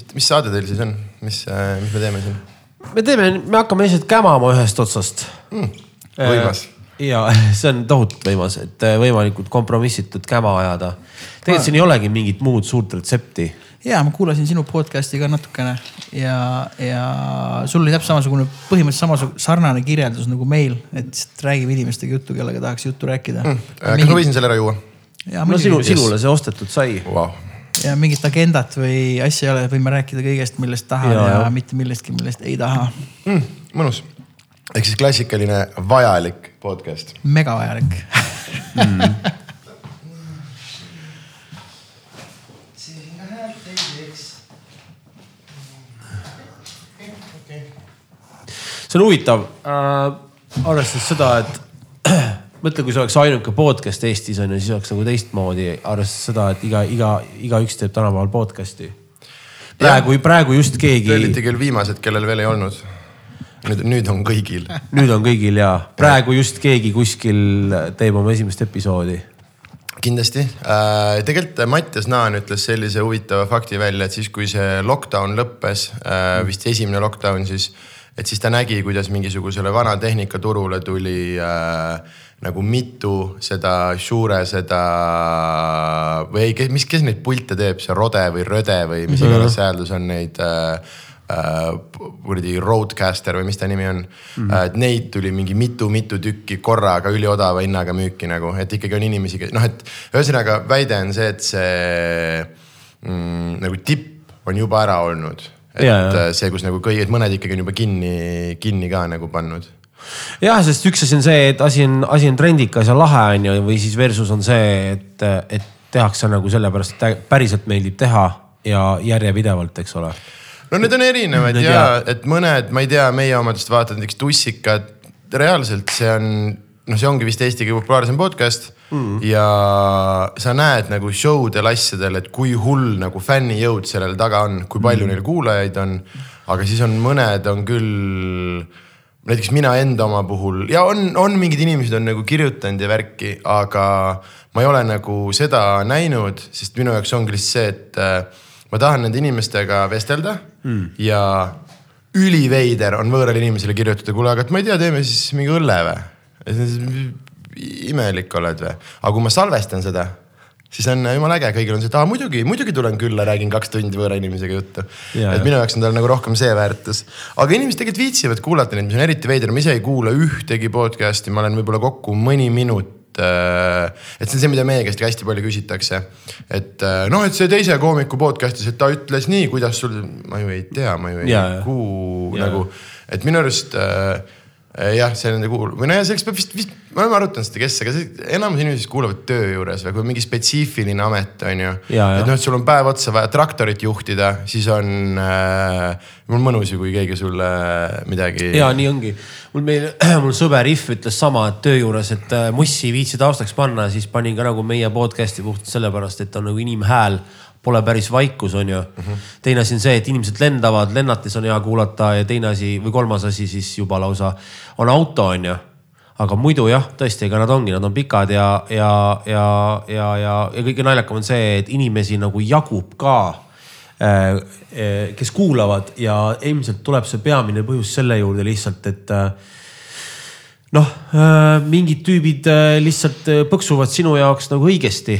mis, mis saade teil siis on, mis, mis me teeme siin? me teeme, me hakkame lihtsalt kämama ühest otsast mm,. võimas. ja see on tohutult võimas, et võimalikult kompromissitut käma ajada. tegelikult siin ei olegi mingit muud suurt retsepti ja ma kuulasin sinu podcast'i ka natukene ja, ja sul oli täpselt samasugune, põhimõtteliselt samasugune sarnane kirjeldus nagu meil, et lihtsalt räägime inimestega juttu, kellega tahaks juttu rääkida mm.. kas ma võisin selle ära juua? no sinu, sinule see ostetud sai wow. Ja mingit agendat või asja ei ole, võime rääkida kõigest, millest tahan ja, ja, mitte millestki, millest ei taha mm,. mõnus, ehk siis klassikaline vajalik podcast. mega vajalik mm see on huvitav äh,, arvestades seda, et mõtle, kui see oleks ainuke podcast Eestis on ju, siis oleks nagu teistmoodi, arvestades seda, et iga, iga, igaüks teeb tänapäeval podcast'i. praegu, praegu just keegi. Te olite küll viimased, kellel veel ei olnud. nüüd, nüüd on kõigil. nüüd on kõigil ja praegu just keegi kuskil teeb oma esimest episoodi kindlasti äh,, tegelikult Mattias Naan ütles sellise huvitava fakti välja, et siis, kui see lockdown lõppes äh,, vist esimene lockdown, siis et siis ta nägi, kuidas mingisugusele vana tehnikaturule tuli äh, nagu mitu seda Shure seda või ei, mis, kes neid pilte teeb, see Rode või Röde või mis iganes mm -hmm. hääldus on neid äh, äh, kuradi Roadcaster või mis ta nimi on mm. -hmm. Uh, neid tuli mingi mitu-mitu tükki korraga üliodava hinnaga müüki nagu, et ikkagi on inimesi, noh, et ühesõnaga väide on see, et see mm, nagu tipp on juba ära olnud et ja, ja. See, kus nagu kõik, et mõned ikkagi on juba kinni, kinni ka nagu pannud jah, sest üks asi on see, et asi on, asi on trendikas ja lahe on ju, või siis versus on see, et, et tehakse nagu sellepärast, et päriselt meeldib teha ja järjepidevalt, eks ole. no need on erinevad ja, et mõned, ma ei tea, meie omadest vaatad näiteks tussikad, reaalselt see on, noh, see ongi vist Eesti kõige populaarsem podcast mm.. ja sa näed nagu show del asjadel, et kui hull nagu fännijõud sellel taga on, kui palju mm. neil kuulajaid on. aga siis on mõned on küll, näiteks mina enda oma puhul ja on, on mingid inimesed on nagu kirjutanud ja värki, aga ma ei ole nagu seda näinud, sest minu jaoks ongi lihtsalt see, et äh, ma tahan nende inimestega vestelda mm. ja üliveider on võõrale inimesele kirjutada, kuule, aga et ma ei tea, teeme siis mingi õlle või? imelik oled või? aga kui ma salvestan seda, siis on jumala äge, kõigil on see, et aa muidugi, muidugi tulen külla, räägin kaks tundi võõra inimesega juttu. et minu jaoks on tal nagu rohkem see väärtus. aga inimesed tegelikult viitsivad kuulata neid, mis on eriti veider, ma ise ei kuula ühtegi podcast'i, ma olen võib-olla kokku mõni minut äh, et see on see, mida meie käest hästi palju küsitakse. et äh, noh, et see teise koomiku podcast'is, et ta ütles nii, kuidas sul, ma ju ei tea, ma ju ei kuul nagu, et minu arust äh, jah, see nende kuul- või nojah, selleks peab vist, vist, me oleme arutanud seda, kes, aga enamus inimesi kuulavad töö juures või kui mingi spetsiifiline amet on ju. et noh, et sul on päev otsa vaja traktorit juhtida, siis on äh,, mul mõnus ju, kui keegi sulle midagi. ja nii ongi, mul meil, mul sõber If ütles sama, et töö juures, et äh, mussi ei viitsi taustaks panna, siis panin ka nagu meie podcast'i puhtalt sellepärast, et on nagu inimhääl pole päris vaikus, on ju mm. -hmm. teine asi on see, et inimesed lendavad, lennates on hea kuulata ja teine asi või kolmas asi siis juba lausa on auto, on ju. aga muidu jah, tõesti, ega nad ongi, nad on pikad ja, ja, ja, ja, ja, ja kõige naljakam on see, et inimesi nagu jagub ka äh, äh, kes kuulavad ja ilmselt tuleb see peamine põhjus selle juurde lihtsalt, et äh, noh, mingid tüübid lihtsalt põksuvad sinu jaoks nagu õigesti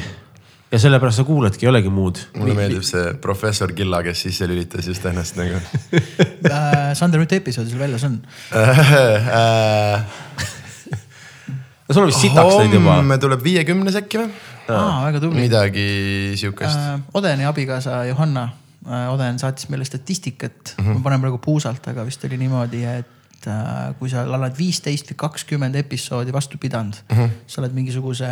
ja sellepärast sa kuuladki, ei olegi muud. mulle meeldib see professor Killa, kes sisse lülitas just ennast nagu äh, Sander, mitu episoodi sul väljas on no sul on vist sitaks neid juba. homme tuleb viiekümnes äkki või? aa, väga tubli. midagi sihukest äh,. Odeni abikaasa Johanna äh,, Oden saatis meile statistikat mm, -hmm. ma panen praegu puusalt, aga vist oli niimoodi, et äh, kui sa oled viisteist või kakskümmend episoodi vastu pidanud mm, -hmm. sa oled mingisuguse,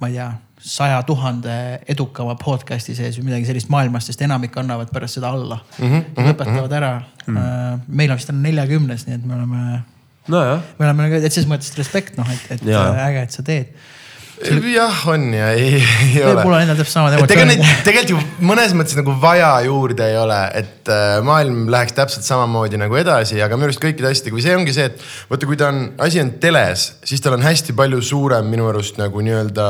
ma ei tea, saja tuhande edukama podcast'i sees või midagi sellist maailmas, sest enamik annavad pärast seda alla mm. -hmm. lõpetavad ära mm. -hmm. meil on vist on neljakümnes, nii et me oleme no. me oleme nagu, et selles mõttes respekt noh, et, et ja. äge, et sa teed jah, on ja ei, ei ole. mul on endal täpselt samad emotsioonid. tegelikult ju mõnes mõttes nagu vaja juurde ei ole, et äh, maailm läheks täpselt samamoodi nagu edasi, aga minu arust kõikide asjadega või see ongi see, et vaata, kui ta on, asi on teles, siis tal on hästi palju suurem minu arust nagu nii-öelda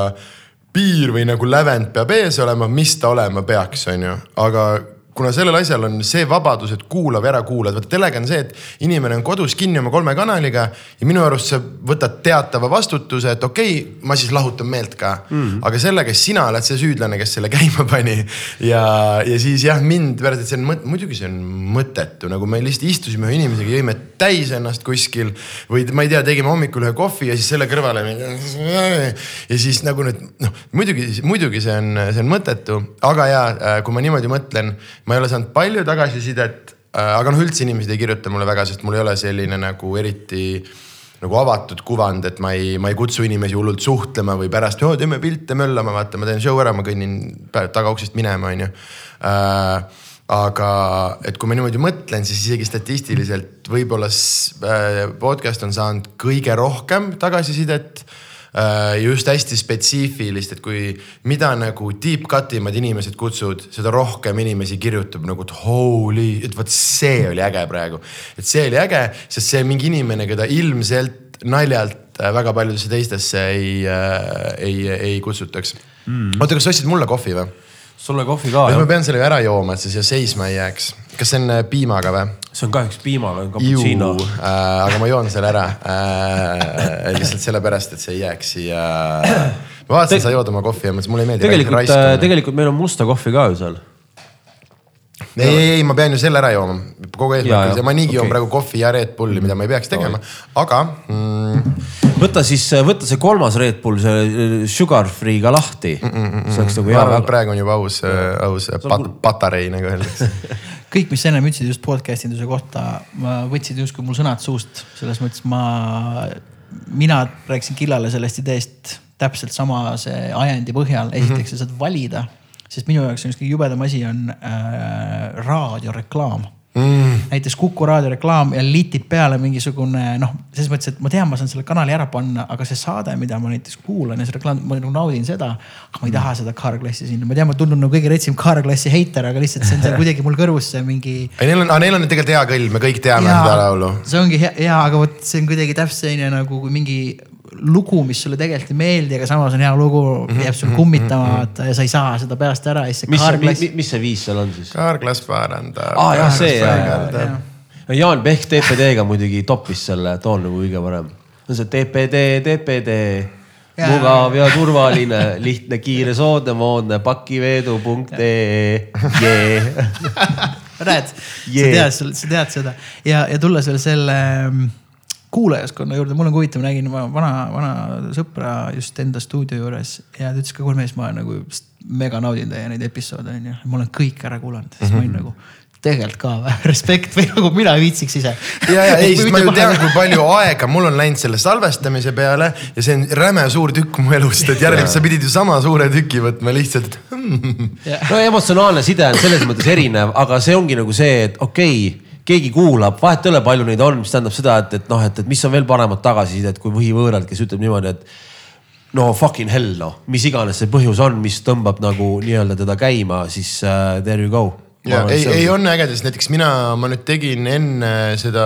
piir või nagu lävend peab ees olema, mis ta olema peaks, on ju, aga kuna sellel asjal on see vabadus, et kuulav ära kuulad, vaata telega on see, et inimene on kodus kinni oma kolme kanaliga ja minu arust sa võtad teatava vastutuse, et okei okay,, ma siis lahutan meelt ka. Mm.. aga sellega sina oled see süüdlane, kes selle käima pani. Ja, ja siis jah, mind see on muidugi see on mõttetu, nagu me lihtsalt istusime ühe inimesega, jõime täis ennast kuskil või ma ei tea, tegime hommikul ühe kohvi ja siis selle kõrvale. ja siis nagu nüüd noh, muidugi, muidugi see on, see on mõttetu, aga ja kui ma niimoodi mõtlen ma ei ole saanud palju tagasisidet, äh, aga noh, üldse inimesed ei kirjuta mulle väga, sest mul ei ole selline nagu eriti nagu avatud kuvand, et ma ei, ma ei kutsu inimesi hullult suhtlema või pärast, teeme pilte möllama, vaata, ma teen show ära, ma kõnnin tagauksest minema, onju. Aga et kui ma niimoodi mõtlen, siis isegi statistiliselt võib-olla äh, podcast on saanud kõige rohkem tagasisidet Äh, just hästi spetsiifilist, et kui, mida nagu deep cut imad inimesed kutsud, seda rohkem inimesi kirjutab nagu, et holy, et vot see oli äge praegu. et see oli äge, sest see mingi inimene, keda ilmselt naljalt äh, väga paljudesse teistesse ei ei, ei kutsutaks mm.. oota, kas sa ostsid mulle kohvi või? Sulle kohvi ka. ma pean selle ära jooma, et see siia seisma ei jääks. kas see on äh, piimaga või? see on kahjuks piimaga, on cappuccino. Äh, aga ma joon selle ära äh, lihtsalt sellepärast, et see ei jääks siia. ma vaatasin, sa jood oma kohvi ja mõtlesin, mulle ei meeldi. tegelikult, äh, tegelikult meil on musta kohvi ka ju seal ei, ei, ei, ma pean ju selle ära jooma, kogu eesmärk oli see, ma niigi okay. joon praegu kohvi ja Red Bulli, mida ma ei peaks tegema, aga mm.... võta siis, võta see kolmas Red Bull, see äh, sugar free ka lahti. Mm. -mm, see oleks nagu hea. praegu on juba aus, äh, aus pat, patarei nagu öeldakse. Kõik, mis sa ennem ütlesid just podcast induse kohta, võtsid justkui mul sõnad suust, selles mõttes ma, mina rääkisin Killale sellest ideest täpselt samase ajendi põhjal, esiteks mm -hmm. sa saad valida sest minu jaoks on üks kõige jubedam asi on äh, raadioreklaam mm.. näiteks Kuku raadioreklaam ja litib peale mingisugune noh, selles mõttes, et ma tean, ma saan selle kanali ära panna, aga see saade, mida ma näiteks kuulan ja see reklaam, ma nagu naudin seda. aga ma ei taha seda kaarklassi sinna, ma tean, ma tundun nagu kõige retsim kaarklassi heiter, aga lihtsalt see on seal kuidagi mul kõrvus see mingi. Neil on, neil on tegelikult hea kõll, me kõik teame seda laulu. see ongi hea, hea, aga vot see on kuidagi täpselt selline nagu mingi lugu, mis sulle tegelikult ei meeldi, aga samas on hea lugu mm, -hmm. jääb sul kummitamata ja sa ei saa seda peast ära ja siis see kaarklass. mis, mis see viis seal on siis? kaarklass parandab. aa ah, jah, see jah. Jaan Pehk TPD-ga muidugi toppis selle toon nagu kõige parem. no see TPD, TPD Ja. mugav ja turvaline, lihtne, kiire, soodne, moodne, pakiveedu.ee, jee. näed, sa tead, sa tead seda ja, ja tulles veel selle kuulajaskonna juurde, mul on ka huvitav, nägin vana, vana sõpra just enda stuudio juures ja ta ütles ka, kuule mees, ma nagu mega naudin teie neid episoode onju. ma olen kõik ära kuulanud, siis mm -hmm. ma olin mhm. nagu tegelikult ka või, respekt või nagu mina ei viitsiks ise. ja, ja ei, sest ma ju tean, kui palju aega mul on läinud selle salvestamise peale ja see on räme suur tükk mu elust, et järelikult sa pidid ju sama suure tüki võtma lihtsalt no emotsionaalne side on selles mõttes erinev, aga see ongi nagu see, et okei okay, keegi kuulab, vahet ei ole, palju neid on, mis tähendab seda, et, et noh, et, et mis on veel paremat tagasisidet kui võhivõõrad, kes ütleb niimoodi, et no fucking hell noh, mis iganes see põhjus on, mis tõmbab nagu nii-öelda teda käima, siis uh, there you go ja ei, ei on äge, sest näiteks mina, ma nüüd tegin enne seda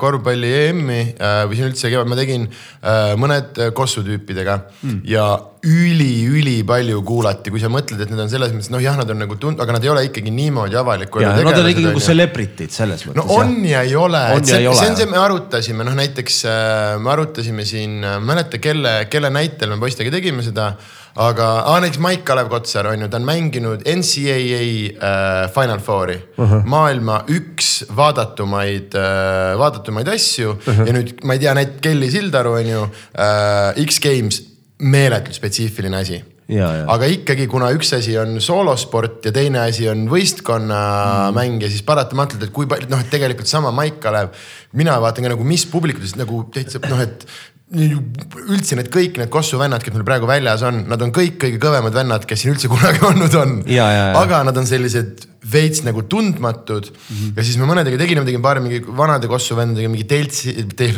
korvpalli EM-i äh, või siin üldse kevad, ma tegin äh, mõned Kossu tüüpidega mm. ja üli-ülipalju kuulati, kui sa mõtled, et need on selles mõttes, noh jah, nad on nagu tund-, aga nad ei ole ikkagi niimoodi avaliku. Nad on ikkagi nagu celebrity'd selles mõttes. no on ja, ja ei ole, see, see on see, me arutasime, noh näiteks äh, me arutasime siin, ma ei mäleta, kelle, kelle näitel me poistega tegime seda aga ah, näiteks Maik-Kalev Kotsar on ju, ta on mänginud NCAA äh, Final Fouri uh, -huh. maailma üks vaadatumaid äh,, vaadatumaid asju uh. -huh. ja nüüd ma ei tea, näiteks Kelly Sildaru on ju äh,, X-Games, meeletult spetsiifiline asi aga ikkagi, kuna üks asi on soolosport ja teine asi on võistkonnamäng mm. ja siis paratamatult, et kui palju, noh, et tegelikult sama Maik Kalev, mina vaatan ka nagu, mis publikutest nagu täitsa noh, et üldse need kõik need Kossu vennad, kes meil praegu väljas on, nad on kõik kõige kõvemad vennad, kes siin üldse kunagi olnud on. aga nad on sellised veits nagu tundmatud mm. -hmm. ja siis me mõnedega tegime, tegime paari mingi vanade Kossu vendadega mingi teltsi,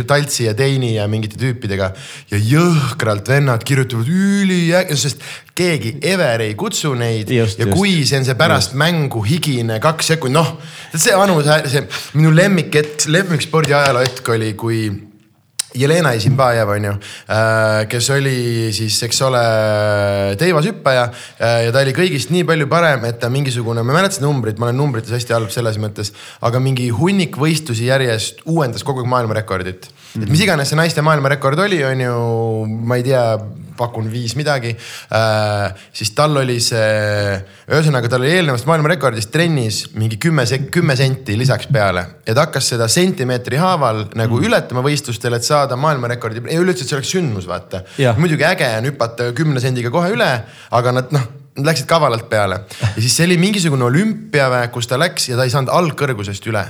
Taltsi ja Teini ja mingite tüüpidega. ja jõhkralt vennad kirjutavad üliäge, sest keegi ever ei kutsu neid. ja just. kui see on see pärast just. mängu higine kaks sekundit, noh, see vanus, see minu lemmikhetk, lemmikspordi ajaloo hetk oli, kui Jelena Isimbajev on ju, kes oli siis, eks ole, teivashüppaja ja ta oli kõigist nii palju parem, et ta mingisugune, ma ei mäleta seda numbrit, ma olen numbrites hästi halb selles mõttes, aga mingi hunnik võistlusi järjest uuendas kogu aeg maailmarekordit. Et mis iganes see naiste maailmarekord oli, on ju, ma ei tea, pakun viis midagi äh,. siis tal oli see, ühesõnaga tal oli eelnevast maailmarekordist trennis mingi kümme, kümme senti lisaks peale. ja ta hakkas seda sentimeetri haaval nagu mm. ületama võistlustel, et saada maailmarekordi üleüldse, et see oleks sündmus, vaata. muidugi äge on hüpata kümne sendiga kohe üle, aga nad noh Nad läksid kavalalt peale ja siis see oli mingisugune olümpiaväe, kus ta läks ja ta ei saanud algkõrgusest üle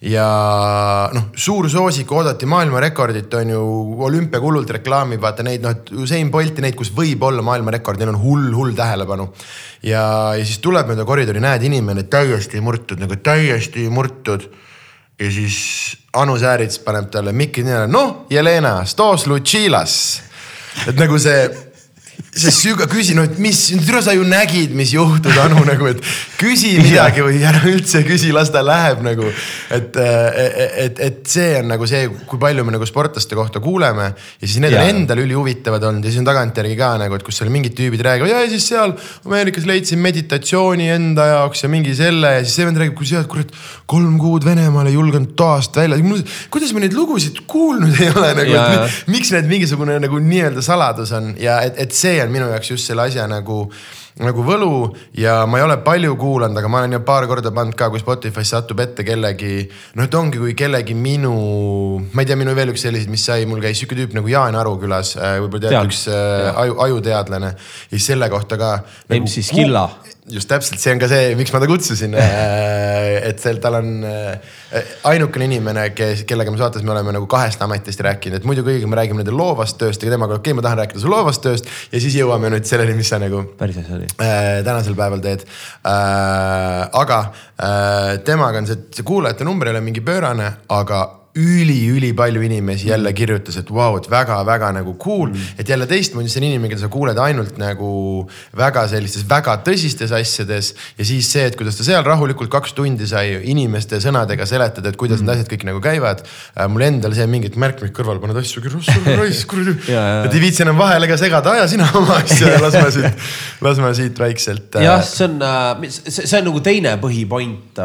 ja noh, suur soosik oodati maailmarekordit on ju olümpiakulult reklaamib, vaata neid noh, et Usain Bolti neid, kus võib olla maailmarekord, neil on hull, hull tähelepanu. ja, ja siis tuleb mööda koridori, näed inimene täiesti murtud nagu täiesti murtud. ja siis Anu Säärits paneb talle mikri ninale, noh, Jelena, stos luchilas. et nagu see sest süga, küsi, no et mis, tule sa ju nägid, mis juhtus, Anu nagu, et küsi midagi või ära üldse küsi, las ta läheb nagu. et, et, et see on nagu see, kui palju me nagu sportlaste kohta kuuleme ja siis need ja. on endal ülihuvitavad olnud ja siis on tagantjärgi ka nagu, et kus seal mingid tüübid räägivad ja siis seal Ameerikas leidsin meditatsiooni enda jaoks ja mingi selle ja siis see vend räägib, kui sealt kurat kolm kuud Venemaal ei julgenud toast välja. kuidas me neid lugusid kuulnud ei ole nagu, miks need mingisugune nagu nii-öelda saladus on ja et, et see on minu jaoks just selle asja nagu nagu võlu ja ma ei ole palju kuulanud, aga ma olen ju paar korda pannud ka, kui Spotify's satub ette kellegi. noh, et ongi, kui kellegi minu, ma ei tea, minu veel üks selliseid, mis sai, mul käis sihuke tüüp nagu Jaan Aru külas, äh, võib-olla tead, üks äh, aju, ajuteadlane. ja siis selle kohta ka nagu,. MC Skilla just täpselt, see on ka see, miks ma ta kutsusin äh, et seal, tal on äh, ainukene inimene, kes, kellega me saates me oleme nagu kahest ametist rääkinud, et muidu kõigiga me räägime nende loovast tööst ja temaga, okei okay,, ma tahan rääkida su loovast tööst. ja siis jõuame nüüd selleni, mis sa nagu. päris asi oli äh,. tänasel päeval teed aga temaga on see, see kuulajate number ei ole mingi pöörane, aga üli-ülipalju inimesi jälle kirjutas, et vau wow,, et väga-väga nagu cool mm.. et jälle teistmoodi, see on inimene, keda sa kuuled ainult nagu väga sellistes väga tõsistes asjades. ja siis see, et kuidas ta seal rahulikult kaks tundi sai inimeste sõnadega seletada, et kuidas mm. need asjad kõik nagu käivad äh,. mul endal see mingit märkmik kõrval paned asju, raisk, kuradi. et ei viitsi enam vahele ka segada, aja sina oma asja ja las ma siit, las ma siit vaikselt äh.... jah, see on äh,, see on nagu teine põhipoint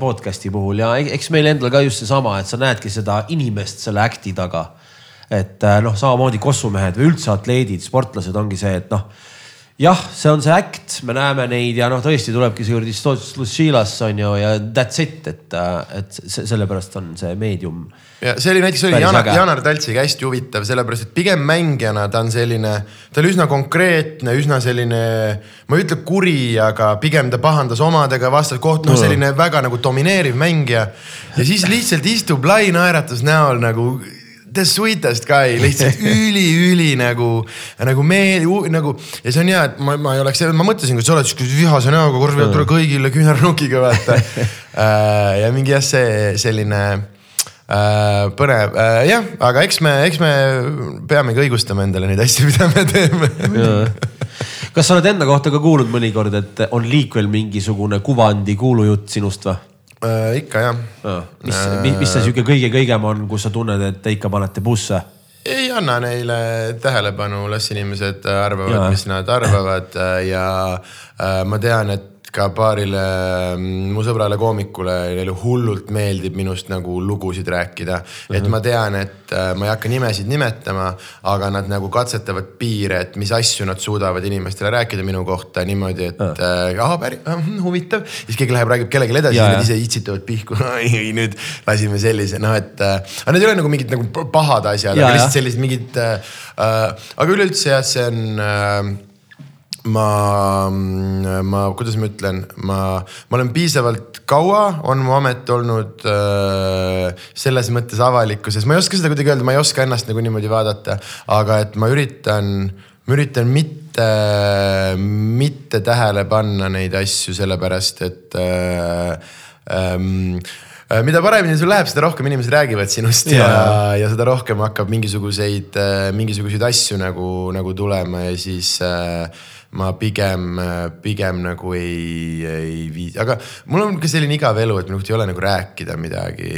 podcast'i puhul ja eks meil endal ka just seesama, et sa näedki seda inimest selle äkti taga. et äh, noh, samamoodi kossumehed või üldse atleedid, sportlased ongi see, et noh jah, see on see äkt, me näeme neid ja noh, tõesti tulebki see kuradi Lucilas on ju ja that's it, et, et sellepärast on see meedium. ja see oli näiteks oli Janar, Janar Taltsiga hästi huvitav, sellepärast et pigem mängijana ta on selline, ta oli üsna konkreetne, üsna selline, ma ei ütle kuri, aga pigem ta pahandas omadega vastaskoht, noh selline väga nagu domineeriv mängija. ja siis lihtsalt istub lai naeratus näol nagu the sweetest guy, lihtsalt üli-üli nagu, nagu meel, nagu ja see on hea, et ma, ma ei oleks, ma mõtlesin, kui sa oled siukse vihase näoga, korvi tule kõigile küünarnukiga vaata. Äh, ja mingi jah, see selline äh, põnev äh,, jah, aga eks me, eks me peamegi õigustama endale neid asju, mida me teeme. Kas sa oled enda kohta ka kuulnud mõnikord, et on liikvel mingisugune kuvandi kuulujutt sinust või? Äh,. ikka jah ja.. mis äh,, mis see sihuke kõige-kõigem on, kus sa tunned, et te ikka panete busse? ei anna neile tähelepanu, las inimesed arvavad, mis nad arvavad ja äh, ma tean, et ka paarile mm, mu sõbrale koomikule, neile hullult meeldib minust nagu lugusid rääkida mm. -hmm. et ma tean, et äh, ma ei hakka nimesid nimetama, aga nad nagu katsetavad piire, et mis asju nad suudavad inimestele rääkida minu kohta niimoodi, et mm. äh, ah, päris äh, huvitav. siis keegi läheb, räägib kellelegi edasi, siis nad ise itsitavad pihku nüüd lasime sellise, noh, et äh,. aga need ei ole nagu mingid nagu pahad asjad, aga lihtsalt sellised mingid äh aga üleüldse jah, see on äh, ma, ma, kuidas ma ütlen, ma, ma olen piisavalt kaua, on mu amet olnud äh, selles mõttes avalikkuses, ma ei oska seda kuidagi öelda, ma ei oska ennast nagu niimoodi vaadata, aga et ma üritan, ma üritan mitte, mitte tähele panna neid asju, sellepärast et äh, ähm, äh, mida paremini sul läheb, seda rohkem inimesed räägivad sinust ja, ja, ja seda rohkem hakkab mingisuguseid, äh, mingisuguseid asju nagu, nagu tulema ja siis äh, ma pigem, pigem nagu ei, ei vii-, aga mul on ka selline igav elu, et mul ei ole nagu rääkida midagi,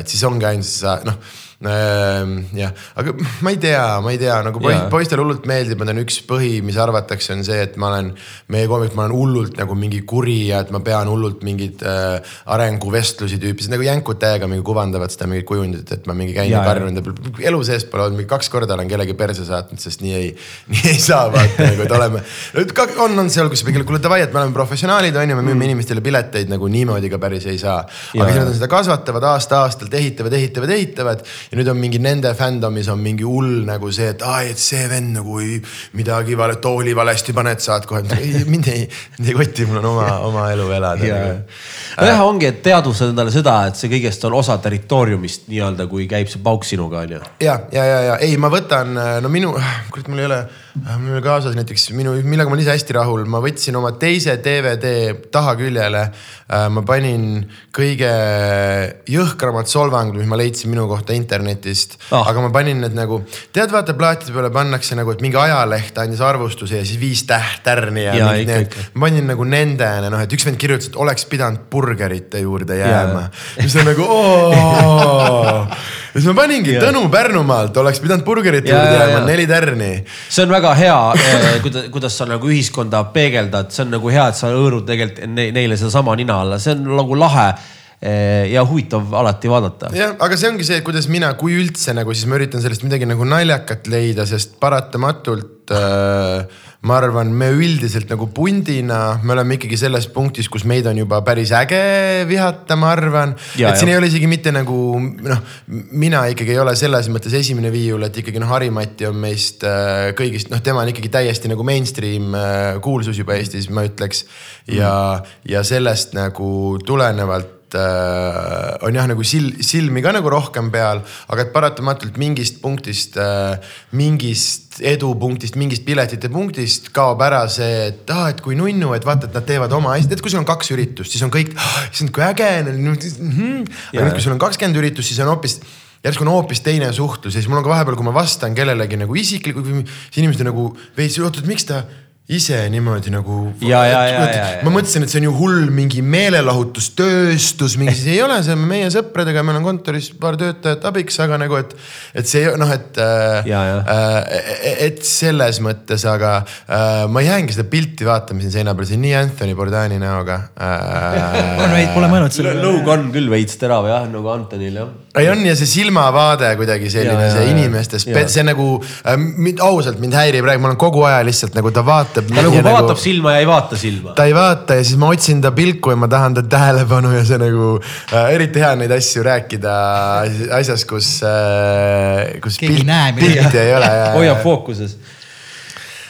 et siis ongi ainult sa noh Ehm, jah, aga ma ei tea, ma ei tea nagu poist, poistele hullult meeldib, ma tean, üks põhi, mis arvatakse, on see, et ma olen meie koomik, ma olen hullult nagu mingi kuri ja et ma pean hullult mingeid äh, arenguvestlusi tüüpi, nagu jänkud täiega mingi kuvandavad seda mingit kujundit, et ma mingi käin ja Jaa, karjunud ja elu sees pole olnud, mingi kaks korda olen kellegi perse saatnud, sest nii ei, nii ei saa vaata nagu, et oleme. On, on seal, kus kuule davai, et me oleme professionaalid, on ju, me müüme mm. inimestele pileteid nagu niimoodi ka päris ei saa. aga siis nad on seda kasvatavad aasta-aastalt, ehitavad, ehitavad, ehitavad ja nüüd on mingi nende fandom'is on mingi hull nagu see, et aa, et see vend nagu midagi vale, tooli valesti paned, saad kohe. mind ei, mind ei koti, mul on oma, oma elu elada. nojah, ongi, et teadvustada endale seda, et see kõigest on osa territooriumist nii-öelda, kui käib see pauk sinuga onju. ja, ja, ja, ja ei, ma võtan, no minu, kurat, mul ei ole, mul ei ole kaasas näiteks minu, millega ma olen ise hästi rahul, ma võtsin oma teise DVD tahaküljele. ma panin kõige jõhkramad solvangud, mis ma leidsin minu kohta internetist oh., aga ma panin need nagu, tead, vaata plaatide peale pannakse nagu, et mingi ajaleht andis arvustuse ja siis viis täht-tärni ja, ikka. ma panin nagu nendele, noh, et üks vend kirjutas, et oleks pidanud burgerite juurde jääma mis on nagu oo. ja siis ma paningi Jaa. Tõnu Pärnumaalt oleks pidanud burgerite juurde jääma, neli tärni. see on väga hea, kuidas, kuidas sa nagu ühiskonda peegeldad, see on nagu hea, et sa hõõrud tegelikult ne, neile sedasama nina alla, see on nagu lahe eh, ja huvitav alati vaadata. jah, aga see ongi see, kuidas mina, kui üldse nagu, siis ma üritan sellest midagi nagu naljakat leida, sest paratamatult äh, ma arvan, me üldiselt nagu pundina, me oleme ikkagi selles punktis, kus meid on juba päris äge vihata, ma arvan. Et siin ja. ei ole isegi mitte nagu noh, mina ikkagi ei ole selles mõttes esimene viiul, et ikkagi noh, Harimati on meist äh, kõigist, noh, tema on ikkagi täiesti nagu mainstream äh, kuulsus juba Eestis, ma ütleks. ja mm., ja sellest nagu tulenevalt äh, on jah nagu sil-, silmi ka nagu rohkem peal, aga et paratamatult mingist punktist äh,, mingist edupunktist, mingist piletite punktist kaob ära see, et aa, et kui nunnu, et vaata, et nad teevad oma asja, tead, kui sul on kaks üritust, siis on kõik, issand kui äge. aga nüüd, kui sul on kakskümmend üritust, siis on hoopis järsku on hoopis teine suhtlus ja siis mul on ka vahepeal, kui ma vastan kellelegi nagu isiklikult, siis inimesed on nagu veits, oot, et miks ta ise niimoodi nagu. Ja, ja, ja, ja, ja. ma mõtlesin, et see on ju hull mingi meelelahutustööstus, mingi siis ei ole, see on meie sõpradega, meil on kontoris paar töötajat abiks, aga nagu, et, et see noh, et äh, äh, et selles mõttes, aga äh, ma jäängi seda pilti vaatama siin seina peal, see on nii Anthony Bourdaini näoga äh, on veid, pole mõelnud selle peale. lõug on küll veits terav jah, nagu Antonil jah. Ei on ja see silmavaade kuidagi selline, see ja. inimestes Ja., see nagu äh, mind, ausalt mind häirib praegu, ma olen kogu aja lihtsalt nagu ta vaatab. ta nagu vaatab silma ja ei vaata silma. ta ei vaata ja siis ma otsin ta pilku ja ma tahan ta tähelepanu ja see nagu äh, eriti hea on neid asju rääkida asjas, kus äh,, kus midagi. pilti ei ole. hoiab fookuses.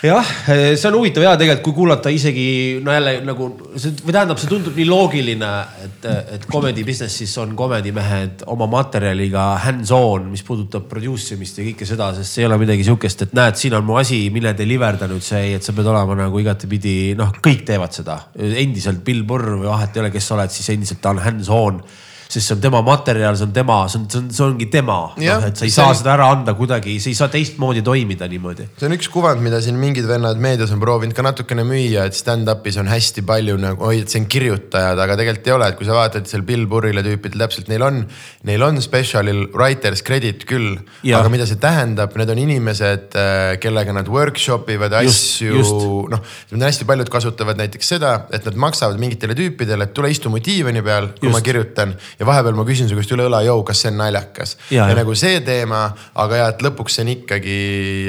jah, see on huvitav ja tegelikult, kui kuulata isegi no jälle nagu see või tähendab, see tundub nii loogiline, et, et comedy business'is on comedy mehed oma materjaliga hands-on, mis puudutab produce imist ja kõike seda, sest see ei ole midagi sihukest, et näed, siin on mu asi, mine deliverda nüüd see, et sa pead olema nagu igatepidi, noh, kõik teevad seda. endiselt Bill Burr või vahet ei ole, kes sa oled, siis endiselt ta on hands-on sest see on tema materjal, see on tema, see on, see on, see ongi tema, noh, et sa ei saa on- seda ära anda kuidagi, sa ei saa teistmoodi toimida niimoodi. see on üks kuvand, mida siin mingid vennad meedias on proovinud ka natukene müüa, et stand-up'is on hästi palju nagu, oi, et see on kirjutajad, aga tegelikult ei ole, et kui sa vaatad seal Bill Burrile tüüpidel täpselt neil on, neil on special'il writers credit küll, aga mida see tähendab, need on inimesed, kellega nad workshop ivad asju noh, hästi paljud kasutavad näiteks seda, et nad maksavad mingitele tüüpidele, et tule istu mu diivani peal, kui Just. ma kirjutan ja vahepeal ma küsin su käest üle õla, jõu, kas see on naljakas. Ja, nagu see teema, aga ja, et lõpuks see on ikkagi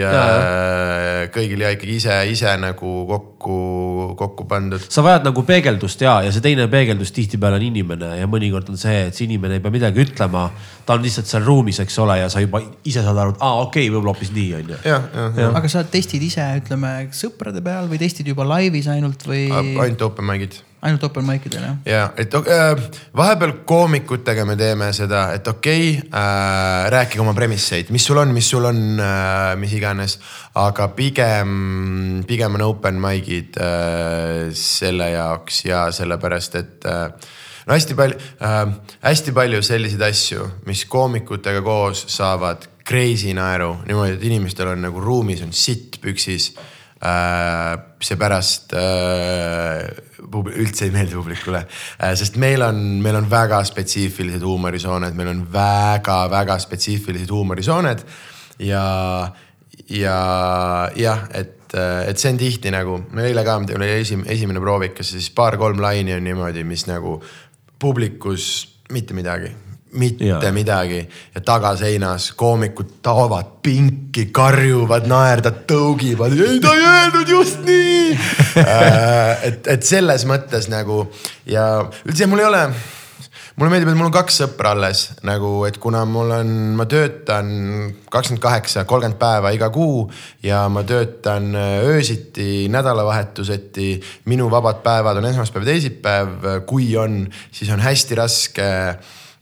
äh, kõigil ja ikkagi ise, ise nagu kokku, kokku pandud. sa vajad nagu peegeldust ja, ja see teine peegeldus tihtipeale on inimene ja mõnikord on see, et see inimene ei pea midagi ütlema. ta on lihtsalt seal ruumis, eks ole, ja sa juba ise saad aru, et aa okei okay,, võib-olla hoopis nii on ju. aga sa testid ise, ütleme sõprade peal või testid juba laivis ainult või ainult open mic'id ainult open mic idel jah? ja et äh, vahepeal koomikutega me teeme seda, et okei okay, äh,, rääkige oma premisseid, mis sul on, mis sul on äh,, mis iganes, aga pigem, pigem on open mic'id äh, selle jaoks ja sellepärast, et äh, no hästi palju äh,, hästi palju selliseid asju, mis koomikutega koos saavad crazy naeru. Niimoodi, et inimestel on nagu ruumis on sitt püksis seepärast äh, üldse ei meeldi publikule äh,. sest meil on, meil on väga spetsiifilised huumorisooned, meil on väga-väga spetsiifilised huumorisooned ja, ja jah, et et see on tihti nagu, no eile ka, meil oli esim-, esimene proovikas ja siis paar-kolm laini on niimoodi, mis nagu publikus mitte midagi mitte ja. midagi ja tagaseinas koomikud taovad pinki, karjuvad, naerdavad, tõugivad, ei ta ei öelnud just nii äh, et, et selles mõttes nagu ja üldse mul ei ole mulle meeldib, et mul on kaks sõpra alles nagu, et kuna mul on, ma töötan kakskümmend kaheksa, kolmkümmend päeva iga kuu ja ma töötan äh, öösiti, nädalavahetuseti. minu vabad päevad on esmaspäev, teisipäev, kui on, siis on hästi raske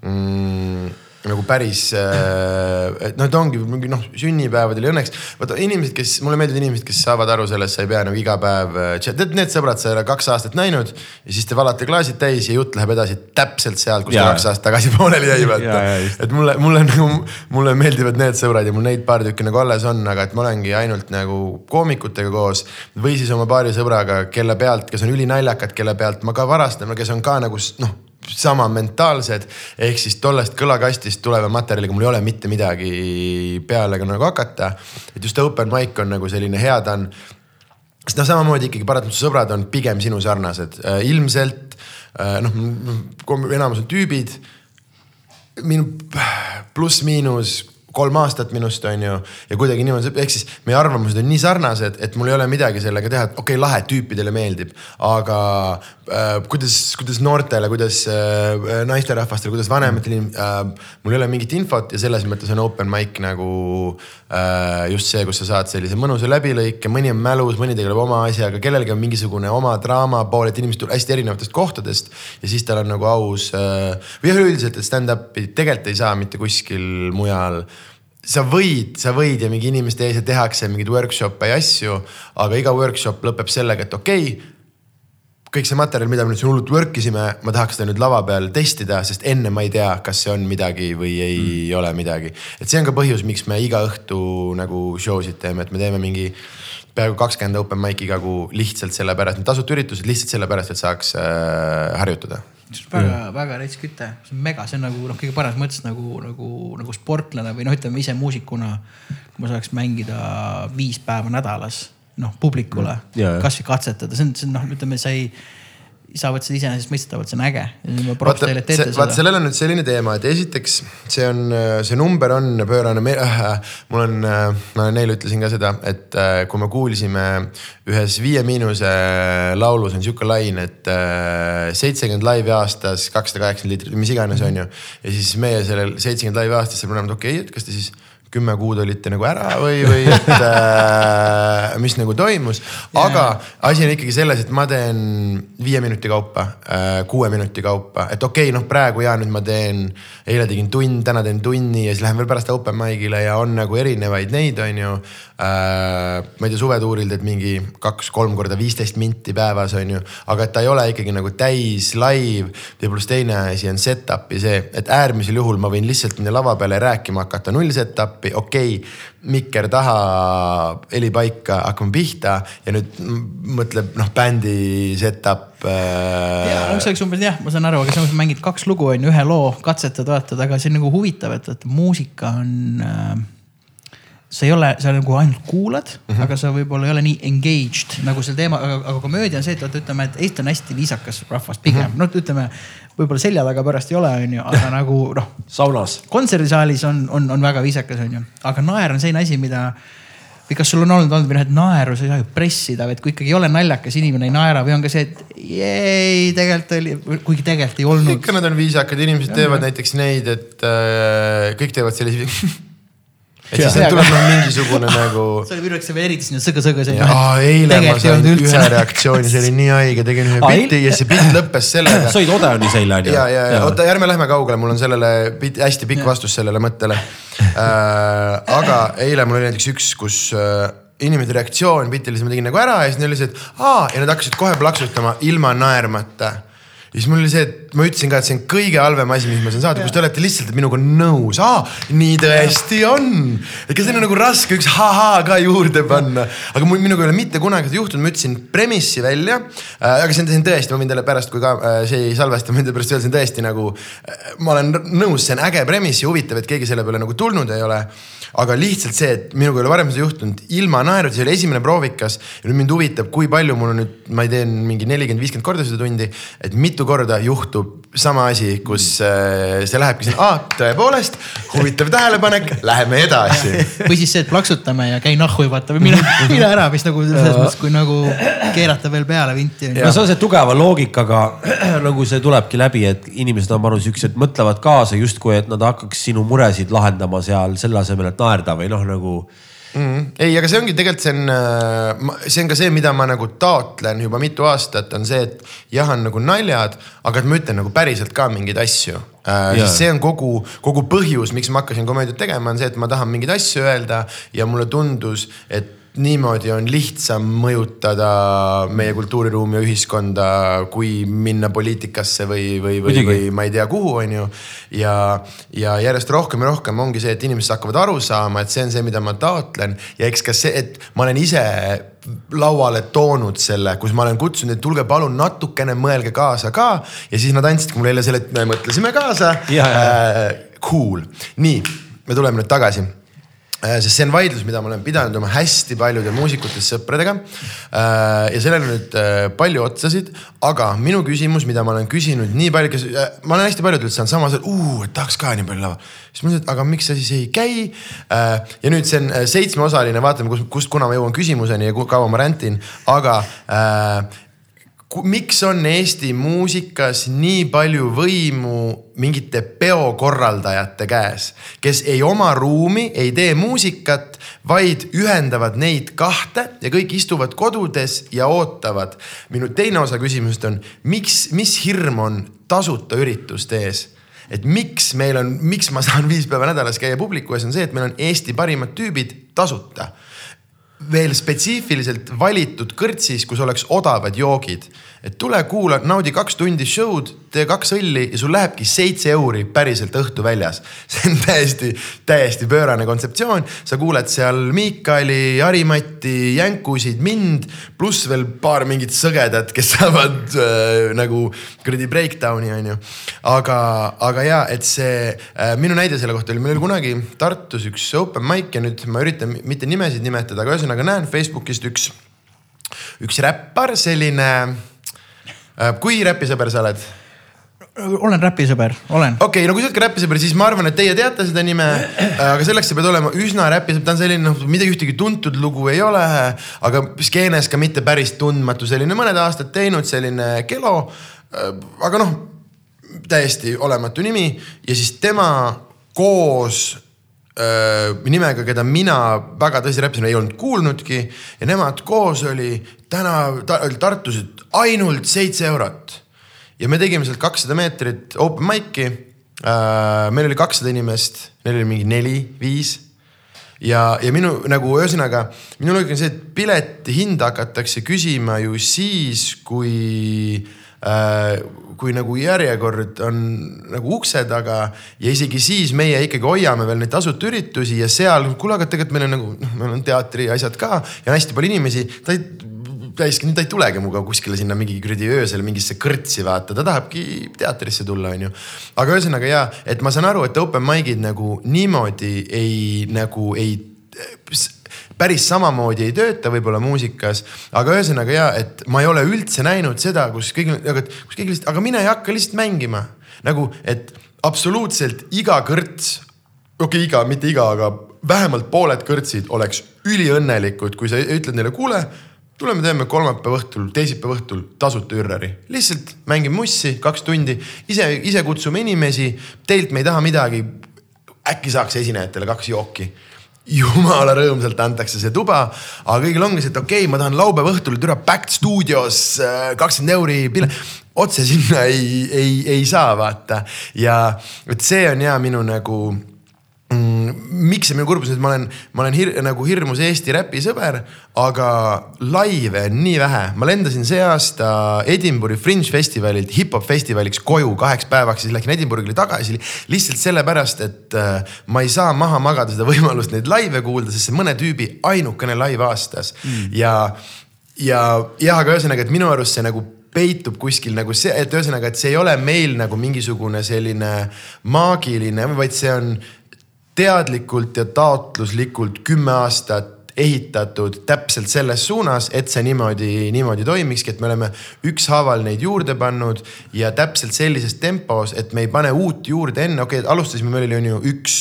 mm, nagu päris äh,, noh, et ongi mingi noh, sünnipäevadel ja õnneks vaata inimesed, kes, mulle meeldivad inimesed, kes saavad aru sellest, sa ei pea nagu iga päev, äh, tead need sõbrad, sa ei ole kaks aastat näinud ja siis te valate klaasid täis ja jutt läheb edasi täpselt sealt, kus ja. kaks aastat tagasi pooleli jäi vaata. et mulle, mulle nagu, mulle meeldivad need sõbrad ja mul neid paar tükki nagu alles on, aga et ma olengi ainult nagu koomikutega koos või siis oma paari sõbraga, kelle pealt, kes on ülinaljakad, kelle pealt ma ka varastan, kes on ka nagu noh sama mentaalsed. ehk siis tollest kõlakastist tuleva materjaliga mul ei ole mitte midagi peale nagu hakata. et just open mic on nagu selline hea, ta on. sest noh, samamoodi ikkagi paratamatult sõbrad on pigem sinu sarnased, äh, ilmselt äh, noh, enamus on tüübid. minu pluss-miinus kolm aastat minust on ju ja kuidagi niimoodi, ehk siis meie arvamused on nii sarnased, et mul ei ole midagi sellega teha, et okei okay,, lahe, tüüpidele meeldib. aga äh, kuidas, kuidas noortele, kuidas äh, naisterahvastele, kuidas vanematele äh,, mul ei ole mingit infot ja selles mõttes on open mic nagu äh, just see, kus sa saad sellise mõnusa läbilõike, mõni on mälus, mõni tegeleb oma asjaga, kellelgi on mingisugune oma draama pool, et inimesed tulevad hästi erinevatest kohtadest ja siis tal on nagu aus äh, või jah, üldiselt, et stand-up'i tegelikult ei saa mitte kuskil mujal sa võid, sa võid ja mingi inimeste ees ja tehakse mingeid workshop'e ja asju, aga iga workshop lõpeb sellega, et okei okay,. kõik see materjal, mida me nüüd siin hullult work isime, ma tahaks seda nüüd lava peal testida, sest enne ma ei tea, kas see on midagi või ei mm. ole midagi. et see on ka põhjus, miks me iga õhtu nagu show sid teeme, et me teeme mingi peaaegu kakskümmend open mic'i iga kuu lihtsalt sellepärast, tasuta üritused lihtsalt sellepärast, et saaks äh, harjutada väga, väga rets küte, see on mega, see on nagu noh, kõige paremas mõttes nagu, nagu, nagu sportlane või noh, ütleme ise muusikuna. kui ma saaks mängida viis päeva nädalas noh publikule yeah. kasvõi katsetada, see on, see on noh, ütleme, sa ei saavad seda iseenesestmõistetavalt, see on äge. vaata, vaata sellel on nüüd selline teema, et esiteks see on, see number on pöörane äh,. mul on, äh, ma neile ütlesin ka seda, et äh, kui me kuulsime ühes Viie Miinuse laulus on sihuke lain, et äh, seitsekümmend laivi aastas, kakssada kaheksakümmend liitrit, mis iganes on ju. ja siis meie sellel seitsekümmend laivi aastas, me oleme, et okei okay,, et kas te siis kümme kuud olite nagu ära või, või et äh, mis nagu toimus. aga yeah. asi on ikkagi selles, et ma teen viie minuti kaupa äh,, kuue minuti kaupa, et okei okay,, noh, praegu ja nüüd ma teen, eile tegin tund, täna teen tunni ja siis lähen veel pärast open mic'ile ja on nagu erinevaid neid, on ju äh,. ma ei tea, suvetuuril teed mingi kaks-kolm korda viisteist minti päevas, on ju, aga et ta ei ole ikkagi nagu täis live. ja pluss teine asi on set-up'i see, et äärmisel juhul ma võin lihtsalt minna lava peale rääkima hakata, null set-up appi, okei okay,, mikker taha, heli paika, hakkame pihta ja nüüd mõtleb noh, bändi setup äh.... ja no see oleks umbes jah, ma saan aru, aga samas mängid kaks lugu on ju, ühe loo katsetad, vaatad, aga see on nagu huvitav, et vaata muusika on äh sa ei ole, sa nagu ainult kuulad mm, -hmm. aga sa võib-olla ei ole nii engaged nagu selle teema, aga, komöödia on see, et vaata, ütleme, et Eesti on hästi viisakas rahvas pigem mm -hmm., noh, ütleme võib-olla selja taga pärast ei ole, onju, aga nagu noh. saunas. kontserdisaalis on, on, on väga viisakas, onju, aga naer on selline asi, mida või kas sul on olnud, olnud või noh, et naeru sa ei saa ju pressida, et kui ikkagi ei ole naljakas, inimene ei naera või on ka see, et ei, tegelikult oli, kuigi tegelikult ei olnud. ikka nad on viisakad, inimesed teevad näiteks neid, et äh, kõik teevad selliseid et siis tuleb noh mingisugune nagu. see oli minu jaoks veel eriti sinna sõga-sõga selline. eile ma sain ühe reaktsiooni, see oli nii haige, tegin ühe biti ja see bitt lõppes sellega. sõid Odeonis eile on ju? ja, ja, ja oota, ärme lähme kaugele, mul on sellele hästi pikk vastus sellele mõttele äh,. aga eile mul oli näiteks üks, kus äh, inimeste reaktsioon bitile, siis ma tegin nagu ära ja siis neil oli see, et aa ja nad hakkasid kohe plaksutama ilma naermata ja siis mul oli see, et ma ütlesin ka, et see on kõige halvem asi, mis ma saan saada, kus te olete lihtsalt minuga nõus. aa, nii tõesti on. et kas siin on nagu raske üks ha-ha ka juurde panna, aga mul minuga ei ole mitte kunagi juhtunud, ma ütlesin premissi välja äh,. aga see on tõesti, ma võin teile pärast, kui ka äh, see ei salvesta, ma võin teile pärast öelda, see on tõesti nagu äh,. ma olen nõus, see on äge premiss ja huvitav, et keegi selle peale nagu tulnud ei ole aga lihtsalt see, et minuga ei ole varem seda juhtunud, ilma naeruta, see oli esimene proovikas. ja nüüd mind huvitab, kui palju mul on nüüd, ma ei tea, mingi nelikümmend, viiskümmend korda seda tundi. et mitu korda juhtub sama asi, kus äh, see lähebki siin, aa, tõepoolest, huvitav tähelepanek, läheme edasi. või siis see, et plaksutame ja käi nahhu ja vaata või mine, mine ära, mis nagu selles mõttes, kui nagu keerata veel peale vinti. no see on see tugeva loogikaga nagu see tulebki läbi, et inimesed on, ma arvan, siuksed, mõtlevad kaasa justkui, et nad hakkaks sinu muresid lahendama seal selle asemel, et naerda või noh, nagu mm. -hmm. ei, aga see ongi tegelikult see on, äh, see on ka see, mida ma nagu taotlen juba mitu aastat, on see, et jah, on nagu naljad, aga et ma ütlen nagu päriselt ka mingeid asju äh,. sest see on kogu, kogu põhjus, miks ma hakkasin komöödiat tegema, on see, et ma tahan mingeid asju öelda ja mulle tundus, et niimoodi on lihtsam mõjutada meie kultuuriruumi ja ühiskonda, kui minna poliitikasse või, või, või, või ma ei tea, kuhu, on ju. ja, ja järjest rohkem ja rohkem ongi see, et inimesed hakkavad aru saama, et see on see, mida ma taotlen. Ja eks ka see, et ma olen ise lauale toonud selle, kus ma olen kutsunud, et tulge palun natukene mõelge kaasa ka. Ja siis nad andsidki mulle jälle selle, et me mõtlesime kaasa. Äh, cool, nii, me tuleme nüüd tagasi sest see on vaidlus, mida ma olen pidanud oma hästi paljude muusikutest sõpradega. Äh, ja sellel on nüüd äh, palju otsasid, aga minu küsimus, mida ma olen küsinud nii palju, kes, ma olen hästi paljudelt saanud sama, et tahaks ka nii palju lava. siis ma ütlesin, et aga miks sa siis ei käi. ja nüüd see on seitsmeosaline, vaatame, kust, kust, kuna ma jõuan küsimuseni ja kaua ma rändin, aga miks on Eesti muusikas nii palju võimu mingite peokorraldajate käes, kes ei oma ruumi, ei tee muusikat, vaid ühendavad neid kahte ja kõik istuvad kodudes ja ootavad. minu teine osa küsimusest on, miks, mis hirm on tasuta ürituste ees? et miks meil on, miks ma saan viis päeva nädalas käia publiku ees, on see, et meil on Eesti parimad tüübid tasuta veel spetsiifiliselt valitud kõrtsis, kus oleks odavad joogid. et tule kuula, naudi kaks tundi show'd, kaks õlli ja sul lähebki seitse euri päriselt õhtu väljas. see on täiesti, täiesti pöörane kontseptsioon. sa kuuled seal Miikali, Harimati, Jänkusid, mind, pluss veel paar mingit sõgedat, kes saavad äh, nagu kuradi breakdown'i on ju. aga, aga ja, et see äh, minu näide selle kohta oli, meil oli kunagi Tartus üks open mic ja nüüd ma üritan mitte nimesid nimetada, aga ühesõnaga näen Facebookist üks, üks räppar, selline. Äh, kui räpisõber sa oled? Olen räpisõber, olen. okei okay,, no kui sa oled ka räpisõber, siis ma arvan, et teie teate seda nime. aga selleks sa pead olema üsna räpisõber, ta on selline noh, midagi ühtegi tuntud lugu ei ole. aga skeenes ka mitte päris tundmatu, selline mõned aastad teinud, selline Kelo. Äh, aga noh, täiesti olematu nimi ja siis tema koos nimega, keda mina väga tõsiselt räppisena ei olnud kuulnudki ja nemad koos oli täna ta, Tartus ainult seitse eurot. Ja me tegime sealt kakssada meetrit open mic'i. meil oli kakssada inimest, neil oli mingi neli-viis ja, ja minu nagu ühesõnaga, minu loogika on see, et pileti hinda hakatakse küsima ju siis, kui äh, kui nagu järjekord on nagu ukse taga. Ja isegi siis meie ikkagi hoiame veel neid tasuta üritusi ja seal, kuule, aga tegelikult meil on nagu noh, meil on teatri asjad ka ja on hästi palju inimesi, ta ei täiesti, ta ei tulegi minuga kuskile sinna mingi kuradi öösel mingisse kõrtsi vaata, ta tahabki teatrisse tulla, onju. aga ühesõnaga ja, et ma saan aru, et open mic'id nagu niimoodi ei, nagu ei päris samamoodi ei tööta võib-olla muusikas, aga ühesõnaga ja, et ma ei ole üldse näinud seda, kus keegi, aga kus keegi lihtsalt, aga mine ja hakka lihtsalt mängima. nagu, et absoluutselt iga kõrts, okei okay,, iga, mitte iga, aga vähemalt pooled kõrtsid oleks üliõnnelikud, kui sa ütled neile, kuule tuleme teeme kolmapäeva õhtul, teisipäeva õhtul tasuta ürrari, lihtsalt mängime mussi kaks tundi, ise, ise kutsume inimesi, teilt me ei taha midagi. äkki saaks esinejatele kaks jooki jumala rõõmsalt antakse see tuba, aga kõigil ongi see, et okei okay,, ma tahan laupäeva õhtul türa Backed stuudios äh, kakskümmend euri pile. otse sinna ei, ei, ei saa vaata ja et see on ja minu nagu miks see minu kurbus on, et ma olen, ma olen hir, nagu hirmus Eesti räpi sõber, aga laive on nii vähe. ma lendasin see aasta Edinburgh'i Fringe festivalilt hip-hop festivaliks koju kaheks päevaks, siis läksin Edinburgh'ile tagasi. lihtsalt sellepärast, et äh, ma ei saa maha magada seda võimalust neid laive kuulda, sest see mõne tüübi ainukene laiv aastas mm. ja, ja jah, aga ühesõnaga, et minu arust see nagu peitub kuskil nagu see, et ühesõnaga, et see ei ole meil nagu mingisugune selline maagiline, vaid see on teadlikult ja taotluslikult kümme aastat ehitatud täpselt selles suunas, et see niimoodi, niimoodi toimikski, et me oleme ükshaaval neid juurde pannud ja täpselt sellises tempos, et me ei pane uut juurde enne, okei okay,, alustasime, meil oli on ju üks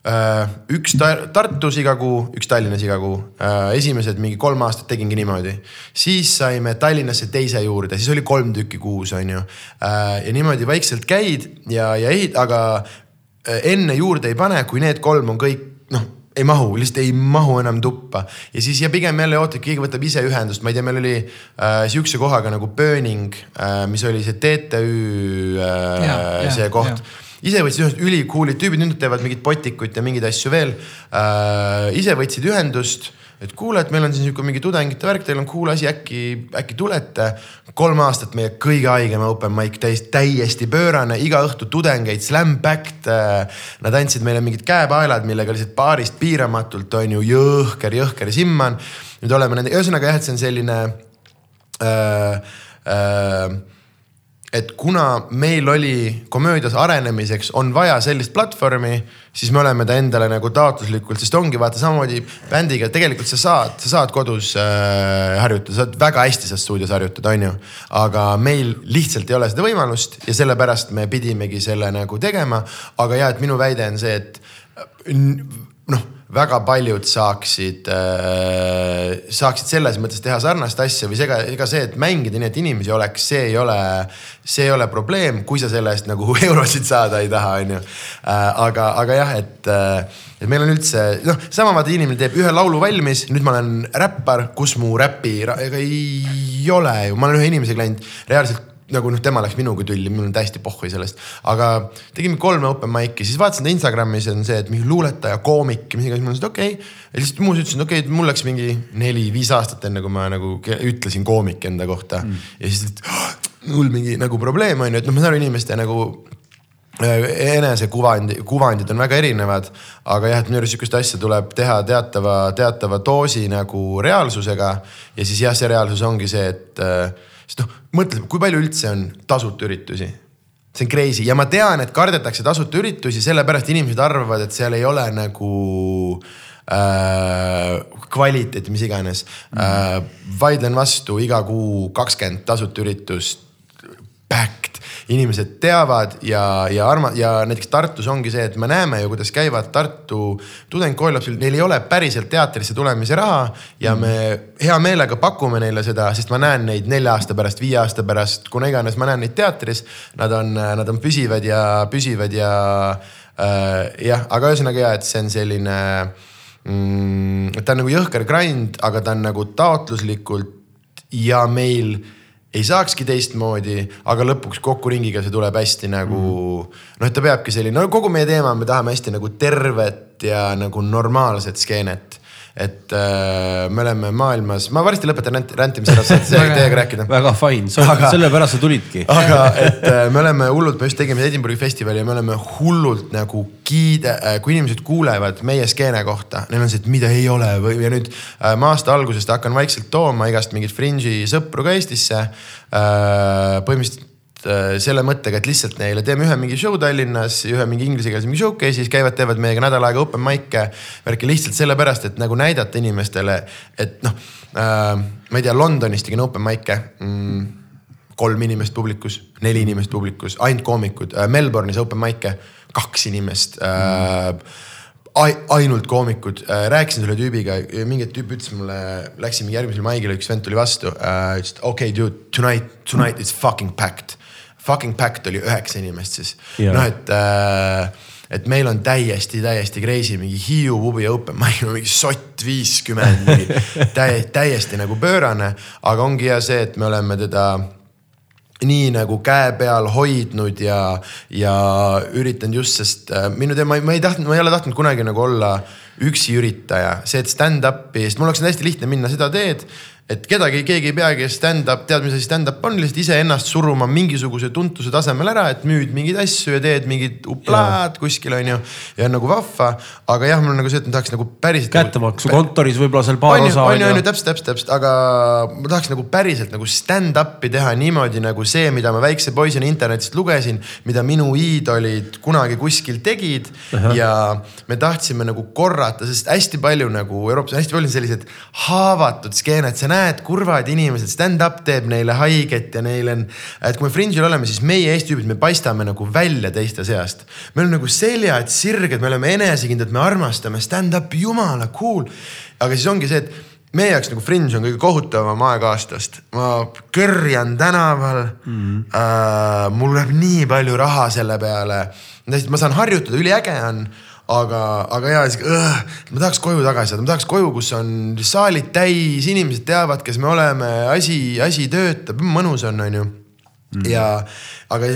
Äh, üks Tartus iga kuu, üks Tallinnas iga kuu. Äh, esimesed mingi kolm aastat tegingi niimoodi. siis saime Tallinnasse teise juurde, siis oli kolm tükki kuus, on ju. Äh, ja niimoodi vaikselt käid ja, ja ehit-, aga enne juurde ei pane, kui need kolm on kõik noh ei mahu, lihtsalt ei mahu enam tuppa. Ja siis ja pigem jälle ootad, keegi võtab ise ühendust, ma ei tea, meil oli äh, sihukese kohaga nagu Burning äh,, mis oli see TTÜ äh, ja, see ja, koht ise võtsid ühendust, ülikoolid tüübid, nüüd nad teevad mingit potikut ja mingeid asju veel. Äh,. ise võtsid ühendust, et kuule, et meil on siin sihuke mingi tudengite värk, teil on cool asi, äkki, äkki tulete. kolm aastat meie kõige haigem open mic, täiesti, täiesti pöörane, iga õhtu tudengeid slam backed. Nad andsid meile mingid käepaelad, millega lihtsalt baarist piiramatult on ju jõhker, jõhker simman. nüüd oleme nende, ühesõnaga jah, et see on selline äh,. Äh, et kuna meil oli komöödias arenemiseks on vaja sellist platvormi, siis me oleme ta endale nagu taotluslikult, sest ongi vaata samamoodi bändiga, tegelikult sa saad, sa saad kodus äh, harjutada, saad väga hästi saad stuudios harjutada, on ju. aga meil lihtsalt ei ole seda võimalust ja sellepärast me pidimegi selle nagu tegema. aga ja, et minu väide on see, et noh väga paljud saaksid äh,, saaksid selles mõttes teha sarnast asja või ega, ega see, et mängida nii, et inimesi oleks, see ei ole, see ei ole probleem, kui sa selle eest nagu eurosid saada ei taha, on ju. Äh, aga, aga jah, et, äh, et meil on üldse noh, sama vaata inimene teeb ühe laulu valmis, nüüd ma olen räppar, kus mu räpi, ega ei ole ju, ma olen ühe inimesega läinud reaalselt nagu noh, tema läks minuga tülli, mul on täiesti pohhui sellest. aga tegime kolme open mic'i, siis vaatasin ta Instagramis on see, et mingi luuletaja, koomik, mis iganes, ma mõtlesin, et okei okay.. ja lihtsalt muus ütlesin, okei okay,, et mul läks mingi neli-viis aastat enne, kui ma nagu ütlesin koomik enda kohta mm.. ja siis, et oh, mul mingi nagu probleem on ju, et noh, ma saan aru inimeste nagu äh, enesekuvandi, kuvandid on väga erinevad, aga jah, et minu arust sihukest asja tuleb teha teatava, teatava doosi nagu reaalsusega. ja siis jah, see reaalsus ongi see, et äh, sest noh, mõtle, kui palju üldse on tasuta üritusi see on crazy ja ma tean, et kardetakse tasuta üritusi, sellepärast inimesed arvavad, et seal ei ole nagu äh, kvaliteeti, mis iganes mm. äh,. vaidlen vastu iga kuu kakskümmend tasuta üritust. Backed inimesed teavad ja, ja arma- ja näiteks Tartus ongi see, et me näeme ju, kuidas käivad Tartu tudengkoolilapsed, neil ei ole päriselt teatrisse tulemise raha ja me hea meelega pakume neile seda, sest ma näen neid nelja aasta pärast, viie aasta pärast, kuna iganes ma näen neid teatris. Nad on, nad on püsivad ja püsivad ja äh, jah, aga ühesõnaga ja, et see on selline mm,. ta on nagu jõhker grind, aga ta on nagu taotluslikult ja meil ei saakski teistmoodi, aga lõpuks kokkuringiga see tuleb hästi nagu mm. noh, et ta peabki selline, no kogu meie teema, me tahame hästi nagu tervet ja nagu normaalset skeenet et äh, me oleme maailmas, ma varsti lõpetan rant, rantimise ära, saate teiega rääkida. väga fine, sellepärast sa tulidki. aga et äh, me oleme hullult, me just tegime Edinburgh'i festivali ja me oleme hullult nagu kiide äh,, kui inimesed kuulevad meie skeene kohta, neil on see, et mida ei ole või, ja nüüd äh, ma aasta algusest hakkan vaikselt tooma igast mingeid fringe'i sõpru ka Eestisse äh,. põhimõtteliselt selle mõttega, et lihtsalt neile teeme ühe mingi show Tallinnas, ühe mingi inglisekeelse mingi showcase'i, siis käivad, teevad meiega nädal aega open mic'e. värki lihtsalt sellepärast, et nagu näidata inimestele, et noh äh,, ma ei tea, Londonis tegin open mic'e mm, kolm inimest publikus, neli inimest publikus, ainult koomikud äh,. Melbourne'is open mic'e, kaks inimest äh, mm. ainult koomikud äh,, rääkisin selle tüübiga, mingi tüüp ütles mulle, läksime järgmisel maigile, üks vend tuli vastu äh,, ütles, okei okay, dude, tonight, tonight it's fucking packed fucking packed oli üheksa inimest siis. noh, et äh, et meil on täiesti, täiesti crazy mingi Hiiu pubi open mic, mingi sott viiskümmend, täiesti, täiesti nagu pöörane. aga ongi hea see, et me oleme teda nii nagu käe peal hoidnud ja, ja üritanud just, sest äh, minu teema, ma ei tahtnud, ma ei ole tahtnud kunagi nagu olla üksi üritaja, see, et stand-up'i, sest mul oleks hästi lihtne minna seda teed et kedagi, keegi ei peagi stand-up, tead, mis asi stand-up on, lihtsalt iseennast suruma mingisuguse tuntuse tasemel ära, et müüd mingeid asju ja teed mingid uplaad kuskil onju. ja on nagu vahva, aga jah, mul on nagu see, et ma tahaks nagu päriselt. kättemaksu nagu, kontoris võib-olla seal paar osa on ju. on ju, täpselt, täpselt, täpselt, aga ma tahaks nagu päriselt nagu stand-up'i teha niimoodi nagu see, mida ma väikse poisina internetist lugesin, mida minu iidolid kunagi kuskil tegid uh. -huh. ja me tahtsime nagu korrata, sest hästi palju nagu Euroopas on hästi palju sellised haavatud skeened, sa näed näed, kurvad inimesed, stand-up teeb neile haiget ja neil on, et kui me Fringe'il oleme, siis meie Eesti tüübid, me paistame nagu välja teiste seast. meil on nagu seljad sirged, me oleme enesekindlad, me armastame stand-up'i, jumala cool. aga siis ongi see, et meie jaoks nagu Fringe on kõige kohutavam aeg aastast. ma kõrjan tänaval mm.. Äh, mul läheb nii palju raha selle peale. ma saan harjutada, üliäge on aga, aga ja siis äh, ma tahaks koju tagasi saada, ma tahaks koju, kus on saalid täis, inimesed teavad, kes me oleme, asi, asi töötab, mõnus on, onju ja, aga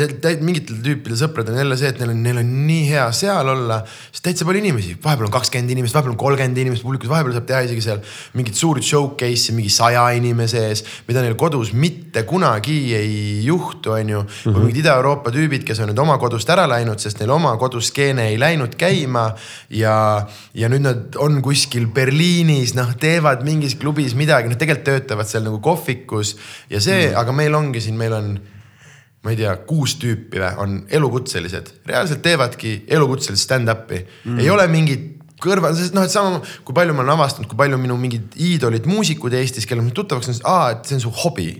mingitel tüüpidel sõpradel on jälle see, et neil on, neil on nii hea seal olla, sest täitsa palju inimesi, vahepeal on kakskümmend inimest, vahepeal on kolmkümmend inimest publikus, vahepeal saab teha isegi seal mingit suurt showcase'i mingi saja inimese ees, mida neil kodus mitte kunagi ei juhtu, on ju mm. -hmm. või mingid Ida-Euroopa tüübid, kes on nüüd oma kodust ära läinud, sest neil oma koduskeene ei läinud käima ja, ja nüüd nad on kuskil Berliinis, noh, teevad mingis klubis midagi, noh, tegelikult töötavad seal nagu kohvikus ja see mm, -hmm. aga meil ongi siin, meil on ma ei tea, kuus tüüpi või, on elukutselised, reaalselt teevadki elukutselist stand-up'i. Mm., ei ole mingit kõrval, sest noh, et sama, kui palju ma olen avastanud, kui palju minu mingid iidolid, muusikud Eestis, kellega ma tuttavaks olen, aa, et see on su hobi.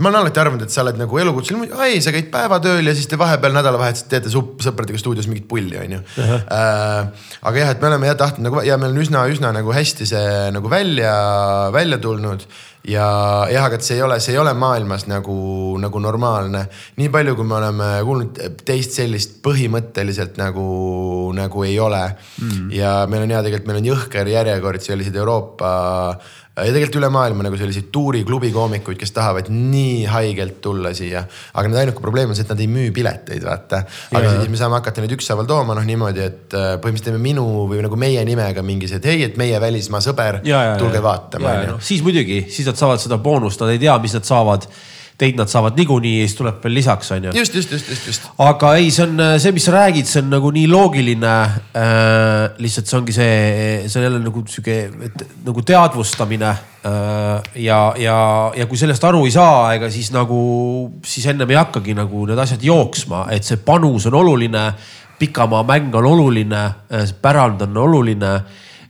Ma olen alati arvanud, et sa oled nagu elukutseline, ei, sa käid päevatööl ja siis te vahepeal nädalavahetusel teete sõpradega stuudios mingit pulli, onju. Äh, aga jah, et me oleme jah tahtnud nagu ja meil on üsna, üsna nagu hästi see nagu välja, välja tulnud ja jah, aga et see ei ole, see ei ole maailmas nagu, nagu normaalne. nii palju, kui me oleme kuulnud teist sellist põhimõtteliselt nagu, nagu ei ole mm.. ja meil on hea, tegelikult meil on jõhker järjekord selliseid Euroopa ja tegelikult üle maailma nagu selliseid tuuriklubi koomikuid, kes tahavad nii haigelt tulla siia. aga nende ainuke probleem on see, et nad ei müü pileteid, vaata. aga ja, siis me saame hakata neid ükshaaval tooma, noh niimoodi, et äh, põhimõtteliselt teeme minu või nagu meie nimega mingi see, et hei, et meie välismaa sõber, tulge vaatama. No, siis muidugi, siis nad saavad seda boonust, nad ei tea, mis nad saavad teid nad saavad niikuinii siis tuleb veel lisaks, on ju. just, just, just, just, just. aga ei, see on see, mis sa räägid, see on nagu nii loogiline äh,. lihtsalt see ongi see, see on jälle nagu sihuke nagu teadvustamine äh,. ja, ja, ja kui sellest aru ei saa, ega siis nagu, siis ennem ei hakkagi nagu need asjad jooksma, et see panus on oluline. pikamaa mäng on oluline, äh, pärand on oluline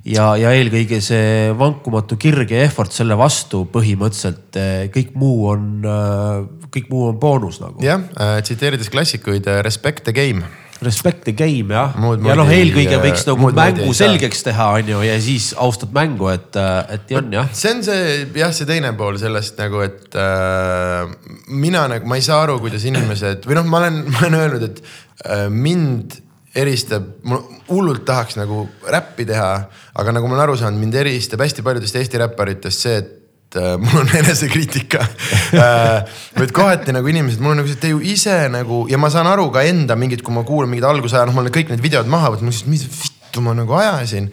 ja, ja eelkõige see vankumatu kirg ja effort selle vastu põhimõtteliselt eh, kõik muu on, eh, kõik muu on boonus nagu. jah, eh, tsiteerides klassikuid, respect the game respect the game jah. ja noh, eelkõige võiks nagu mängu selgeks teha, on ju, ja siis austad mängu, et, et on jah. see on see jah, see teine pool sellest nagu, et äh, mina nagu, ma ei saa aru, kuidas inimesed või noh, ma olen, ma olen öelnud, et äh, mind eristab, mul hullult tahaks nagu räppi teha, aga nagu ma olen aru saanud, mind eristab hästi paljudest Eesti räpparitest see, et äh, mul on enesekriitika äh,. et kohati nagu inimesed, mul on nagu see, et te ju ise nagu ja ma saan aru ka enda mingit, kui ma kuulan mingit algusaja, noh, ma olen kõik need videod maha võtnud, ma lihtsalt, mis vittu ma nagu ajasin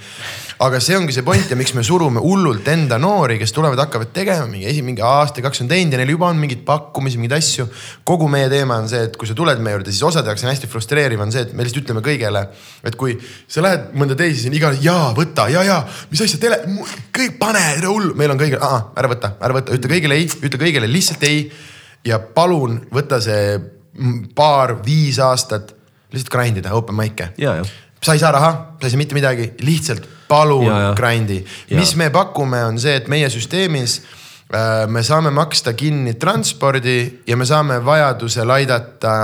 aga see ongi see point ja miks me surume hullult enda noori, kes tulevad, hakkavad tegema mingi esi, mingi aasta, kaks on teinud ja neil juba on mingeid pakkumisi, mingeid asju. kogu meie teema on see, et kui sa tuled meie juurde, siis osade jaoks on hästi frustreeriv on see, et me lihtsalt ütleme kõigele, et kui sa lähed mõnda teisi siin iga, jaa, võta ja, ja mis asja, tele, kõik pane, hull, meil on kõigil, ära võta, ära võta, ütle kõigile ei, ütle kõigile lihtsalt ei. ja palun võta see paar-viis aastat lihtsalt grind ida, open mic'e. sa ei saa raha, sa ei saa mitte midagi, lihtsalt palun grind'i. mis me pakume, on see, et meie süsteemis äh, me saame maksta kinni transpordi ja me saame vajadusel aidata,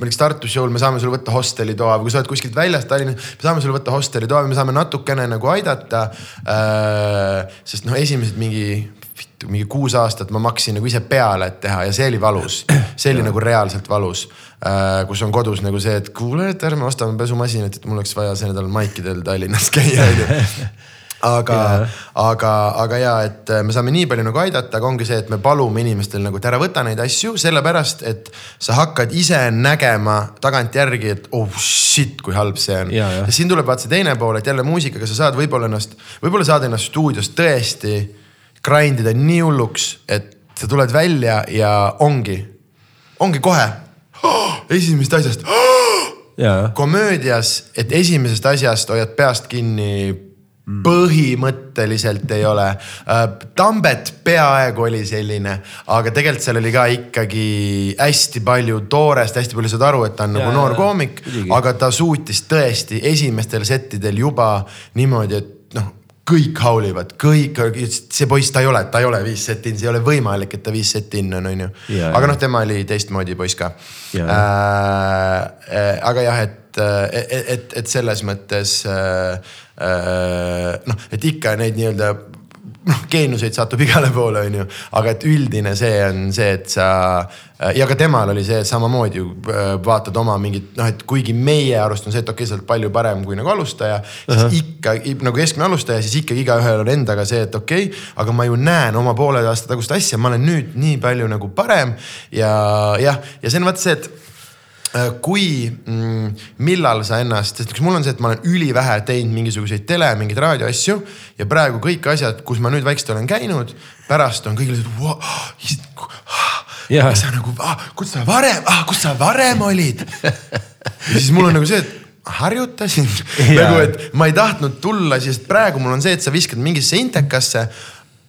näiteks Tartu show'l me saame sulle võtta hostelitoa või kui sa oled kuskilt väljast Tallinnas, me saame sulle võtta hostelitoa või me saame natukene nagu aidata. Äh, sest noh, esimesed mingi mingi kuus aastat ma maksin nagu ise peale, et teha ja see oli valus. see oli nagu reaalselt valus äh,. kus on kodus nagu see, et kuule, et ärme ostame pesumasinat, et mul oleks vaja see nädal maikidel Tallinnas käia, onju. aga, aga, aga ja, et me saame nii palju nagu aidata, aga ongi see, et me palume inimestel nagu, et ära võta neid asju, sellepärast et sa hakkad ise nägema tagantjärgi, et oh shit, kui halb see on. Ja, ja. ja siin tuleb vaata see teine pool, et jälle muusikaga sa saad võib-olla ennast, võib-olla saad ennast stuudios tõesti grind ida nii hulluks, et sa tuled välja ja ongi, ongi kohe oh, esimesest asjast oh! komöödias, et esimesest asjast hoiad peast kinni põhimõtteliselt ei ole. Tambet peaaegu oli selline, aga tegelikult seal oli ka ikkagi hästi palju toorest, hästi palju saad aru, et ta on Jaa, nagu noor koomik, aga ta suutis tõesti esimestel settidel juba niimoodi, et noh kõik haulivad, kõik, see poiss, ta ei ole, ta ei ole viis setti in, see ei ole võimalik, et ta viis setti in on, onju. Jaa, aga noh, tema oli teistmoodi poiss ka. Jaa. Äh, aga jah, et, et, et, et selles mõttes äh, äh, noh, et ikka neid nii-öelda noh, geeniuseid satub igale poole, onju, aga et üldine see on see, et sa ja ka temal oli see samamoodi ju äh, vaatad oma mingit noh, et kuigi meie arust on see, et okei okay,, sa oled palju parem kui nagu alustaja, siis uh -huh. ikka nagu keskmine alustaja, siis ikkagi igaühel on endaga see, et okei okay,, aga ma ju näen oma poole aasta tagust asja, ma olen nüüd nii palju nagu parem ja jah, ja see on vaata see, et kui mm,, millal sa ennast, sest mul on see, et ma olen ülivähe teinud mingisuguseid tele, mingeid raadioasju ja praegu kõik asjad, kus ma nüüd vaikselt olen käinud, pärast on kõigil see wow,, Jaa. sa nagu, kus sa varem, kus sa varem olid. ja siis mul on nagu see, et harjutasin nagu, et ma ei tahtnud tulla, sest praegu mul on see, et sa viskad mingisse intekasse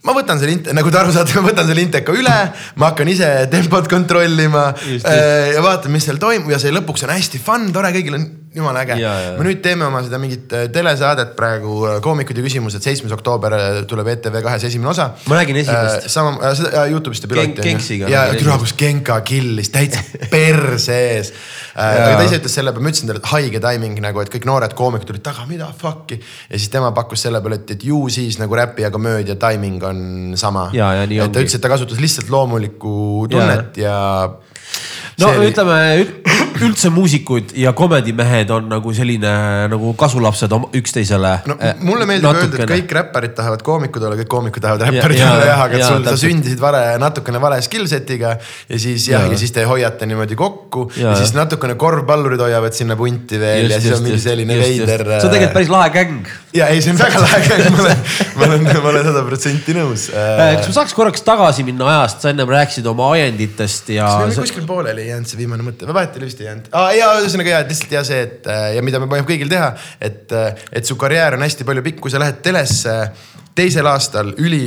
ma võtan selle nagu te aru saate, ma võtan selle inteka üle, ma hakkan ise tempot kontrollima Just, just. äh, ja vaatan, mis seal toimub ja see lõpuks on hästi fun, tore, kõigil on jumala äge. Me nüüd teeme oma seda mingit äh, telesaadet praegu, koomikud ja küsimused, seitsmes oktoober äh, tuleb ETV kahes esimene osa. Ma nägin esimest. sama äh,, seda äh, Youtube'ist ja piloti Genk- Genksiga ja türa, kus Genka killis täitsa perse ees. aga ta ise ütles selle peale, ma ütlesin talle, et haige timing nagu, et kõik noored koomikud tulid taga, mida fuck'i. ja siis tema pakkus selle peale, et, et ju siis nagu räpi ja komöödia timing on sama. Et ta ütles, et ta kasutas lihtsalt loomulikku tunnet ja, ja no see oli- ütleme ül- üldse muusikud ja komedimehed on nagu selline nagu kasulapsed üksteisele. no mulle meeldib öelda, et kõik räpparid tahavad koomikud olla, kõik koomikud tahavad räpparid olla jah, aga ja, sul, sa sündisid vale, natukene vale skill set'iga ja siis jah, Ja. ja siis te hoiate niimoodi kokku ja, Ja, siis natukene korvpallurid hoiavad sinna punti veel ja siis on mingi selline veider. äh, see on tegelikult päris lahe gäng. ja ei, see on väga lahe, ma olen, ma olen, ma olen sada protsenti nõus. kas ma saaks korraks tagasi minna ajast, sa ennem rääkisid oma ajenditest ja kas meil kuskil pooleli ei jäänud see viimane mõte vahet ei ole vist ei jäänud ah,? ja ühesõnaga ja lihtsalt ja see, et äh, ja mida me paneme kõigil teha, et, et su karjäär on hästi palju pikk, kui sa lähed telesse teisel aastal üli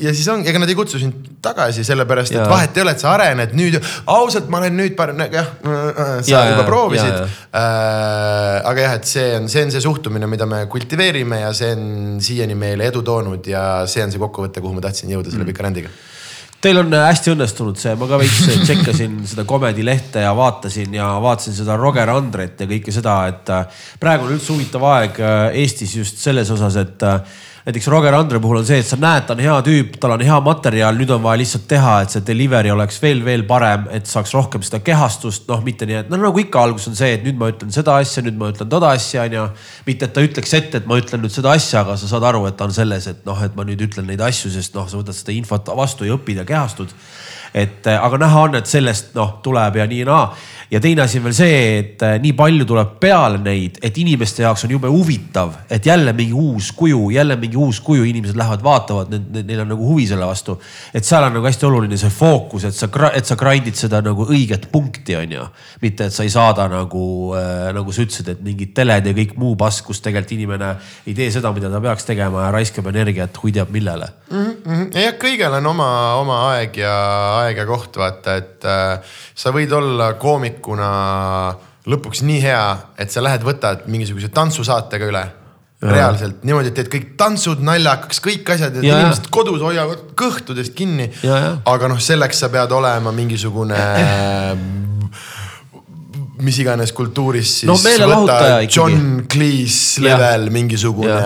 ja siis on, ega nad ei kutsu sind tagasi, sellepärast et Jaa. vahet ei ole, et sa arened nüüd, ausalt, ma olen nüüd parem, jah, sa Jaa, juba proovisid. Äh, aga jah, et see on, see on see suhtumine, mida me kultiveerime ja see on siiani meile edu toonud ja see on see kokkuvõte, kuhu ma tahtsin jõuda selle pika rändiga. Teil on äh, hästi õnnestunud see, ma ka veits tšekkasin seda Comedy lehte ja vaatasin ja vaatasin seda Roger Andret ja kõike seda, et äh, praegu on üldse huvitav aeg äh, Eestis just selles osas, et äh, näiteks Roger Andre puhul on see, et sa näed, ta on hea tüüp, tal on hea materjal, nüüd on vaja lihtsalt teha, et see delivery oleks veel, veel parem, et saaks rohkem seda kehastust, noh, mitte nii, et no nagu ikka alguses on see, et nüüd ma ütlen seda asja, nüüd ma ütlen toda asja, onju. mitte, et ta ütleks ette, et ma ütlen nüüd seda asja, aga sa saad aru, et ta on selles, et noh, et ma nüüd ütlen neid asju, sest noh, sa võtad seda infot vastu ja õpid ja kehastud et aga näha on, et sellest noh, tuleb ja nii ja naa. Ja teine asi on veel see, et äh, nii palju tuleb peale neid, et inimeste jaoks on jube huvitav, et jälle mingi uus kuju, jälle mingi uus kuju, inimesed lähevad, vaatavad, neil on nagu huvi selle vastu. et seal on nagu hästi oluline see fookus, et sa, et sa grind'id seda nagu õiget punkti, on ju. mitte, et sa ei saada nagu äh,, nagu sa ütlesid, et mingid teled ja kõik muu pask, kus tegelikult inimene ei tee seda, mida ta peaks tegema ja raiskab energiat, hui teab millele Mhm. jah, kõigel on oma, oma aeg ja aeg ja koht, vaata, et äh, sa võid olla koomikuna lõpuks nii hea, et sa lähed, võtad mingisuguse tantsusaatega üle. reaalselt niimoodi, et teed kõik tantsud naljakaks, kõik asjad ja, Ja, inimesed kodus hoiavad kõhtudest kinni. Aga noh, selleks sa pead olema mingisugune mis iganes kultuuris siis No ikkagi. John Cleese level mingisugune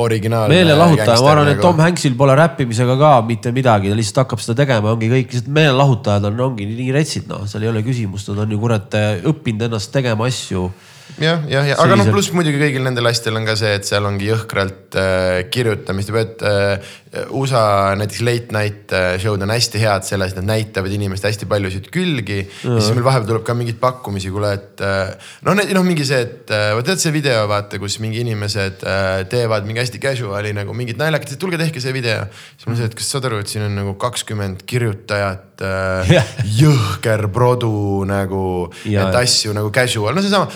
originaal. meelelahutaja, ma arvan, nagu. et Tom Hanksil pole räppimisega ka mitte midagi, ta lihtsalt hakkab seda tegema, ongi kõik, lihtsalt meelelahutajad on, ongi nii retsid, noh, seal ei ole küsimust, nad on ju kurat õppinud ennast tegema asju jah, jah, ja aga noh, pluss muidugi kõigil nendel asjadel on ka see, et seal ongi jõhkralt äh, kirjutamist ja pead äh, USA näiteks late night äh, show'd on hästi head selles, et nad näitavad inimeste hästi paljusid külgi mm. -hmm. siis meil vahepeal tuleb ka mingeid pakkumisi, kuule, et äh, noh, noh mingi see, et äh, tead see video, vaata, kus mingi inimesed teevad mingi hästi casual'i nagu mingit naljakat, tulge tehke see video. siis mul see, et kas saad aru, et siin on nagu kakskümmend kirjutajat yeah., jõhker produ nagu, et asju nagu casual, no seesama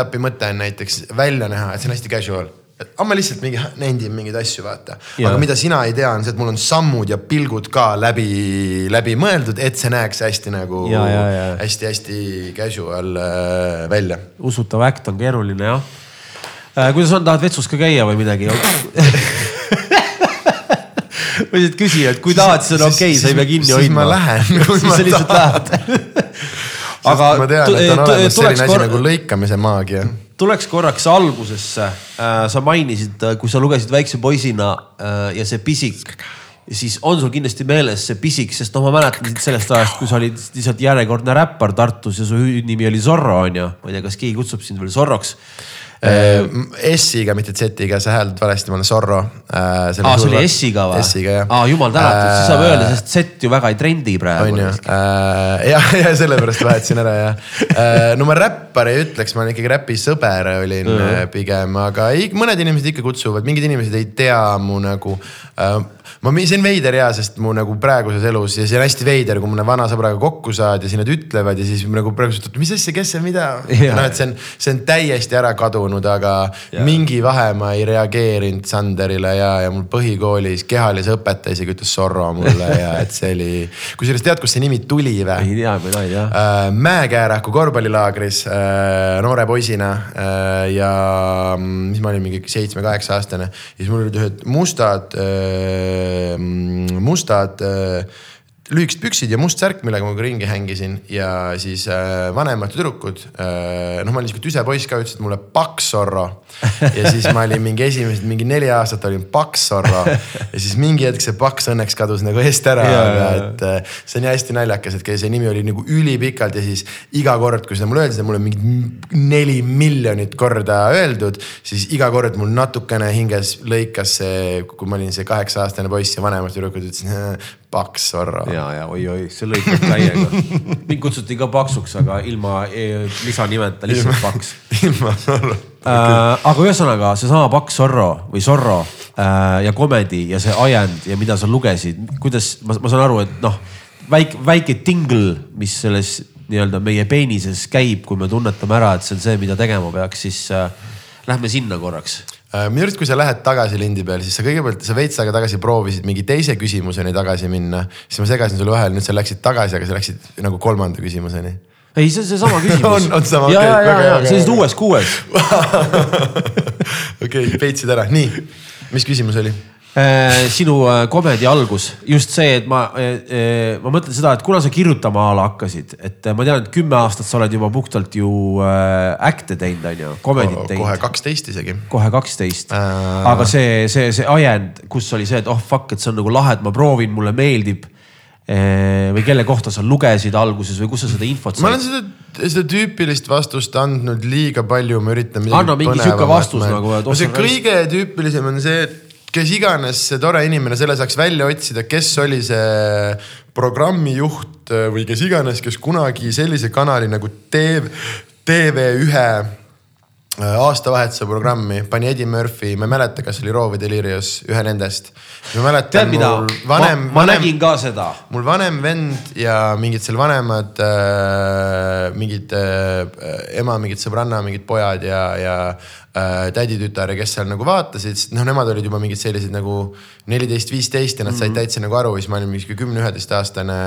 stand-up'i mõte on näiteks välja näha, et see on hästi casual aga ma lihtsalt mingi nendin mingeid asju, vaata. aga mida sina ei tea, on see, et mul on sammud ja pilgud ka läbi, läbi mõeldud, et see näeks hästi nagu hästi-hästi casual äh, välja. usutav äkt on keeruline jah äh,. kuidas on, tahad vetsus ka käia või midagi ma lihtsalt küsin, et kui tahad, siis on okei okay,, sa ei pea kinni hoidma. siis ma lähen. siis sa lihtsalt lähed aga ma tean, et on olemas selline asi nagu lõikamise maagia tuleks korraks algusesse. Äh, sa mainisid, äh, kui sa lugesid väikse poisina äh, ja see pisik, siis on sul kindlasti meeles see pisik, sest noh, ma mäletan sind sellest ajast, kui sa olid lihtsalt järjekordne räppar Tartus ja su hüüdnimi oli Zorro on ju. ma ei tea, kas keegi kutsub sind veel Zorroks S-iga, mitte Z-iga, sa hääldad valesti, ma olen Zorro äh,. aa, see oli S-iga või? S-iga jah. aa, jumal tänatud äh,, siis saab öelda, sest Z ju väga ei trendi praegu. on ju äh,, jah, ja sellepärast vahetasin ära jah äh,. no ma räppar ei ütleks, ma olen ikkagi räpisõber olin mm -hmm. pigem, aga ei, mõned inimesed ikka kutsuvad, mingid inimesed ei tea mu nagu äh, ma, see on veider ja, sest mu nagu praeguses elus ja see on hästi veider, kui mõne vana sõbraga kokku saad ja siis nad ütlevad ja siis nagu praegu, mis asja, kes see, mida. noh, et see on, see on täiesti ära kadunud, aga ja. mingi vahe ma ei reageerinud Sanderile ja, ja mul põhikoolis kehalise õpetaja isegi ütles Zorro mulle ja et see oli. kusjuures tead, kust see nimi tuli või? ei tea, mina ei tea äh,. Mäekääraku korvpallilaagris äh, noore poisina äh, ja mm, mis ma olin mingi seitsme-kaheksa aastane ja siis mul olid ühed mustad mustad äh, lühikesed püksid ja must särk, millega ma ringi hängisin ja siis äh, vanemad tüdrukud äh,. noh, ma olin sihuke tüse poiss ka, ütlesid mulle paks Zorro. ja siis ma olin mingi esimesed mingi neli aastat olin paks Zorro. ja siis mingi hetk see paks õnneks kadus nagu eest ära, aga et äh, see on hästi naljakas, et see nimi oli nagu ülipikalt ja siis iga kord, kui seda mulle öeldi, seda mulle mingi neli miljonit korda öeldud. siis iga kord mul natukene hinges lõikas see, kui ma olin see kaheksa aastane poiss ja vanemad tüdrukud ütlesid paks Zorro. ja, ja oi-oi, see lõikab täiega. mind kutsuti ka paksuks, aga ilma e lisanimeta, lihtsalt paks. ilma Zorro äh,. aga ühesõnaga seesama Paks Zorro või Zorro äh, ja Comedy ja see ajend ja mida sa lugesid, kuidas ma, ma saan aru, et noh, väike, väike tingl, mis selles nii-öelda meie peenises käib, kui me tunnetame ära, et see on see, mida tegema peaks, siis äh, lähme sinna korraks minu arust, kui sa lähed tagasi lindi peale, siis sa kõigepealt, sa veits aega tagasi proovisid mingi teise küsimuseni tagasi minna. siis ma segasin sulle vahele, nüüd sa läksid tagasi, aga sa läksid nagu kolmanda küsimuseni. ei, see on seesama küsimus on, on sama. ja, ja, ja, ja, see on uues kuues okei, peitsid ära, nii, mis küsimus oli? Äh, sinu komedi äh, algus, just see, et ma, äh, ma mõtlen seda, et kuna sa kirjutama a la hakkasid, et ma tean, et kümme aastat sa oled juba puhtalt ju äkte teinud, on ju, komedit teinud. kohe kaksteist isegi. kohe kaksteist äh..., aga see, see, see ajend, kus oli see, et oh fuck, et see on nagu lahe, et ma proovin, mulle meeldib või kelle kohta sa lugesid alguses või kus sa seda infot said? ma olen seda, seda tüüpilist vastust andnud liiga palju, ma üritan. anna mingi sihuke vastus nagu. no see kõige tüüpilisem on see, et kes iganes see tore inimene selle saaks välja otsida, kes oli see programmijuht äh, või kes iganes, kes kunagi sellise kanali nagu TV, TV1 äh, aastavahetuse programmi pani Eddie Murphy, ma ei mäleta, kas oli Raw või Delirious, ühe nendest. ma mäletan, mul vanem, ma, ma vanem, nägin ka seda. mul vanem vend ja mingid seal vanemad äh,, mingid äh, ema, mingid sõbranna, mingid pojad ja, ja äh, täditütar ja kes seal nagu vaatasid, sest noh, nemad olid juba mingid sellised nagu neliteist, viisteist ja nad said mm -hmm. täitsa nagu aru ja siis ma olin mingi kümne-üheteistaastane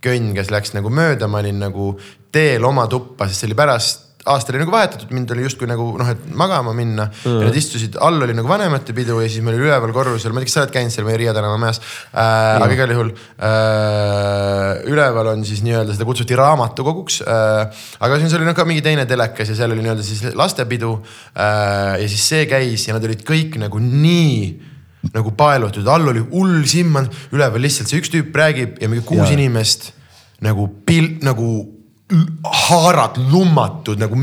könn, kes läks nagu mööda, ma olin nagu teel oma tuppa, sest see oli pärast aasta oli nagu vahetatud, mind oli justkui nagu noh, et magama minna mm.. ja nad istusid, all oli nagu vanemate pidu ja siis meil oli üleval korrusel, ma ei tea, kas sa oled käinud seal meie Riia tänava majas äh,. aga igal juhul äh, üleval on siis nii-öelda seda kutsuti raamatukoguks äh,. aga siis oli noh ka mingi teine telekas ja seal oli nii-öelda siis lastepidu äh,. ja siis see käis ja nad olid kõik nagu nii nagu paelutud, all oli hull simm, üleval lihtsalt see üks tüüp räägib ja mingi kuus ja. inimest nagu pil-, nagu haarad lummatud nagu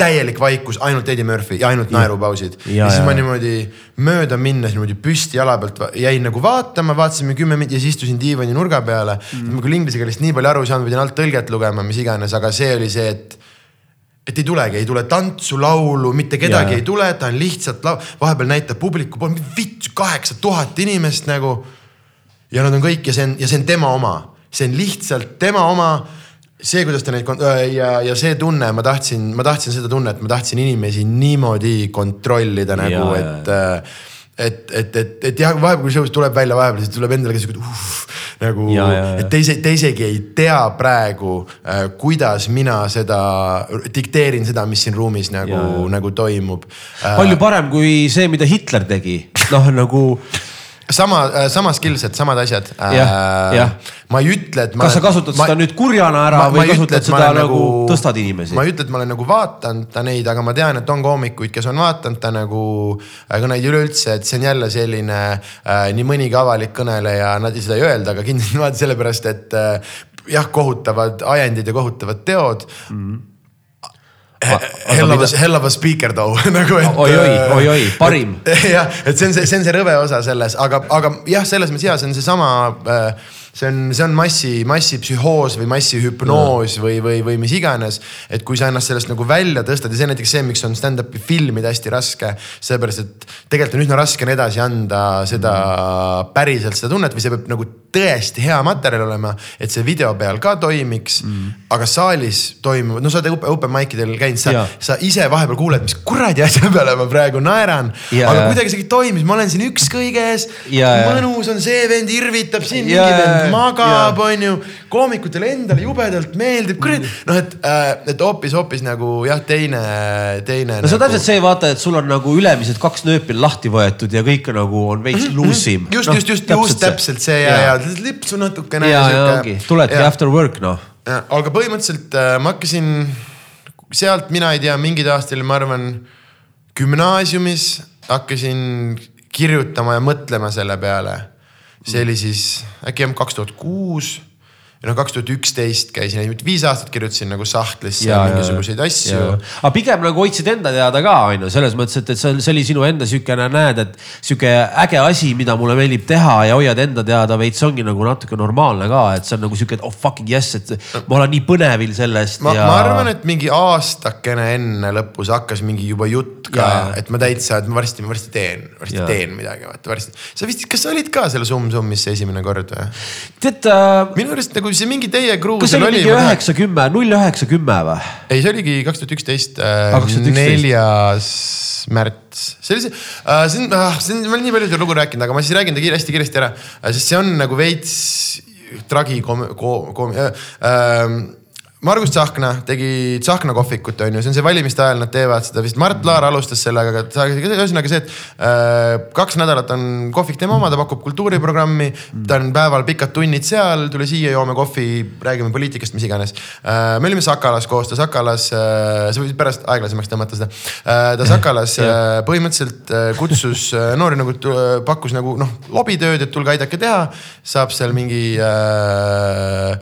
täielik vaikus, ainult Eddie Murphy ja ainult naerupausid. ja, Ja, ja siis ja, ma ja. niimoodi mööda minnes niimoodi püsti jala pealt jäin nagu vaatama, vaatasime kümme minutit ja siis istusin diivani nurga peale mm.. ma küll inglise keelest nii palju aru ei saanud, pidin alt tõlget lugema, mis iganes, aga see oli see, et et ei tulegi, ei tule tantsu, laulu, mitte kedagi Jaa. ei tule, ta on lihtsalt lau-, vahepeal näitab publiku poole, vitt kaheksa tuhat inimest nagu. ja nad on kõik ja see on, ja see on tema oma, see on lihtsalt tema oma see, kuidas ta neid kon- ja, ja see tunne, ma tahtsin, ma tahtsin seda tunnet, ma tahtsin inimesi niimoodi kontrollida nagu, et äh, et, et, et, et jah, vahepeal kui show'st tuleb välja, vahepeal siis tuleb endale ka siuke uh, nagu, et te ise, te isegi ei tea praegu äh,, kuidas mina seda dikteerin seda, mis siin ruumis nagu nagu toimub. Äh,. palju parem kui see, mida Hitler tegi, noh nagu sama, sama skillset, samad asjad. Jah. ma ei ütle, et ma. kas sa kasutad seda nüüd kurjana ära või kasutad seda nagu tõstad inimesi ma? ei ütle, et ma olen nagu vaadanud ta neid, aga ma tean, et on koomikuid, kes on vaadanud ta nagu kõneid üleüldse, et see on jälle selline äh, nii mõnigi avalik kõneleja, nad ei seda ei öelda, aga kindlasti vaata sellepärast, et äh, jah, kohutavad ajendid ja kohutavad teod mm.. Hell of a, hell of a speaker though nagu et. Oi-oi, oi-oi, parim. jah, et see on see, see on see rõve osa selles, aga, aga jah, selles mõttes ja see on seesama äh, see on, see on massi, massipsühhoos või massihüpnoos või, või, või mis iganes. et kui sa ennast sellest nagu välja tõstad ja see on näiteks see, miks on stand-up'i filmida hästi raske. sellepärast, et tegelikult on üsna raske on edasi anda seda päriselt seda tunnet või see peab nagu tõesti hea materjal olema, et see video peal ka toimiks mm.. aga saalis toimuvad, no sa oled open, open mic idel käinud, sa sa ise vahepeal kuuled, mis kuradi asja peale ma praegu naeran. Aga jaa. kuidagi see toimis, ma olen siin üks kõiges. Jaa, jaa. mõnus on see vend irvitab siin, mingi vend magab, onju. koomikutele endale jubedalt meeldib, kurat, noh, et, et hoopis, hoopis nagu jah, teine, teine. no see on täpselt see, vaata, et sul on nagu ülemised kaks nööpi lahti võetud ja kõik nagu on veits luusim. just, just, just, just täpselt see ja, ja lipsu natukene. ja, ja ongi, tuledki after work noh. Aga põhimõtteliselt äh, ma hakkasin sealt, mina ei tea, mingid aastal, ma arvan gümnaasiumis hakkasin kirjutama ja mõtlema selle peale. See oli siis äkki jah kaks tuhat kuus ja noh, kaks tuhat üksteist käisin, viis aastat kirjutasin nagu sahtlisse ja, mingisuguseid asju. aga pigem nagu hoidsid enda teada ka on ju, selles mõttes, et, et see see oli sinu enda siukene, näed, et sihuke äge asi, mida mulle meeldib teha ja hoiad enda teada veits ongi nagu natuke normaalne ka, et see on nagu sihuke, et oh fucking yes, et ma olen nii põnevil sellest ma, ja. ma arvan, et mingi aastakene enne lõpus hakkas mingi juba jutt ka et ma täitsa, et ma varsti, varsti teen, varsti Jaa. teen midagi, vaata varsti. sa vist, kas sa olid ka seal Sum Summis see esimene kord või? tead äh,, minu arust nagu see mingi teie crew kas see oli mingi. üheksa, kümme, null üheksa, kümme või? ei, see oligi kaks tuhat üksteist, 2011. neljas märts, see oli see uh,, see on uh,, see on, ma olen nii palju seda lugu rääkinud, aga ma siis räägin ta kiiresti, kiiresti ära uh,, sest see on nagu veits tragikoom-, koom- uh,, uh, Margus Tsahkna tegi Tsahkna kohvikut, on ju, see on see valimiste ajal nad teevad seda vist, Mart Laar alustas sellega, aga ühesõnaga see, et äh, kaks nädalat on kohvik tema oma, ta pakub kultuuriprogrammi, ta on päeval pikad tunnid seal, tule siia, joome kohvi, räägime poliitikast, mis iganes. Äh,. me olime Sakalas koos, ta Sakalas äh,, sa võid pärast aeglasemaks tõmmata seda. Äh,, ta Sakalas äh, põhimõtteliselt äh, kutsus äh, noori nagu, pakkus nagu noh, lobitööd, et tulge aidake teha, saab seal mingi äh, Äh,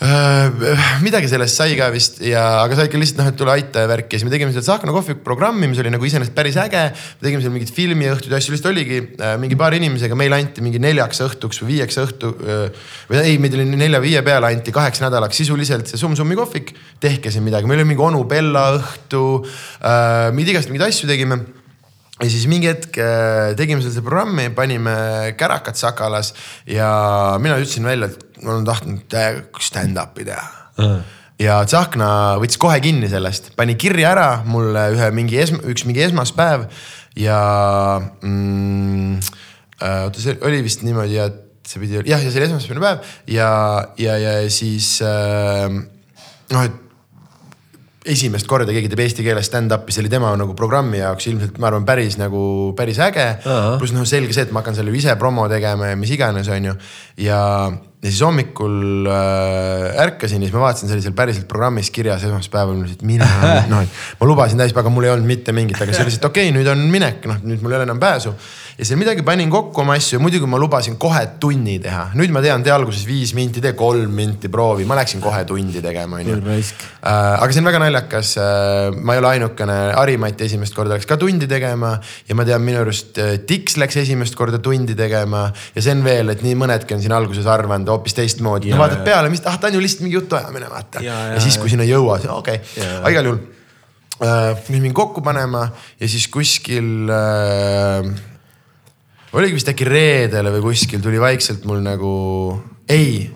midagi sellest sai ka vist ja, aga sai ikka lihtsalt noh, et tule aita ja värki ja siis me tegime seal Tsahkna kohviku programmi, mis oli nagu iseenesest päris äge. me tegime seal mingeid filmiõhtuid ja asju, lihtsalt oligi äh, mingi paari inimesega, meile anti mingi neljaks õhtuks või viieks õhtu äh,. või ei, meid oli nelja-viie peale anti kaheks nädalaks sisuliselt see Sum Sumi kohvik, tehke siin midagi, meil oli mingi onu Bella õhtu äh,, mida iganes mingeid asju tegime ja siis mingi hetk äh, tegime seal seda programmi, panime kärakat Sakalas ja mina ütlesin välja, et ma olen tahtnud stand-up'i teha. ja Tsahkna võttis kohe kinni sellest, pani kirja ära mulle ühe mingi esm-, üks mingi esmaspäev ja mm, äh, oota, see oli vist niimoodi, et see pidi, jah, ja see oli esmaspäevane päev ja, ja, ja siis äh, noh, et esimest korda keegi teeb eesti keeles stand-up'i, see oli tema nagu programmi jaoks ilmselt ma arvan, päris nagu päris äge. Pluss noh, selge see, et ma hakkan selle ise promo tegema ja mis iganes, on ju. ja ja siis hommikul äh, ärkasin ja siis ma vaatasin, see oli seal päriselt programmis kirjas esmaspäeval, ma ütlesin, et mina, noh, ma lubasin täispäeva, mul ei olnud mitte mingit, aga see oli lihtsalt okei okay,, nüüd on minek, noh nüüd mul ei ole enam pääsu. ja seal midagi panin kokku oma asju ja muidugi ma lubasin kohe tunni teha, nüüd ma tean, tee alguses viis minti, tee kolm minti, proovi, ma läksin kohe tundi tegema, onju. aga see on väga naljakas, äh, ma ei ole ainukene, Harimati esimest korda läks ka tundi tegema ja ma tean, minu arust äh, Dix läks esimest korda tundi tegema. Ja see on veel, et nii mõnedki on siin alguses arvanud hoopis teistmoodi. no vaatad peale, mis, ah ta on ju lihtsalt mingi jutuajamine, vaata. ja, siis, kui sinna ei jõua, siis okei okay., aga igal juhul äh,. mind kokku panema ja siis kuskil äh,. oligi vist äkki reedele või kuskil tuli vaikselt mul nagu, ei,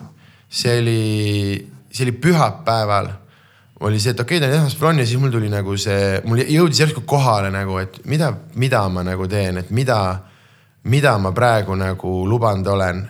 see oli, see oli pühapäeval oli see, et okei okay,, ta on esmaspäeval on ja siis mul tuli nagu see, mul jõudis järsku kohale nagu, et mida, mida ma nagu teen, et mida, mida ma praegu nagu lubanud olen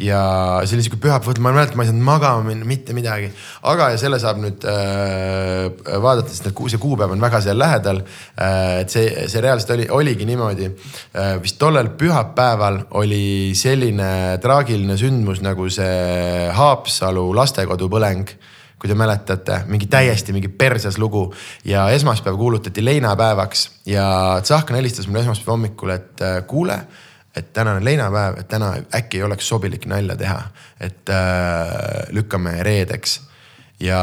ja see oli sihuke pühapäev, ma mäletan, ma ei saanud magama minna, mitte midagi. aga, ja selle saab nüüd äh, vaadata, sest need, see kuupäev on väga seal lähedal äh,. et see, see reaalselt oli, oligi niimoodi äh,. vist tollel pühapäeval oli selline traagiline sündmus nagu see Haapsalu lastekodu põleng kui te mäletate, mingi täiesti mingi perses lugu ja esmaspäev kuulutati leinapäevaks ja Tsahkna helistas mulle esmaspäeva hommikul, et äh, kuule et täna on leinapäev, et täna äkki ei oleks sobilik nalja teha, et äh, lükkame reedeks. ja,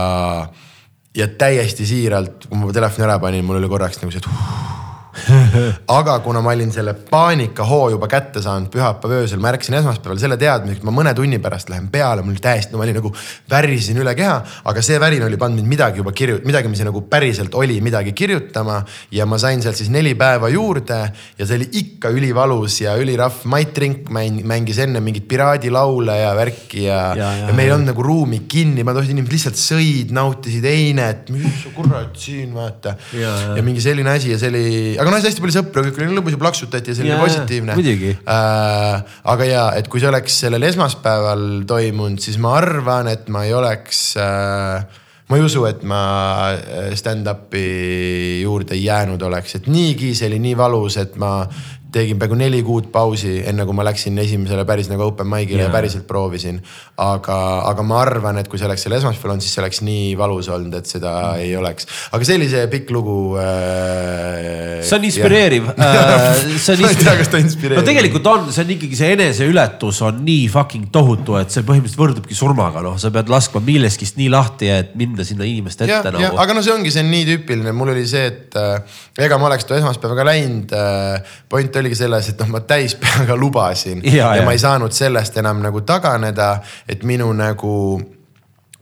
ja täiesti siiralt, kui ma telefoni ära panin, mul oli korraks nagu see, et uh, aga kuna ma olin selle paanikahoo juba kätte saanud pühapäeva öösel, ma ärkasin esmaspäeval selle teadmisega, et ma mõne tunni pärast lähen peale, mul täiesti no,, ma olin nagu värisin üle keha, aga see värin oli pannud mind midagi juba kirju-, midagi, mis nagu päriselt oli midagi kirjutama. ja ma sain sealt siis neli päeva juurde ja see oli ikka ülivalus ja ülirahv. Mait Rink mängis enne mingeid piraadilaule ja värki ja, ja, ja, ja meil ei olnud nagu ruumi kinni, ma tohtisin, inimesed lihtsalt sõid, nautisid einet, mis kurat siin vaata. Ja, ja. mingi selline asi ja see oli, aga noh, hästi palju sõpru, kõik oli lõbus ja plaksutati ja selline positiivne. Äh, aga ja, et kui see oleks sellel esmaspäeval toimunud, siis ma arvan, et ma ei oleks äh, ma ei usu, et ma äh, stand-up'i juurde jäänud oleks, et niigi see oli nii valus, et ma tegin peaaegu neli kuud pausi, enne kui ma läksin esimesele päris nagu open mic'ile yeah. ja päriselt proovisin. aga, aga ma arvan, et kui see oleks seal esmaspäeval olnud, siis see oleks nii valus olnud, et seda mm. ei oleks. aga see oli see pikk lugu äh,. see on inspireeriv äh, see on ma ei tea, kas ta inspireerib. no tegelikult on, see on ikkagi see eneseületus on nii fucking tohutu, et see põhimõtteliselt võrdubki surmaga, noh, sa pead laskma millestki nii lahti, et minna sinna inimeste ette nagu. aga no see ongi, see on nii tüüpiline, mul oli see, et äh, ega ma oleks too esmaspäeva ka läinud äh,. point oligi selles, et noh, ma täispeaga lubasin ja, ja, ja ma ei saanud sellest enam nagu taganeda, et minu nagu,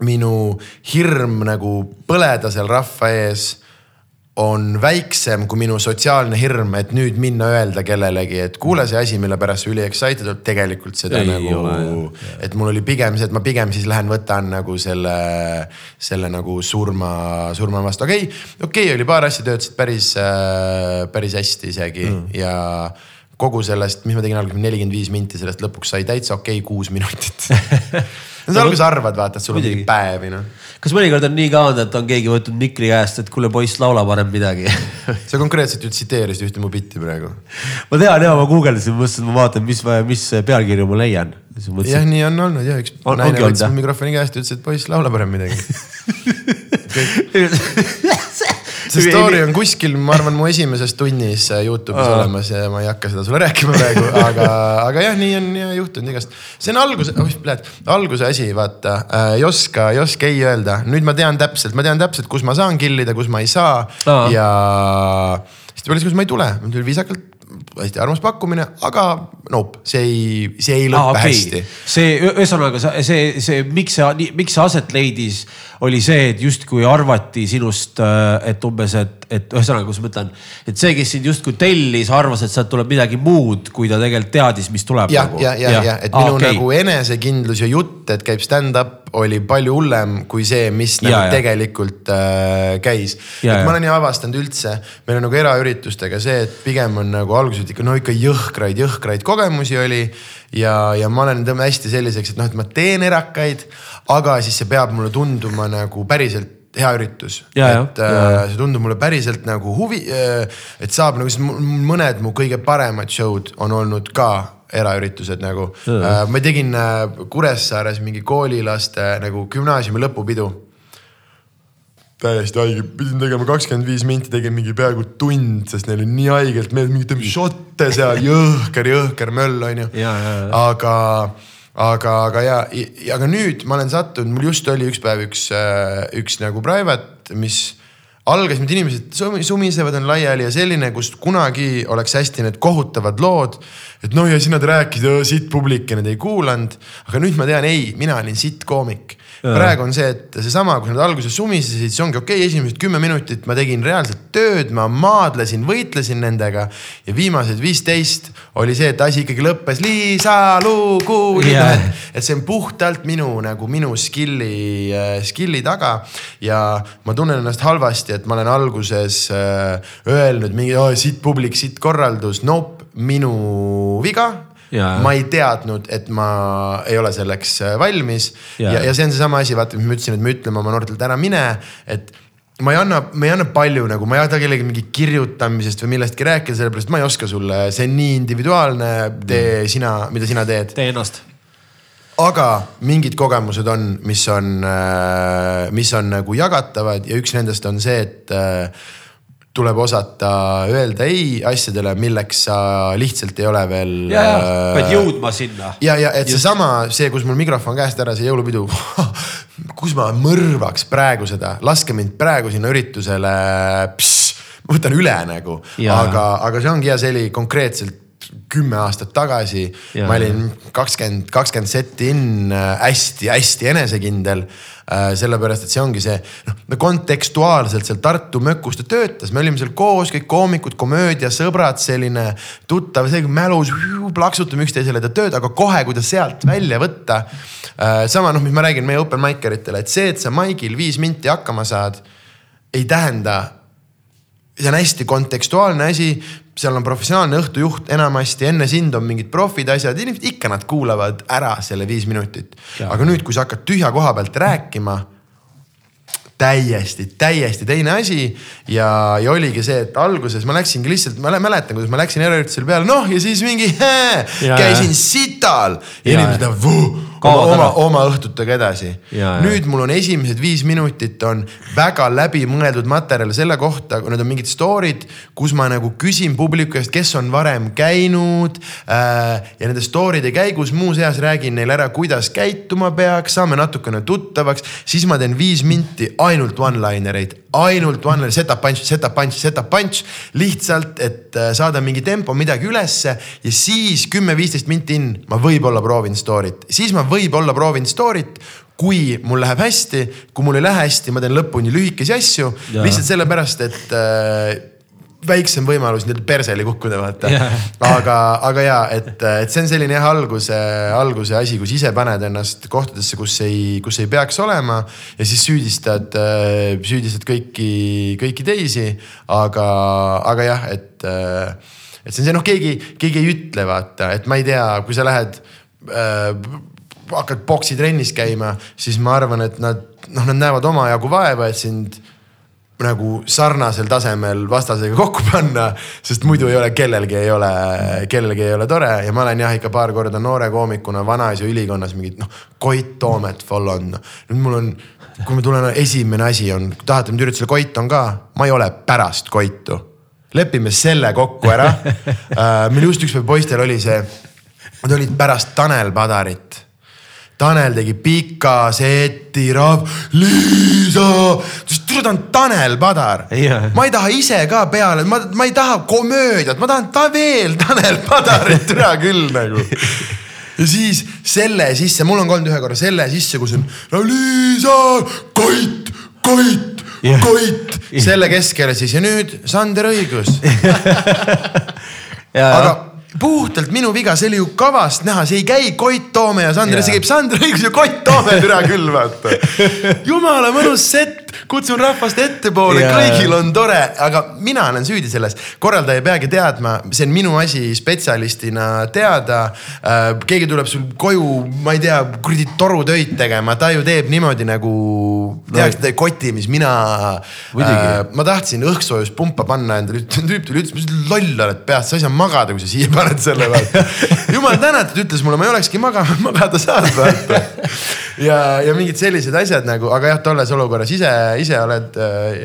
minu hirm nagu põleda seal rahva ees on väiksem kui minu sotsiaalne hirm, et nüüd minna öelda kellelegi, et kuule, see asi, mille pärast sa üli excited oled, tegelikult seda ei nagu. et mul oli pigem see, et ma pigem siis lähen võtan nagu selle, selle nagu surma, surma vastu, okei okay,, okei okay, oli paar asja töötasid päris, äh, päris hästi isegi mm. ja kogu sellest, mis ma tegin alguses, nelikümmend viis minti, sellest lõpuks sai täitsa okei okay, kuus minutit no sa alguses arvad, vaata, et sul on mingi päevi noh. kas mõnikord on nii ka olnud, et on keegi võtnud mikri käest, et kuule poiss, laula parem midagi sa konkreetselt ju tsiteerisid ühte mu bitti praegu. ma tean ja, ma guugeldasin, mõtlesin, et ma vaatan, mis, mis pealkirju ma leian. jah, nii on olnud ja üks on, naine võttis mu mikrofoni käest ja ütles, et poiss, laula parem midagi see story on kuskil, ma arvan, mu esimeses tunnis äh, Youtube'is olemas ja ma ei hakka seda sulle rääkima praegu, aga, aga jah, nii on juhtunud igast. see on alguse, oh pljat, alguse asi, vaata äh,, ei oska, ei oska ei öelda, nüüd ma tean täpselt, ma tean täpselt, kus ma saan kill ida, kus ma ei saa Aa. ja siis tuli, kus ma ei tule, mul tuli viisakalt hästi armas pakkumine, aga nope, see ei, see ei lõppe ah, okay. hästi. see ühesõnaga see, see, miks see, miks see aset leidis, oli see, et justkui arvati sinust, äh, et umbes, et, et ühesõnaga, kuidas ma ütlen, et see, kes sind justkui tellis, arvas, et sealt tuleb midagi muud, kui ta tegelikult teadis, mis tuleb. ja nagu., ja, ja, ja, ja, et ah, minu okay. nagu enesekindlus ja jutt, et käib stand-up oli palju hullem kui see, mis ja, nagu ja. tegelikult äh, käis. et ma olen ju avastanud üldse, meil on nagu eraüritustega see, et pigem on nagu alguses ikka no ikka jõhkraid, jõhkraid kogemusi oli. ja, ja ma olen hästi selliseks, et noh, et ma teen erakaid, aga siis see peab mulle tunduma nagu päriselt hea üritus. Et ja, äh, see tundub mulle päriselt nagu huvi, et saab nagu, sest mõned mu kõige paremad show'd on olnud ka eraüritused nagu. ma tegin äh, Kuressaares mingi koolilaste nagu gümnaasiumi lõpupidu täiesti haige, pidin tegema kakskümmend viis minti, tegin mingi peaaegu tund, sest neil oli nii haigelt meeles, mingi teeme šotte seal, jõhker, jõhker möll, ja, ja. aga, aga, aga ja, aga nüüd ma olen sattunud, mul just oli üks päev üks, üks nagu private, mis algas, need inimesed sumi- sumisevad, on laiali ja selline, kust kunagi oleks hästi need kohutavad lood. et noh, ja siis nad rääkisid, sitt publik ja nad ei kuulanud. aga nüüd ma tean, ei, mina olin sitt koomik praegu on see, et seesama, kui nad alguses sumisesid, siis ongi okei okay,, esimesed kümme minutit ma tegin reaalselt tööd, ma maadlesin, võitlesin nendega. ja viimased viisteist oli see, et asi ikkagi lõppes Liisa lugu Yeah. yeah. et see on puhtalt minu nagu minu skill'i äh,, skill'i taga. ja ma tunnen ennast halvasti, et ma olen alguses äh, öelnud mingi oh, sitt publik, sitt korraldus, nope, minu viga Jaa. ma ei teadnud, et ma ei ole selleks äh, valmis Jaa. ja, ja see on seesama asi, vaata, mis ma ütlesin, et me ütleme oma noortelt ära mine, et ma ei anna, ma ei anna palju nagu, ma ei taha kellelegi mingi kirjutamisest või millestki rääkida, sellepärast ma ei oska sulle, see on nii individuaalne, tee sina, mida sina teed. tee ennast. aga mingid kogemused on, mis on, mis on nagu jagatavad ja üks nendest on see, et äh, tuleb osata öelda ei asjadele, milleks sa lihtsalt ei ole veel. ja, ja pead jõudma sinna. ja, ja et seesama, see, kus mul mikrofon käest ära, see jõulupidu kus ma mõrvaks praegu seda, laske mind praegu sinna üritusele. ma võtan üle nagu, aga, aga see ongi hea, see oli konkreetselt kümme aastat tagasi. Ma olin kakskümmend, kakskümmend setti in hästi-hästi enesekindel äh, sellepärast, et see ongi see, noh kontekstuaalselt seal Tartu mökus ta töötas, me olime seal koos, kõik koomikud, komöödiasõbrad, selline tuttav, see mälus, plaksutame üksteisele ta tööd, aga kohe, kui ta sealt välja võtta. sama noh, mis ma räägin meie open mic eritele, et see, et sa maigil viis minti hakkama saad, ei tähenda see on hästi kontekstuaalne asi, seal on professionaalne õhtujuht, enamasti enne sind on mingid profid, asjad, inimesed ikka nad kuulavad ära selle viis minutit. aga nüüd, kui sa hakkad tühja koha pealt rääkima täiesti, täiesti teine asi. Ja, ja oligi see, et alguses ma läksingi lihtsalt, ma mäletan, kuidas ma läksin eraüritusele peale, noh ja siis mingi hää, käisin sital. Inimesed lähevad vuu, oma, oma, õhtutega edasi. Nüüd mul on esimesed viis minutit on väga läbimõeldud materjal selle kohta, kui need on mingid story'd, kus ma nagu küsin publiku käest, kes on varem käinud äh,. ja nende story'de käigus muuseas räägin neile ära, kuidas käituma peaks, saame natukene tuttavaks, siis ma teen viis minti ainult one-liner eid, ainult one-liner, set-up punch, set-up punch, set-up punch. lihtsalt, et äh, saada mingi tempo, midagi ülesse ja siis kümme-viisteist minti in, ma võib-olla proovin story't, siis ma võib-olla proovin story't kui mul läheb hästi, kui mul ei lähe hästi, ma teen lõpuni lühikesi asju, lihtsalt sellepärast, et äh, väiksem võimalus nii-öelda perseli kukkuda, vaata Jaa. aga, aga ja, et, et see on selline jah, alguse, alguse asi, kus ise paned ennast kohtadesse, kus ei, kus ei peaks olema. ja siis süüdistad, süüdistad kõiki, kõiki teisi, aga, aga jah, et, et see on see noh, keegi, keegi ei ütle, vaata, et ma ei tea, kui sa lähed äh, hakkad poksitrennis käima, siis ma arvan, et nad noh, nad näevad omajagu vaeva, et sind nagu sarnasel tasemel vastasega kokku panna, sest muidu ei ole kellelgi ei ole, kellelgi ei ole tore ja ma olen jah ikka paar korda noore koomikuna vanaisa ülikonnas mingit noh, Koit Toomet follow on. nüüd mul on, kui ma tulen, esimene asi on, tahate mind üritusele, Koit on ka, ma ei ole pärast Koitu. lepime selle kokku ära uh, meil just üks päev poistel oli see, nad olid pärast Tanel Padarit Tanel tegi pika seti, rahv, Liisa, tule ta on Tanel Padar Jah. ma ei taha ise ka peale, ma, ma ei taha komöödiat, ma tahan ta veel Tanel Padarit, hea küll nagu. ja siis selle sisse, mul on olnud ühe korra selle sisse, kus on Liisa, Koit, Koit Jah. Koit, selle keskele siis ja nüüd Sander Õigus aga puhtalt minu viga, see oli ju kavast näha, see ei käi Koit Toome ja Sander, Jaa. see käib Sander Õigus ja Koit Toome, türa küll, vaata. jumala mõnus sett, kutsun rahvast ettepoole yeah., kõigil on tore, aga mina olen süüdi selles. korraldaja ei peagi teadma, see on minu asi spetsialistina teada. keegi tuleb sul koju, ma ei tea, kuradi torutöid tegema, ta ju teeb niimoodi nagu tehakse no. koti, mis mina äh, ma tahtsin õhksoojuspumpa panna endale, tüüp tuli, ütles, mis loll oled peast, sa ei saa magada, kui sa siia paned selle peale. jumal tänatud, ütles mulle, ma ei olekski magama, magada saanud vaata. ja, ja mingid sellised asjad nagu, aga jah, tolles olukorras ise, ise oled,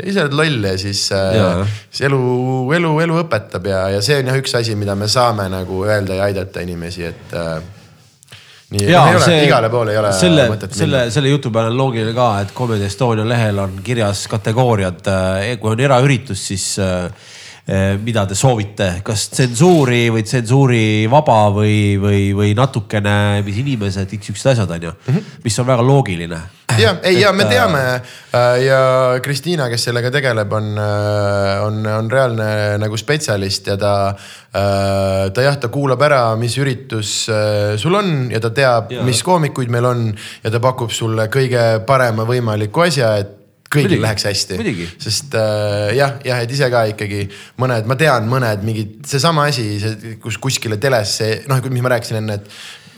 ise oled loll ja siis, Jaa. siis elu, elu, elu õpetab ja, ja see on jah üks asi, mida me saame nagu öelda ja aidata inimesi, et äh, nii, ja ei ole, see, igale poole ei ole selle, mõtet selle, selle jutu peale on loogiline ka, et Comedy Estonia lehel on kirjas kategooriad. kui on eraüritus, siis äh, mida te soovite, kas tsensuuri või tsensuurivaba või, või, või natukene, mis inimesed, siuksed asjad on ju, mis on väga loogiline. ja ei, ja me teame äh, ja Kristiina, kes sellega tegeleb, on, on, on reaalne nagu spetsialist ja ta, ta jah, ta kuulab ära, mis üritus äh, sul on ja ta teab, mis koomikuid meil on ja ta pakub sulle kõige parema võimaliku asja, et kõigil Muidugi, läheks hästi. sest äh, jah, jah, et ise ka ikkagi mõned, ma tean mõned mingid, seesama asi, see, kus kuskile telesse, noh, mis ma rääkisin enne, et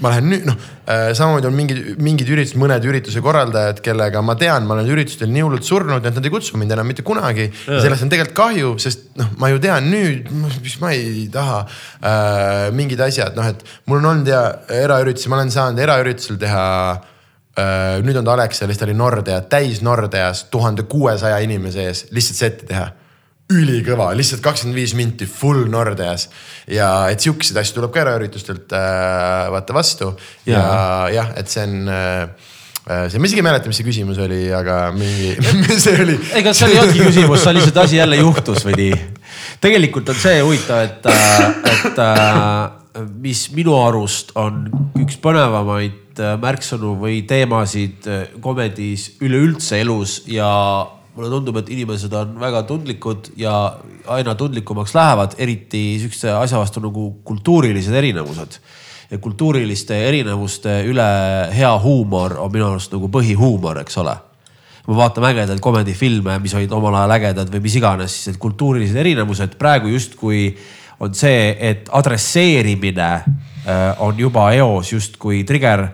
ma lähen nüüd, noh äh, samamoodi on mingid, mingid üritused, mõned ürituse korraldajad, kellega ma tean, ma olen üritustel nii hullult surnud, et nad ei kutsu mind enam mitte kunagi. ja sellest on tegelikult kahju, sest noh, ma ju tean nüüd, mis ma ei taha äh, mingid asjad, noh, et mul on olnud ja eraüritusi, ma olen saanud eraüritusel teha Äh, nüüd on ta Alexelis, ta oli Nordea, täis Nordeas tuhande kuuesaja inimese ees lihtsalt setti teha. ülikõva, lihtsalt kakskümmend viis minti full Nordeas ja et sihukeseid asju tuleb ka eraüritustelt äh, vaata vastu ja, ja jah, et see on äh, see, ma isegi ei mäleta, mis see küsimus oli, aga mingi, see oli. ega seal ei olnudki küsimus, see lihtsalt asi jälle juhtus või nii. tegelikult on see huvitav, et, et äh, mis minu arust on üks põnevamaid äh, märksõnu või teemasid äh, komedis üleüldse elus ja mulle tundub, et inimesed on väga tundlikud ja aina tundlikumaks lähevad, eriti sihukese asja vastu nagu kultuurilised erinevused ja kultuuriliste erinevuste üle hea huumor on minu arust nagu põhihuumor, eks ole kui me vaatame ägedaid komedifilme, mis olid omal ajal ägedad või mis iganes, siis need kultuurilised erinevused praegu justkui on see, et adresseerimine äh, on juba eos justkui trigger.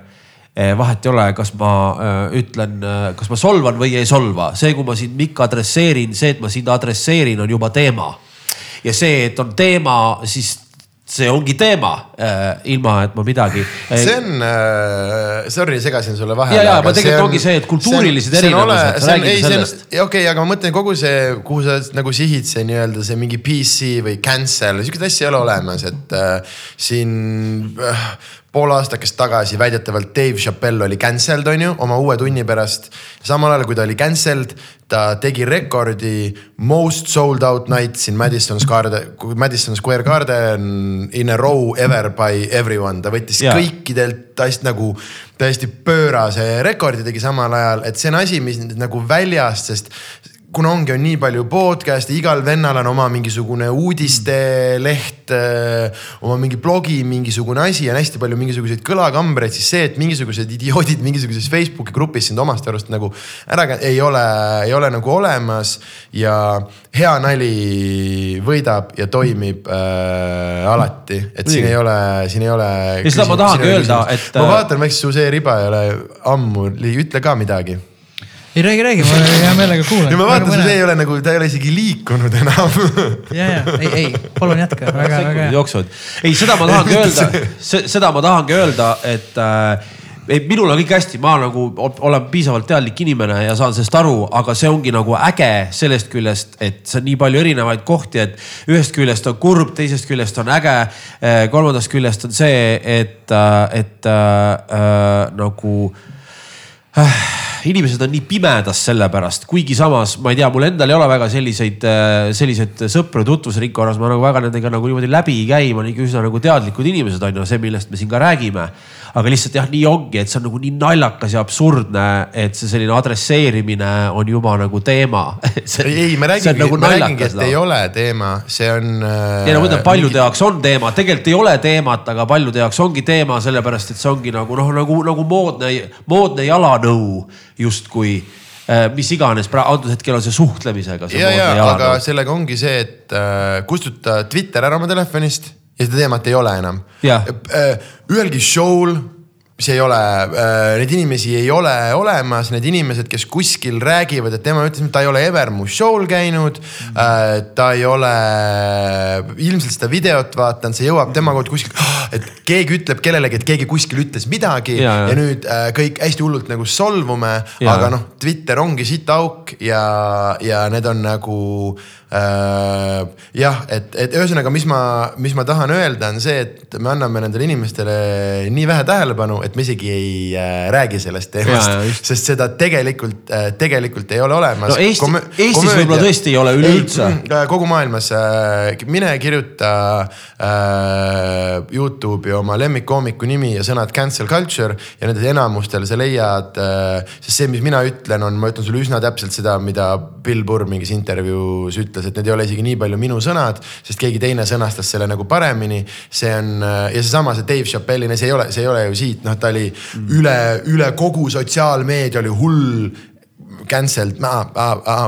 Vahet ei ole, kas ma äh, ütlen, kas ma solvan või ei solva, see, kui ma sind Mikk adresseerin, see, et ma sind adresseerin, on juba teema. ja see, et on teema, siis see ongi teema ilma et ma midagi see on sorry, segasin sulle vahele. ja, ja, aga tegelikult ongi see, et kultuurilised erinevused, räägime sellest. okei aga ma mõtlen kogu see, kuhu sa nagu sihid, see nii-öelda see mingi PC või cancel, sihukest asja ei ole olemas, et äh, siin äh, pool aastakest tagasi väidetavalt Dave Chappelle oli cancelled, on ju, oma uue tunni pärast. samal ajal, kui ta oli cancelled, ta tegi rekordi most sold out nights in Madison Square, Madison Square Garden in a row ever by everyone. ta võttis Jaa. kõikidelt täiesti nagu, täiesti pöörase rekordi tegi samal ajal, et see on asi, mis nagu väljast, sest kuna ongi, on nii palju podcast'e, igal vennal on oma mingisugune uudisteleht, oma mingi blogi, mingisugune asi ja on hästi palju mingisuguseid kõlakambreid, siis see, et mingisugused idioodid mingisuguses Facebooki grupis sind omast arust nagu ära ei ole, ei ole nagu olemas. ja hea nali võidab ja toimib äh, alati, et siin ei ole, siin ei ole. Ja seda ma tahangi öelda, et- ma vaatan, miks su see riba ei ole ammu, ütle ka midagi ei räägi, räägi, ma hea meelega kuulan. ja ma vaatan, see ei ole nagu, ta ei ole isegi liikunud enam ja, ja ei, ei, palun jätka, väga, väga hea. jooksevad. ei, seda ma tahangi öelda, seda ma tahangi öelda, et äh, ei, minul on kõik hästi, ma nagu olen piisavalt teadlik inimene ja saan sellest aru, aga see ongi nagu äge sellest küljest, et see on nii palju erinevaid kohti, et ühest küljest on kurb, teisest küljest on äge. kolmandast küljest on see, et, et äh, äh, nagu äh, inimesed on nii pimedas selle pärast, kuigi samas ma ei tea, mul endal ei ole väga selliseid, selliseid sõpru tutvusringkonnas, ma nagu väga nendega nagu niimoodi läbi ei käi, ma olen ikka üsna nagu teadlikud inimesed on ju, see, millest me siin ka räägime. Aga lihtsalt jah, nii ongi, et see on nagu nii naljakas ja absurdne, et see selline adresseerimine on juba nagu teema. ei, me räägime, nagu me räägimegi, et ei ole teema, see on. ei no ma ütlen, paljude jaoks on teema, tegelikult ei ole teemat, aga paljude jaoks ongi teema, sellepärast et see ongi nagu noh, nagu, nagu moodne, moodne jalanõu justkui mis iganes, antud hetkel on see suhtlemisega. ja, ja, aga sellega ongi see, et äh, kustuta Twitter ära oma telefonist ja seda teemat ei ole enam. ühelgi show'l mis ei ole äh,, neid inimesi ei ole olemas, need inimesed, kes kuskil räägivad, et tema ütles, et ta ei ole ever mu show'l käinud mm.. Äh, ta ei ole ilmselt seda videot vaadanud, see jõuab tema kaudu kuskil, et keegi ütleb kellelegi, et keegi kuskil ütles midagi ja, ja. ja nüüd äh, kõik hästi hullult nagu solvume, aga noh, Twitter ongi sitaauk ja, ja need on nagu äh, jah, et, et ühesõnaga, mis ma, mis ma tahan öelda, on see, et me anname nendele inimestele nii vähe tähelepanu et me isegi ei äh, räägi sellest teemast, sest seda tegelikult äh,, tegelikult ei ole olemas. no Eesti, Eestis võib-olla tõesti ei ole üleüldse. Äh, kogu maailmas äh,, mine kirjuta äh, Youtube'i oma lemmikkoomiku nimi ja sõnad cancel culture ja nendel enamustel sa leiad äh,, sest see, mis mina ütlen, on, ma ütlen sulle üsna täpselt seda, mida Bill Burr mingis intervjuus ütles, et need ei ole isegi nii palju minu sõnad, sest keegi teine sõnastas selle nagu paremini. see on äh, ja seesama, see Dave Chappelle'ine, see ei ole, see ei ole ju siit, noh, ta oli mm. üle, üle kogu sotsiaalmeedia oli hull cancelled,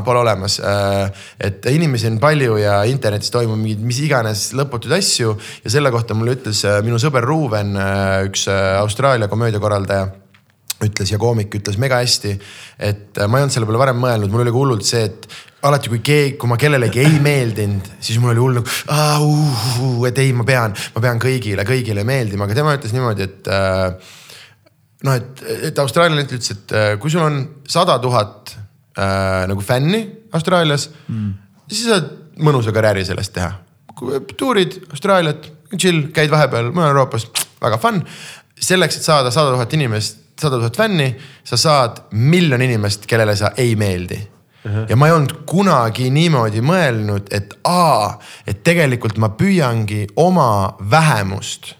pole olemas. Äh, et inimesi on palju ja internetis toimub mingeid mis iganes lõputuid asju ja selle kohta mulle ütles äh, minu sõber Ruuven, üks Austraalia komöödiakorraldaja ütles ja koomik ütles mega hästi, et ma ei olnud selle peale varem mõelnud, mul oli ka hullult see, et alati, kui keegi, kui ma kellelegi ei meeldinud, siis mul oli hull nagu et ei, ma pean, ma pean kõigile, kõigile meeldima, aga tema ütles niimoodi, et äh, noh, et, et austraalialine ütles, et äh, kui sul on sada tuhat äh, nagu fänni Austraalias mm., siis sa saad mõnusa karjääri sellest teha. tuurid Austraaliat, chill, käid vahepeal mujal Euroopas, väga fun. selleks, et saada sada tuhat inimest, sada tuhat fänni, sa saad miljon inimest, kellele sa ei meeldi. Ja ma ei olnud kunagi niimoodi mõelnud, et aa, et tegelikult ma püüangi oma vähemust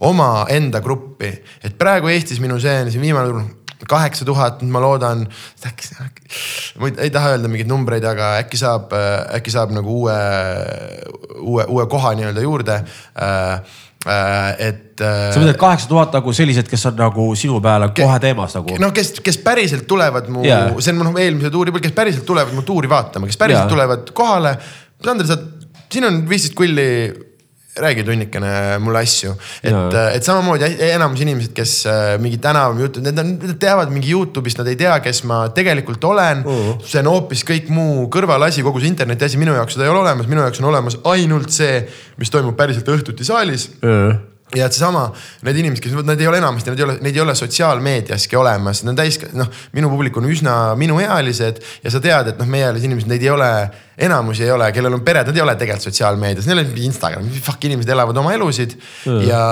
omaenda gruppi, et praegu Eestis minu see, see viimane kaheksa tuhat, ma loodan, äkki, ma ei taha öelda mingeid numbreid, aga äkki saab, äkki saab nagu uue, uue, uue koha nii-öelda juurde. Äh, et. sa mõtled kaheksa tuhat nagu sellised, kes on nagu sinu peale kohe teemas nagu? noh, kes, kes päriselt tulevad mu yeah., see on noh eelmise tuuri peal, kes päriselt tulevad mu tuuri vaatama, kes päriselt yeah. tulevad kohale. Sander, sa, siin on viisteist kulli räägi tunnikene mulle asju, et, et samamoodi enamus inimesed, kes äh, mingi tänavajutud, need on, nad teavad mingi Youtube'ist, nad ei tea, kes ma tegelikult olen uh. -huh. see on hoopis kõik muu kõrvalasi, kogu see interneti asi, minu jaoks seda ei ole olemas, minu jaoks on olemas ainult see, mis toimub päriselt õhtuti saalis uh. -huh ja et seesama, need inimesed, kes, nad ei ole enamasti, nad ei ole, neid ei ole sotsiaalmeediaski olemas, nad on täis, noh, minu publik on üsna minuealised ja sa tead, et noh, meiealised inimesed, neid ei ole, enamusi ei ole, kellel on pered, nad ei ole tegelikult sotsiaalmeedias, neil on Instagram, fuck inimesed elavad oma elusid mm. ja,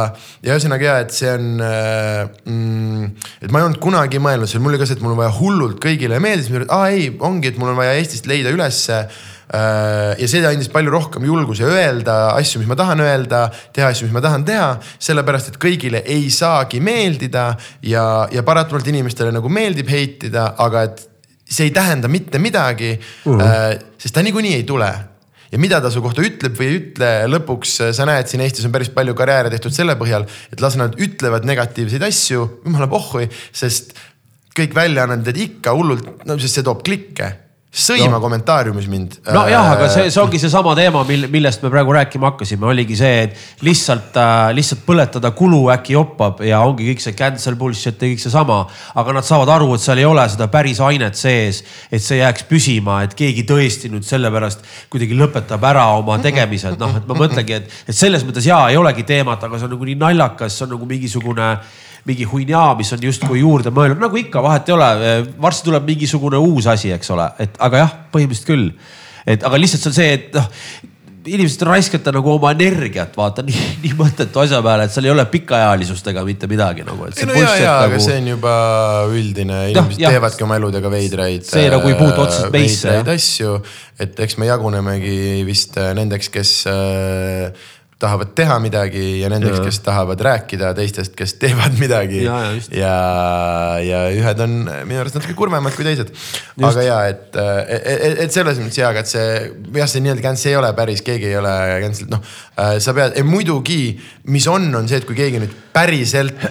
ja ühesõnaga ja, et see on mm,. et ma ei olnud kunagi mõelnud, see oli mulle ka see, et mul on vaja hullult kõigile meeldida, aa ei, ongi, et mul on vaja Eestist leida ülesse Äh, ja see andis palju rohkem julguse öelda asju, mis ma tahan öelda, teha asju, mis ma tahan teha, sellepärast et kõigile ei saagi meeldida ja, ja paratamatult inimestele nagu meeldib heitida, aga et see ei tähenda mitte midagi uh. -huh. sest ta niikuinii ei tule ja mida ta su kohta ütleb või ei ütle, lõpuks sa näed, siin Eestis on päris palju karjääre tehtud selle põhjal, et las nad ütlevad negatiivseid asju, jumala pohhui, sest kõik väljaanded ikka hullult, no sest see toob klikke sõima no. kommentaariumis mind. nojah, aga see, see ongi seesama teema, mil, millest me praegu rääkima hakkasime, oligi see, et lihtsalt äh,, lihtsalt põletada kulu äkki joppab ja ongi kõik see cancel bullshit ja kõik seesama. aga nad saavad aru, et seal ei ole seda päris ainet sees, et see jääks püsima, et keegi tõesti nüüd sellepärast kuidagi lõpetab ära oma tegemised, noh, et ma mõtlengi, et, et selles mõttes jaa, ei olegi teemat, aga see on nagu nii naljakas, see on nagu mingisugune mingi huinaa, mis on justkui juurde mõeldud, nagu ikka, vahet ei ole. varsti tuleb mingisugune uus asi, eks ole, et aga jah, põhimõtteliselt küll. et aga lihtsalt see on see, et noh inimesed raiskate nagu oma energiat, vaata nii, nii mõttetu asja peale, et seal ei ole pikaealisust ega mitte midagi nagu. ei no ja, ja nagu..., aga see on juba üldine, inimesed ja, teevadki oma eludega veidraid. see nagu ei puutu otseselt meisse. veidraid asju, et eks me jagunemegi vist nendeks, kes äh, tahavad teha midagi ja nendeks, kes tahavad rääkida teistest, kes teevad midagi. ja, ja, ja ühed on minu arust natuke kurvemad kui teised. aga ja, et, et, et selles mõttes ja, aga et see jah, see nii-öelda cancel ei ole päris, keegi ei ole cancel, noh. sa pead, muidugi, mis on, on see, et kui keegi nüüd päriselt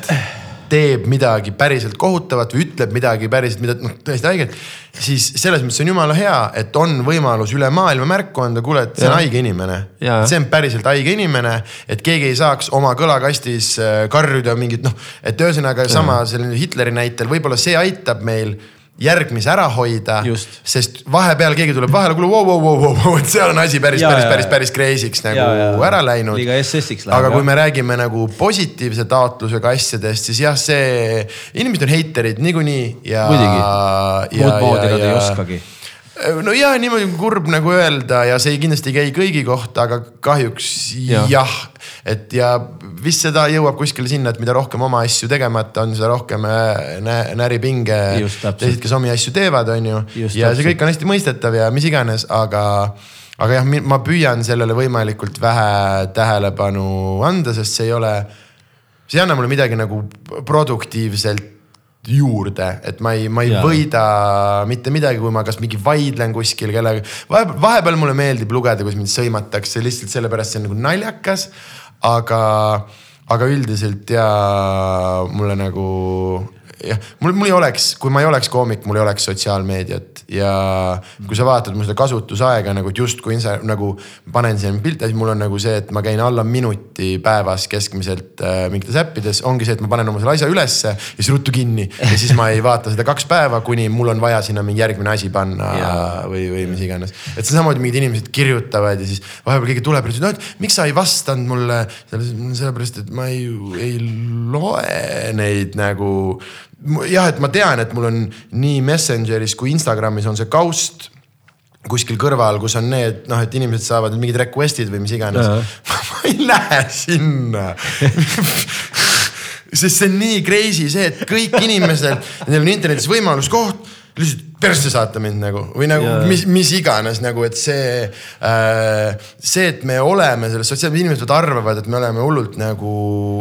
teeb midagi päriselt kohutavat või ütleb midagi päriselt, mida noh, tõesti haiget. siis selles mõttes on jumala hea, et on võimalus üle maailma märku anda, kuule, et see on haige inimene. see on päriselt haige inimene, et keegi ei saaks oma kõlakastis äh, karjuda mingit noh, et ühesõnaga sama selline Hitleri näitel, võib-olla see aitab meil järgmise ära hoida. sest vahepeal keegi tuleb vahele, kuule, vau, vau, vau, vau, et seal on asi päris, päris, päris, päris crazy'ks nagu ja, ja. ära läinud. liiga SS-iks läheb. aga kui me räägime nagu positiivse taotlusega asjadest, siis jah, see, inimesed on heiterid niikuinii ja. muud moodi nad ei oskagi no ja niimoodi kurb nagu öelda ja see kindlasti ei käi kõigi kohta, aga kahjuks jah ja. et ja vist seda jõuab kuskile sinna, et mida rohkem oma asju tegemata on, seda rohkem äh, nä näripinge teised, kes omi asju teevad, on ju. ja see kõik on hästi mõistetav ja mis iganes, aga, aga jah, ma püüan sellele võimalikult vähe tähelepanu anda, sest see ei ole, see ei anna mulle midagi nagu produktiivselt juurde, et ma ei, ma ei ja. võida mitte midagi, kui ma kas mingi vaidlen kuskil kellega. vahepeal, vahepeal mulle meeldib lugeda, kuidas mind sõimatakse lihtsalt sellepärast, see on nagu naljakas. aga, aga üldiselt ja mulle nagu jah, mul, mul ei oleks, kui ma ei oleks koomik, mul ei oleks sotsiaalmeediat ja kui sa vaatad mu seda kasutusaega nagu justkui nagu panen siin pilte, siis mul on nagu see, et ma käin alla minuti päevas keskmiselt äh, mingites äppides, ongi see, et ma panen oma selle asja ülesse ja siis ruttu kinni ja siis ma ei vaata seda kaks päeva, kuni mul on vaja sinna mingi järgmine asi panna ja. või, või mis iganes. et samamoodi mingid inimesed kirjutavad ja siis vahepeal keegi tuleb ja ütleb, no et miks sa ei vastanud mulle, sellepärast et ma ei, ei loe neid nagu jah, et ma tean, et mul on nii Messengeris kui Instagramis on see kaust kuskil kõrval, kus on need noh, et inimesed saavad mingid request'id või mis iganes. ma ei lähe sinna sest see on nii crazy see, et kõik inimesed, neil on internetis võimalus koht lihtsalt persse saata mind nagu või nagu yeah. mis, mis iganes nagu, et see äh,. see, et me oleme selles sotsiaalmeedias, inimesed arvavad, et me oleme hullult nagu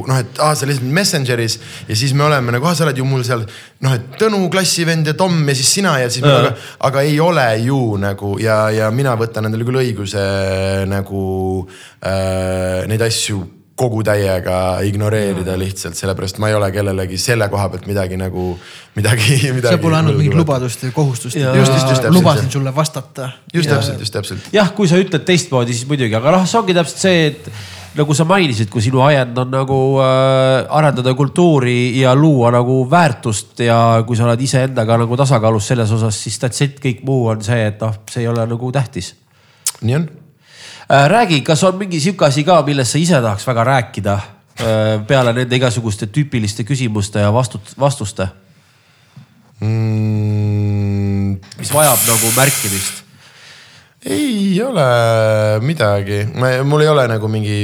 noh, et aa ah,, sa lihtsalt Messengeris ja siis me oleme nagu, ah sa oled ju mul seal noh, et Tõnu klassivend ja Tom ja siis sina ja siis yeah., aga, aga ei ole ju nagu ja, ja mina võtan endale küll õiguse nagu äh, neid asju kogu täiega ignoreerida lihtsalt, sellepärast ma ei ole kellelegi selle koha pealt midagi nagu, midagi, midagi. sa pole andnud mingit lubadust või kohustust. lubasin sulle vastata. just ja... täpselt, just täpselt. jah, kui sa ütled teistmoodi, siis muidugi, aga noh, see ongi täpselt see, et nagu sa mainisid, kui sinu ajend on nagu äh, arendada kultuuri ja luua nagu väärtust ja kui sa oled iseendaga nagu tasakaalus selles osas, siis that's it, kõik muu on see, et noh, see ei ole nagu tähtis. nii on räägi, kas on mingi sihuke asi ka, millest sa ise tahaks väga rääkida äh, peale nende igasuguste tüüpiliste küsimuste ja vastut-, vastuste mm.? mis vajab nagu märkimist? ei ole midagi, mul ei ole nagu mingi,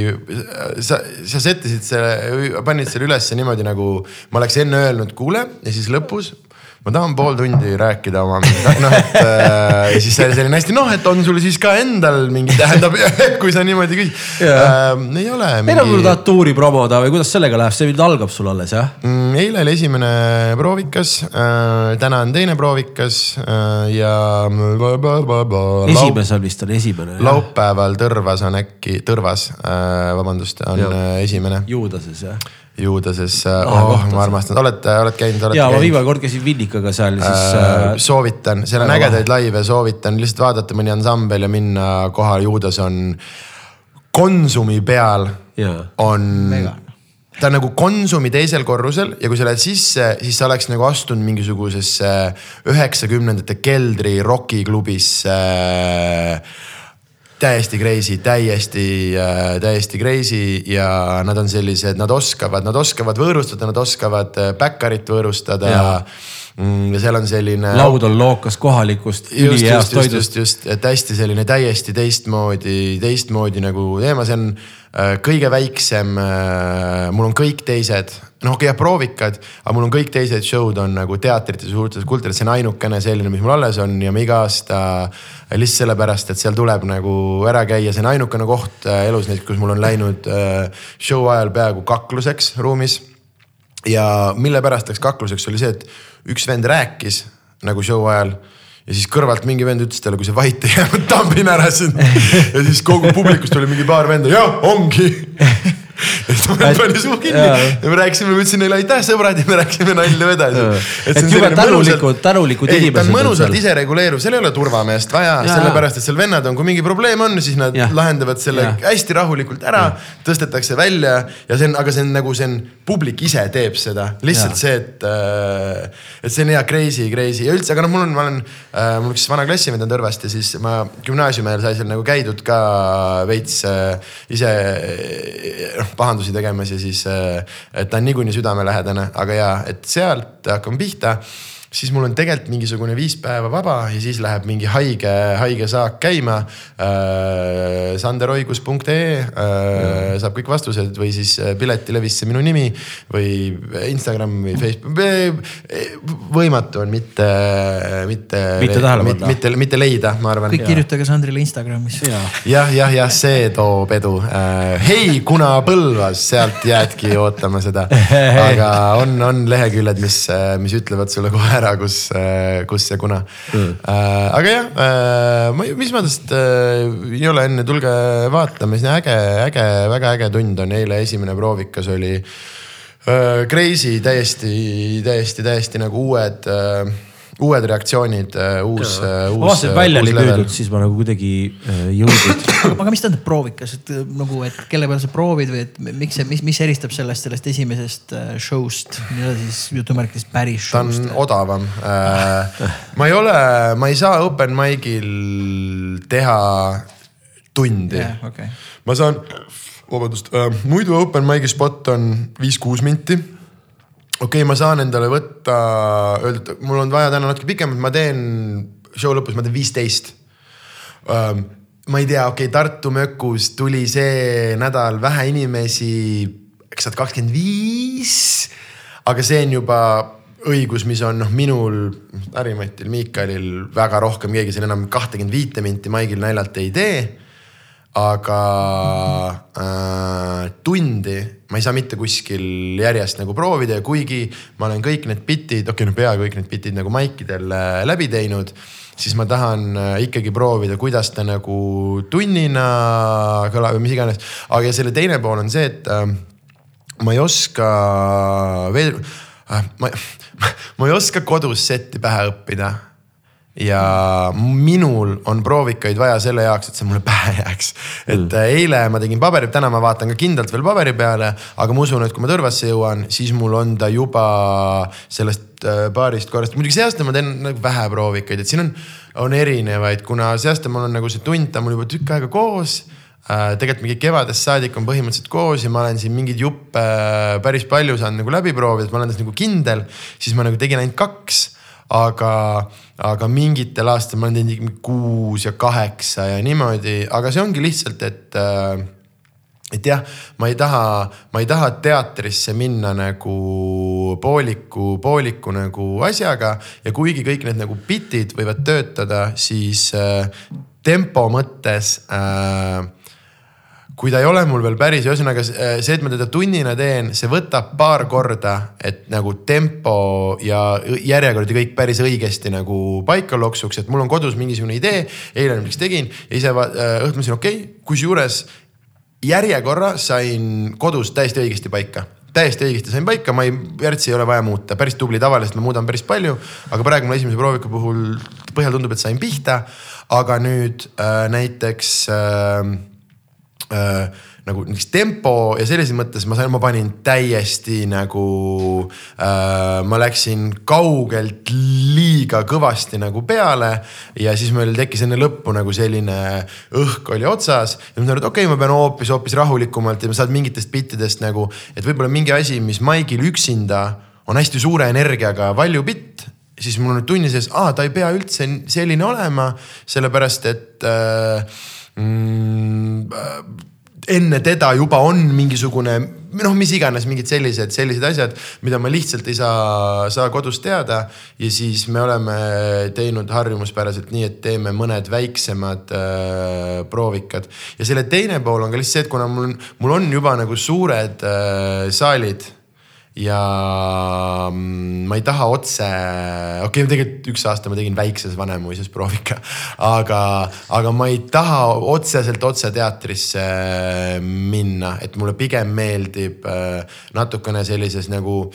sa, sa sättisid selle, panid selle ülesse niimoodi nagu ma oleks enne öelnud, kuule ja siis lõpus ma tahan pool tundi rääkida oma noh et äh, ja siis see oli selline hästi noh, et on sul siis ka endal mingi, tähendab, kui sa niimoodi küsid äh,. ei ole mingi.... enam kui tahad tuuri promoda või kuidas sellega läheb, see nüüd algab sul alles jah mm,? eile oli esimene proovikas äh,, täna on teine proovikas äh, ja. esimesel vist on esimene. laupäeval Tõrvas on äkki, Tõrvas äh,, vabandust, on ja. Äh, esimene. Juudases jah juudases oh, oh, ma armastan, olete, oled käinud? ja ma viimane kord käisin Villikaga seal ja siis äh,. äh soovitan, seal on ägedaid laive, soovitan. Lihtsalt vaadata mõni ansambel ja minna kohale, juudas on Konsumi peal. Yeah. on Mega. ta on nagu Konsumi teisel korrusel ja kui sa lähed sisse, siis sa oleks nagu astunud mingisugusesse üheksakümnendate keldri rokiklubisse äh, täiesti crazy, täiesti äh,, täiesti crazy ja nad on sellised, nad oskavad, nad oskavad võõrustada, nad oskavad äh, backerit võõrustada ja mm, ja seal on selline. laud on lookas kohalikust üliheast toidust. just, just, et hästi selline täiesti teistmoodi, teistmoodi nagu teema, see on äh, kõige väiksem äh,. mul on kõik teised noh, okei okay,, proovikad, aga mul on kõik teised show'd on nagu teatrites, suurtes kultuurides, see on ainukene selline, mis mul alles on ja ma iga aasta lihtsalt sellepärast, et seal tuleb nagu ära käia, see on ainukene koht äh, elus näiteks, kus mul on läinud äh, show ajal peaaegu kakluseks ruumis. Ja mille pärast läks kakluseks, oli see, et üks vend rääkis nagu show ajal ja siis kõrvalt mingi vend ütles talle, kui sa vait ei jää, ma tambin ära sind. ja siis kogu publikust oli mingi paar venda, jah, ongi siis ta pani suu kinni ja me rääkisime, ma ütlesin neile aitäh, sõbrad ja me rääkisime nalja edasi. et jube tänulikud, tänulikud inimesed. ta on mõnusalt isereguleeruv, seal ei ole turvameest vaja, sellepärast et seal vennad on, kui mingi probleem on, siis nad ja. lahendavad selle ja. hästi rahulikult ära, tõstetakse välja ja see on, aga see on nagu see on, publik ise teeb seda, lihtsalt ja. see, et äh,, et see on hea crazy, crazy ja üldse, aga noh, mul on, ma olen äh,, mul üks vana klassivend on Tõrvast ja siis ma gümnaasiumi ajal sai seal nagu käidud ka veits äh, ise noh pahandusi tegemas ja siis, äh, et ta on niikuinii südamelähedane, aga ja, et sealt hakkame pihta siis mul on tegelikult mingisugune viis päeva vaba ja siis läheb mingi haige, haige saak käima äh,. sanderoigus.ee äh, saab kõik vastused või siis äh, piletilevisse minu nimi või Instagram või Facebook. võimatu on mitte, mitte. mitte tähele panna. mitte, mitte leida, ma arvan. kõik kirjutage Sandrile Instagramis. jah, jah, jah, see toob edu äh,. hei, kuna Põlvas, sealt jäädki ootama seda. aga on, on leheküljed, mis, mis ütlevad sulle kohe ära, kus, äh, kus ja kuna. Mm.. Äh, aga jah, äh, ma, mis ma tast ei ole enne, tulge vaatame, see on äge, äge, väga äge tund on, eile esimene proovikas oli crazy, täiesti, täiesti, täiesti nagu uued uued reaktsioonid, äh, uus, äh, uus. ma vaatasin, et välja oli püüdnud, siis ma nagu kuidagi äh, jõudnud. aga mis tähendab proovikas, et nagu, et kelle peal sa proovid või et miks see, mis, mis eristab sellest, sellest esimesest show'st, nii-öelda siis jutumärkides päris show'st? ta on odavam ma ei ole, ma ei saa open mic'il teha tundi yeah,. Okay. ma saan, vabandust, muidu open mic'i spot on viis-kuus minti okei okay,, ma saan endale võtta, öelda, et mul on vaja täna natuke pikemalt, ma teen show lõpus, ma teen viisteist um,. ma ei tea, okei okay,, Tartu mökus tuli see nädal vähe inimesi, eks saad kakskümmend viis. aga see on juba õigus, mis on noh, minul, Harri-Matil, Miikalil väga rohkem, keegi siin enam kahtekümmet viite minti maigil naljalt ei tee aga äh, tundi ma ei saa mitte kuskil järjest nagu proovida ja kuigi ma olen kõik need bitid, okei okay, no peaaegu kõik need bitid nagu maikidel äh, läbi teinud, siis ma tahan äh, ikkagi proovida, kuidas ta nagu tunnina kõlab või mis iganes. aga ja selle teine pool on see, et äh, ma ei oska veel äh,, ma, ma ei oska kodus setti pähe õppida ja minul on proovikaid vaja selle jaoks, et see mulle pähe jääks. et mm. eile ma tegin paberi, täna ma vaatan ka kindlalt veel paberi peale, aga ma usun, et kui ma Tõrvasse jõuan, siis mul on ta juba sellest äh, paarist korrast, muidugi see aasta ma teen nagu vähe proovikaid, et siin on, on erinevaid, kuna see aasta mul on nagu see tund, ta on mul juba tükk aega koos äh,. tegelikult mingi kevadest saadik on põhimõtteliselt koos ja ma olen siin mingeid juppe äh, päris palju saanud nagu läbi proovida, et ma olen selles nagu kindel, siis ma nagu tegin ainult kaks aga, aga mingitel aastatel ma olen teinud kuus ja kaheksa ja niimoodi, aga see ongi lihtsalt, et äh, et jah, ma ei taha, ma ei taha teatrisse minna nagu pooliku, pooliku nagu asjaga ja kuigi kõik need nagu bitid võivad töötada, siis äh, tempo mõttes äh, kui ta ei ole mul veel päris, ühesõnaga see, et ma teda tunnina teen, see võtab paar korda, et nagu tempo ja järjekord ja kõik päris õigesti nagu paika loksuks, et mul on kodus mingisugune idee, eile näiteks tegin ja ise äh, õhtul mõtlesin, okei okay,, kusjuures järjekorra sain kodus täiesti õigesti paika täiesti õigesti sain paika, ma ei, värtsi ei ole vaja muuta, päris tubli, tavaliselt ma muudan päris palju. aga praegu mul esimese prooviku puhul põhjal tundub, et sain pihta. aga nüüd äh, näiteks äh, äh, nagu näiteks tempo ja sellises mõttes ma sain, ma panin täiesti nagu äh,, ma läksin kaugelt liiga kõvasti nagu peale. ja siis meil tekkis enne lõppu nagu selline õhk oli otsas ja ma aru, et okei okay,, ma pean hoopis, hoopis rahulikumalt ja ma saan mingitest bittidest nagu, et võib-olla mingi asi, mis maigil üksinda on hästi suure energiaga valju bitt siis mul on tunni sees, aa, ta ei pea üldse selline olema, sellepärast et äh, mm, enne teda juba on mingisugune noh, mis iganes mingid sellised, sellised asjad, mida ma lihtsalt ei saa, saa kodus teada. ja siis me oleme teinud harjumuspäraselt nii, et teeme mõned väiksemad äh, proovikad. ja selle teine pool on ka lihtsalt see, et kuna mul, mul on juba nagu suured äh, saalid ja mm, ma ei taha otse, okei okay,, tegelikult üks aasta ma tegin väikses Vanemuises proovika, aga, aga ma ei taha otseselt otse teatrisse minna, et mulle pigem meeldib äh, natukene sellises nagu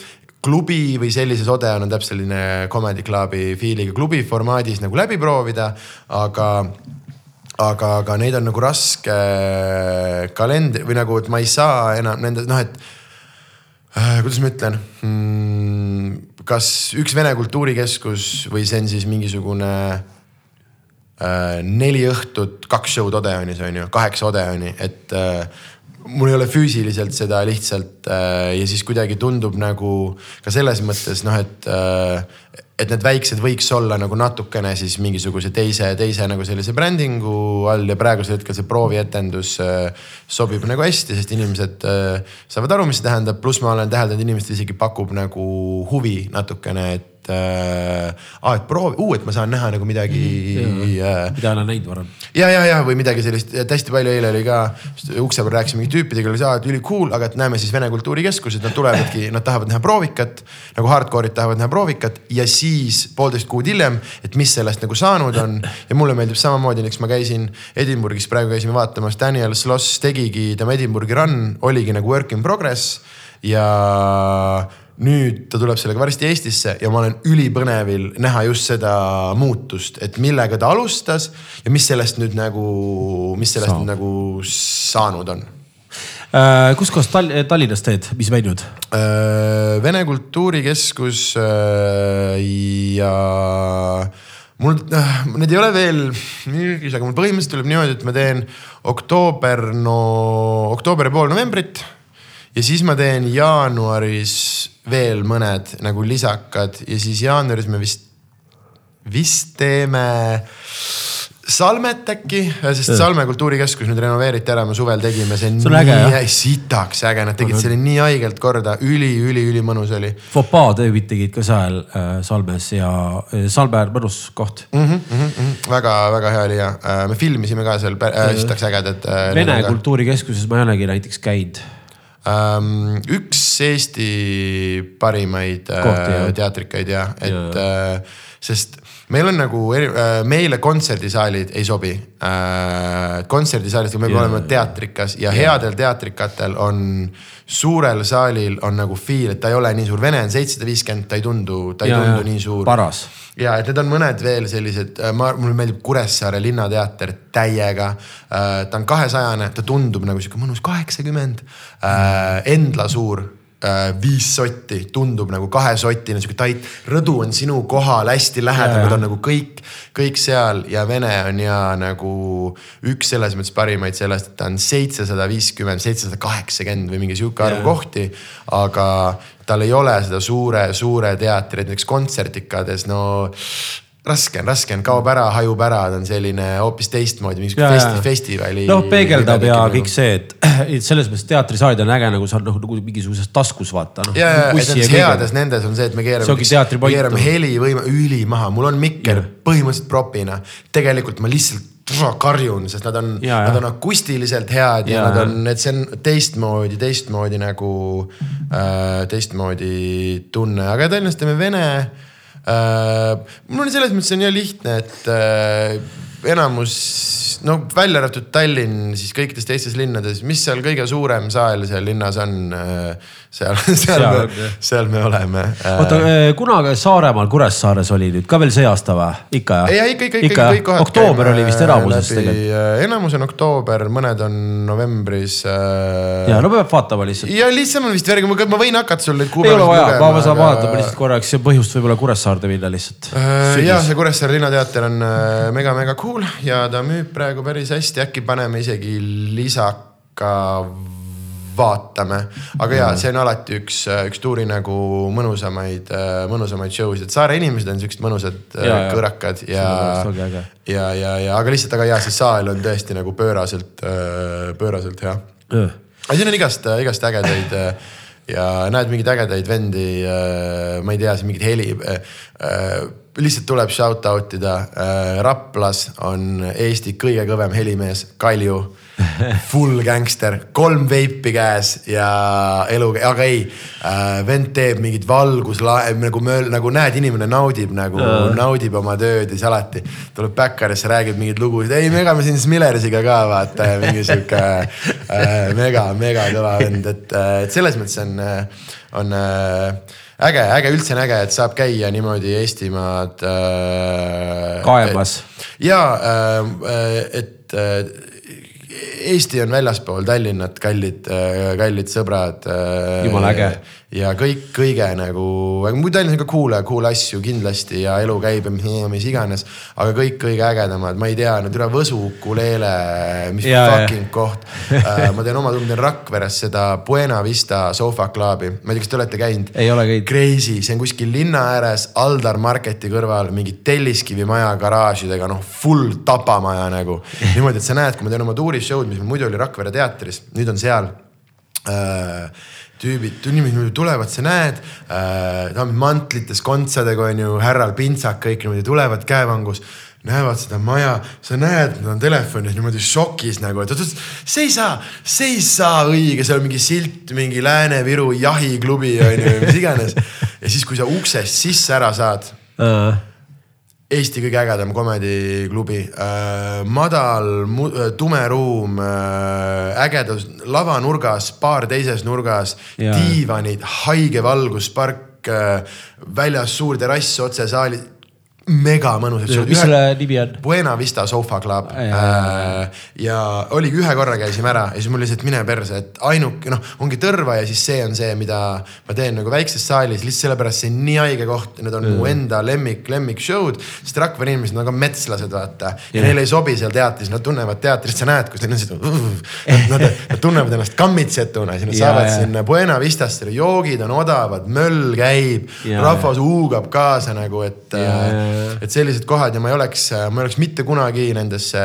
klubi või sellises Odeon on täpselt selline comedy club'i feel'iga klubi formaadis nagu läbi proovida, aga aga, aga neid on nagu raske kalendri või nagu, et ma ei saa enam nende noh, et äh, kuidas ma ütlen hmm,. kas üks Vene Kultuurikeskus või see on siis mingisugune äh, neli õhtut, kaks show'd Odeonis on ju, kaheksa Odeoni, et äh, mul ei ole füüsiliselt seda lihtsalt äh, ja siis kuidagi tundub nagu ka selles mõttes noh, et äh, et need väiksed võiks olla nagu natukene siis mingisuguse teise, teise nagu sellise brändingu all ja praegusel hetkel see proovietendus äh, sobib nagu hästi, sest inimesed äh, saavad aru, mis see tähendab, pluss ma olen täheldanud, inimestel isegi pakub nagu huvi natukene, et et äh,, et proovi, uu, et ma saan näha nagu midagi mm,. Äh, mida ei ole näinud varem. ja, ja, ja või midagi sellist, et hästi palju eile oli ka ukse peal rääkisime mingi tüüpidega, oli see, et üli cool, aga et näeme siis Vene Kultuurikeskuses, nad tulevadki, nad tahavad näha proovikat. nagu hardcore'id tahavad näha proovikat ja siis poolteist kuud hiljem, et mis sellest nagu saanud on. ja mulle meeldib samamoodi, näiteks ma käisin Edinburghis, praegu käisime vaatamas, Daniel Sloss tegigi tema Edinburghi run, oligi nagu work in progress ja nüüd ta tuleb sellega varsti Eestisse ja ma olen ülipõnevil näha just seda muutust, et millega ta alustas ja mis sellest nüüd nagu, mis sellest Saab. nagu saanud on äh,. kus kohas Tall Tallinnas teed, mis venjud äh,? Vene Kultuurikeskus äh, ja mul äh,, need ei ole veel müügis, aga mul põhimõtteliselt tuleb niimoodi, et ma teen oktoober, no oktoober ja pool novembrit ja siis ma teen jaanuaris veel mõned nagu lisakad ja siis jaanuaris me vist, vist teeme Salmet äkki, sest Salme kultuurikeskus nüüd renoveeriti ära, me suvel tegime, see on, see äge, nii äge, sitaks äge, nad tegid selle nii haigelt korda üli, üli, ülimõnus oli. Fopaa debüüt tegid ka seal äh, Salmes ja äh, Salme on mõnus koht mm. -hmm, mm -hmm. väga, väga hea oli ja äh, me filmisime ka seal äh,, sitaks ägedad äh,. Vene kultuurikeskuses ma ei olegi näiteks käinud. Üks Eesti parimaid äh, Kohti, teatrikaid ja, et ja. äh, sest meil on nagu eri, äh, meile kontserdisaalid ei sobi äh,. kontserdisaalid, me peame olema teatrikas ja, ja headel teatrikatel on, suurel saalil on nagu feel, et ta ei ole nii suur, Vene on seitsesada viiskümmend, ta ei tundu, ta ei ja, tundu ja. nii suur. paras ja et need on mõned veel sellised, äh, ma, mulle meeldib Kuressaare Linnateater täiega. Ta on kahesajane, ta tundub nagu sihuke mõnus kaheksakümmend. Äh, Endla suur viis sotti, tundub nagu kahesotine, sihuke tait. rõdu on sinu kohal hästi lähedal, nad on nagu kõik, kõik seal ja Vene on ja nagu üks selles mõttes parimaid sellest, et ta on seitsesada viiskümmend, seitsesada kaheksakümmend või mingi sihuke arv kohti. aga tal ei ole seda suure, suure teatri, näiteks kontsertikades, no raske on, raske on, kaob ära, hajub ära, ta on selline hoopis teistmoodi, mingisugune festi, festivali. noh, peegeldab ja kõik see, et, selles mõttes teatrisaalid on äge nagu sa noh nagu mingisuguses taskus vaata no,. ja, ja, et nendes heades nendes on see, et me keerame, keerame helivõime üli maha, mul on mikker ja. põhimõtteliselt propina. tegelikult ma lihtsalt karjun, sest nad on, nad on akustiliselt head ja, ja nad on, et see on teistmoodi, teistmoodi nagu äh,, teistmoodi tunne, aga Tallinnas teeme vene. Mul on selles mõttes on ja lihtne, et äh, enamus, no välja arvatud Tallinn, siis kõikides teistes linnades, mis seal kõige suurem saal seal linnas on äh,? Seal, seal, seal, me, seal me oleme. oota, äh, kunagi Saaremaal, Kuressaares oli nüüd ka veel see aasta või? ikka jah? ja ikka, ikka, ikka, kõik kohad. oktoober oli vist enamuses tegelikult. Äh, enamus on oktoober, mõned on novembris äh.... ja no peab vaatama lihtsalt. ja lihtsam on vist järgi, ma võin hakata sul neid kuupäevasid lugema. ei ole vaja, ma saan aga... vaadata, lihtsalt korraks põhjust võib-olla Kuressaarde minna lihtsalt äh,. ja see Kuressaare linnateater on mega-mega cool ja ta müüb praegu päris hästi, äkki paneme isegi lisaka vaatame. aga jaa, see on alati üks, üks tuuri nagu mõnusamaid, mõnusamaid show sid, et saare inimesed on siuksed mõnusad ja, kõõrakad ja, ja, ja, ja, ja aga lihtsalt, aga jaa, see saal on tõesti nagu pööraselt, pööraselt hea. aga siin on igast, igast ägedaid ja näed mingeid ägedaid vendi, ma ei tea, siin mingit heli lihtsalt tuleb shout out ida. Raplas on Eesti kõige kõvem helimees Kalju full gangster, kolm veipi käes ja elu, aga ei äh,. vend teeb mingit valgus, nagu mööl, nagu näed, inimene naudib nagu uh., naudib oma tööd ja siis alati tuleb Backerisse, räägib mingeid lugusid. ei, me elame siin Smillersiga ka vaata mingi sihuke äh, mega, mega kõva vend, et, äh, et selles mõttes on, äh, on äh, äge, äge, üldse on äge, et saab käia niimoodi Eestimaad äh,. kaemas. ja äh, et äh, Eesti on väljaspool Tallinnat, kallid, kallid sõbrad. Äh, jumala äge. Ja kõik kõige nagu, Tallinnas on ka cool'e, cool asju kindlasti ja elu käib ja mis iganes. aga kõik kõige ägedamad, ma ei tea, no türa Võsu ukulele, mis ja, fucking ja. koht äh, ma tean oma tunde Rakveres seda Buena Vista Sofa Clubi, ma ei tea, kas te olete käinud? ei ole käinud. Crazy, see on kuskil linna ääres Aldar Marketi kõrval mingi Telliskivi maja garaažidega, noh full tapamaja nagu. niimoodi, et sa näed, kui ma teen oma tuuris show'd, mis muidu oli Rakvere teatris, nüüd on seal äh, tüübid, inimesed tulevad, sa näed äh,, mantlites, kontsadega on ju, härral pintsak, kõik niimoodi tulevad käevangus näevad seda maja, sa näed, nad on telefonis niimoodi šokis nagu, et oot-oot, see ei saa, see ei saa õige, seal on mingi silt, mingi Lääne-Viru jahiklubi on ju, mis iganes. ja siis, kui sa uksest sisse ära saad uh Eesti kõige ägedam komediklubi äh,. madal, äh, tume ruum äh,, ägedus, lavanurgas, baar teises nurgas, diivanid, haige valgus, park äh,, väljas suur terrass otse saali mega mõnus. mis selle nimi on? Buena Vista Sofa Club. Äh, ja oligi ühe korra käisime ära ja siis mul lihtsalt mine perse, et ainuke noh, ongi Tõrva ja siis see on see, mida ma teen nagu väikses saalis lihtsalt sellepärast see on nii haige koht, need on mm. mu enda lemmik, lemmik show'd. sest Rakvere inimesed on ka metslased, vaata ja yeah. neile ei sobi seal teatris, nad tunnevad teatris, sa näed, kus neil on see nad, nad, tunnevad ennast kammitsetuna, siis nad ja, saavad ja. sinna Buena Vistasse, joogid on odavad, möll käib, rahvas huugab kaasa nagu, et ja, et sellised kohad ja ma ei oleks, ma ei oleks mitte kunagi nendesse,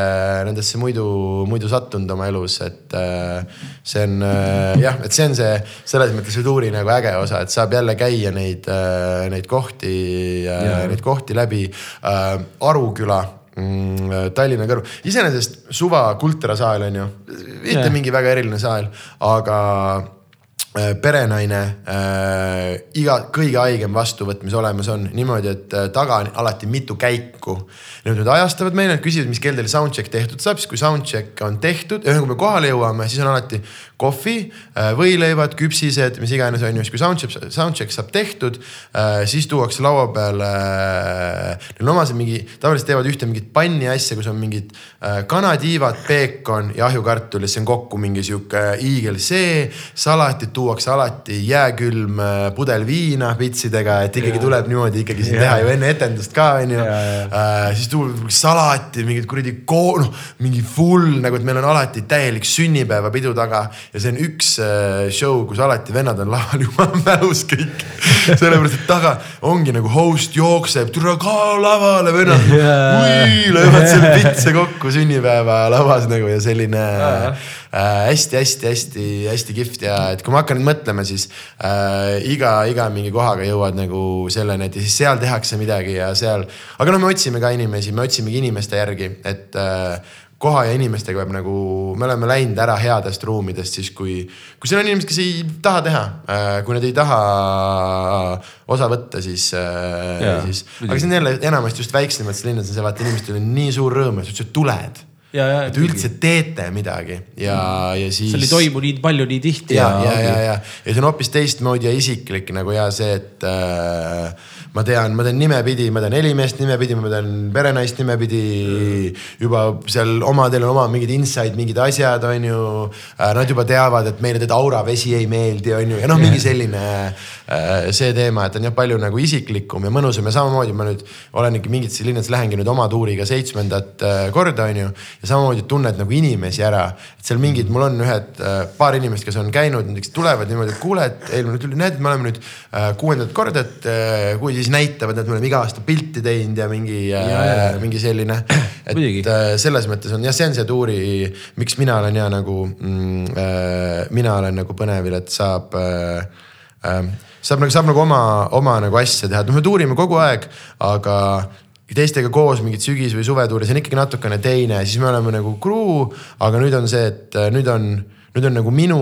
nendesse muidu, muidu sattunud oma elus, et äh, see on äh, jah, et see on see selles mõttes see tuuri nagu äge osa, et saab jälle käia neid, äh, neid kohti, neid kohti läbi. Aruküla mm, Tallinna kõrval, iseenesest suva kulturasaal on ju, mitte mingi väga eriline saal, aga perenaine äh, iga, kõige haigem vastuvõtmis olemas on niimoodi, et äh, taga on alati mitu käiku. Nüüd nad ajastavad meile, nad küsivad, mis kell teil soundcheck tehtud saab, siis kui soundcheck on tehtud, kui me kohale jõuame, siis on alati kohvi, äh, võileivad, küpsised, mis iganes on ju, siis kui soundcheck, soundcheck saab tehtud, äh, siis tuuakse laua peale. Äh, neil on omased mingi, tavaliselt teevad ühte mingit panni asja, kus on mingid kanatiivad, peekon ja ahjukartul ja siis on kokku mingi sihuke hiigelsee. salatid tuuakse alati jääkülm pudel viina pitsidega, et ikkagi ja. tuleb niimoodi ikkagi siin ja. teha ju enne etendust ka on ju. siis tuleb salati, mingid kuradi, noh mingi full nagu, et meil on alati täielik sünnipäevapidu taga ja see on üks äh, show, kus alati vennad on laval jumala mälus kõik. sellepärast, et taga ongi nagu host jookseb, tule ka lavale vennad yeah., löövad selle pitse kokku sünnipäeva lavas nagu ja selline hästi-hästi-hästi-hästi äh, kihvt ja et kui ma hakkan nüüd mõtlema, siis äh, iga, iga mingi kohaga jõuad nagu selleni, et ja siis seal tehakse midagi ja seal, aga no me otsime ka inimesi, me otsimegi inimeste järgi, et äh, koha ja inimestega peab nagu, me oleme läinud ära headest ruumidest siis, kui, kui seal on inimesed, kes ei taha teha. Äh, kui nad ei taha osa võtta, siis, äh, siis, aga see on jälle enamasti just väiksemates linnades on see, vaata inimestel on nii suur rõõm, et sa üldse tuled ja, ja, et üldse teete midagi ja mm., ja siis. seal ei toimu nii palju, nii tihti. ja, ja, ja, ja, ja, ja see on hoopis teistmoodi ja isiklik nagu ja see, et äh, ma tean, ma tean nimepidi, ma tean helimeest nimepidi, ma tean perenaist nimepidi. juba seal omadel on oma mingid inside, mingid asjad, on ju. Äh, nad juba teavad, et meile tead auravesi ei meeldi, on ju, ja noh, mingi selline äh, see teema, et on jah palju nagu isiklikum ja mõnusam ja samamoodi ma nüüd olen ikka mingites linnades lähengi nüüd oma tuuriga seitsmendat äh, korda, on ju. ja samamoodi tunned nagu inimesi ära, et seal mingid, mul on ühed paar inimest, kes on käinud, näiteks tulevad niimoodi, et kuule, et eelmine tuli, näed, me oleme nüüd kuuendat korda, et kui siis näitavad, et me oleme iga aasta pilti teinud ja mingi, äh, mingi selline. et Muidugi. Äh, selles mõttes on jah, see on see tuuri, miks mina olen ja nagu mm,, äh, mina olen nagu põnevil, et saab äh, äh, saab nagu, saab nagu oma, oma nagu asja teha, et noh, me tuurime kogu aeg, aga teistega koos mingit sügis- või suvetuuri, see on ikkagi natukene teine, siis me oleme nagu crew, aga nüüd on see, et äh, nüüd on, nüüd on nagu minu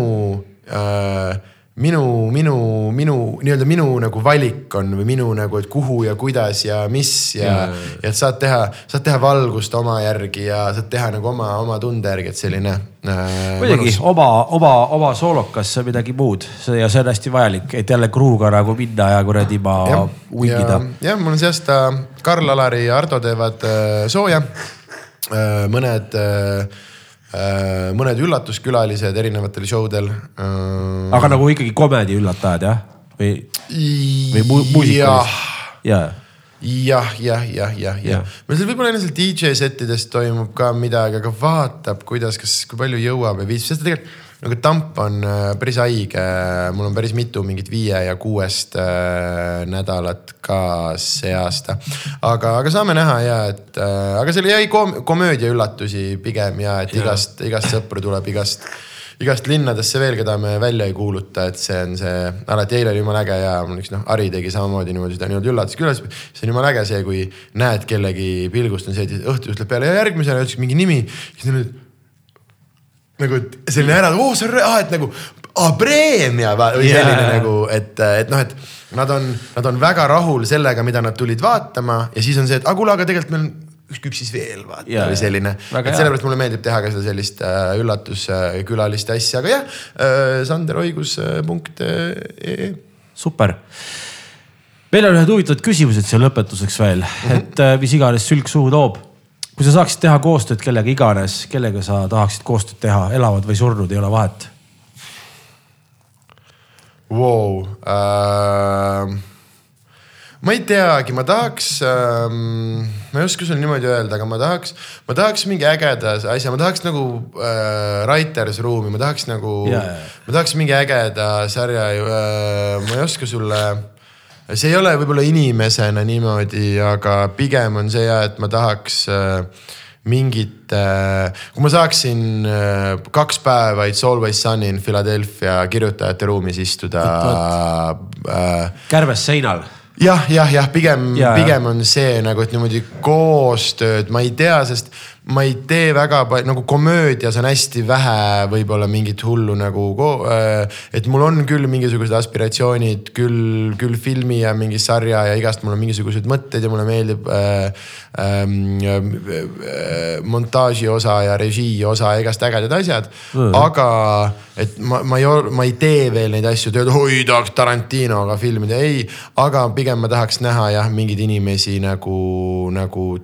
äh, minu, minu, minu nii-öelda minu nagu valik on või minu nagu, et kuhu ja kuidas ja mis ja, ja, ja et saad teha, saad teha valgust oma järgi ja saad teha nagu oma, oma tunde järgi, et selline äh,. muidugi oma, oma, oma soolokas midagi muud see, ja see on hästi vajalik, et jälle kruuga nagu minna ja kuradi ma wingida. jah, mul on see aasta Karl, Alari ja Ardo teevad äh, sooja äh,. mõned äh, Äh, mõned üllatuskülalised erinevatel show del. Äh, aga nagu ikkagi komedi üllatajad jah? või, või mu muusikalist? jah, jah, jah, jah, jah, meil seal võib-olla endiselt DJ setidest toimub ka midagi, aga vaatab, kuidas, kas, kui palju jõuab ja viitsib, sest tegelikult nagu tamp on äh, päris haige, mul on päris mitu mingit viie ja kuuest äh, nädalat ka see aasta. aga, aga saame näha ja et äh,, aga seal jäi kom komöödia üllatusi pigem ja et igast, igast sõpru tuleb igast igast linnadesse veel, keda me välja ei kuuluta, et see on see, alati eile oli jumala äge ja mul üks noh, Harri tegi samamoodi niimoodi seda nii-öelda üllatus külas. see on jumala äge see, kui näed kellegi pilgust on see, et õhtul ütleb peale ja järgmisena ütles mingi nimi. siis nad nagu selline ära, oo see on, ah, et nagu ah, preemia või yeah. selline nagu, et, et noh, et nad on, nad on väga rahul sellega, mida nad tulid vaatama ja siis on see, et aga kuule, aga tegelikult meil on ükskõik siis veel vaata yeah, või selline. et sellepärast mulle meeldib teha ka seda sellist äh, üllatuskülaliste äh, asja, aga jah äh,, sanderoigus.ee. super meil on ühed huvitavad küsimused siia lõpetuseks veel mm, -hmm. et äh, mis iganes sülg suhu toob kui sa saaksid teha koostööd kellega iganes, kellega sa tahaksid koostööd teha, elavad või surnud, ei ole vahet wow. äh,? ma ei teagi, ma tahaks ähm,, ma ei oska sulle niimoodi öelda, aga ma tahaks, ma tahaks mingi ägeda asja, ma tahaks nagu äh, writers room'i, ma tahaks nagu yeah., ma tahaks mingi ägeda sarja äh,, ma ei oska sulle see ei ole võib-olla inimesena niimoodi, aga pigem on see ja, et ma tahaks äh, mingit äh,, kui ma saaksin äh, kaks päeva It's always sunny in Philadelphia kirjutajate ruumis istuda. Kärbes seinal jah, jah, jah, pigem ja,, pigem on see nagu, et niimoodi koostööd, ma ei tea, sest ma ei tee väga palju, nagu komöödias on hästi vähe võib-olla mingit hullu nagu, äh, et mul on küll mingisugused aspiratsioonid küll, küll filmi ja mingi sarja ja igast mul on mingisugused mõtted ja mulle meeldib äh, ähm, äh, montaaži osa ja režii osa ja igast ägedad asjad mm. -hmm. aga et ma, ma ei, ma ei tee veel neid asju, et oi tahaks Tarantinoga filmida, ei, aga pigem ma tahaks näha jah, mingeid inimesi nagu, nagu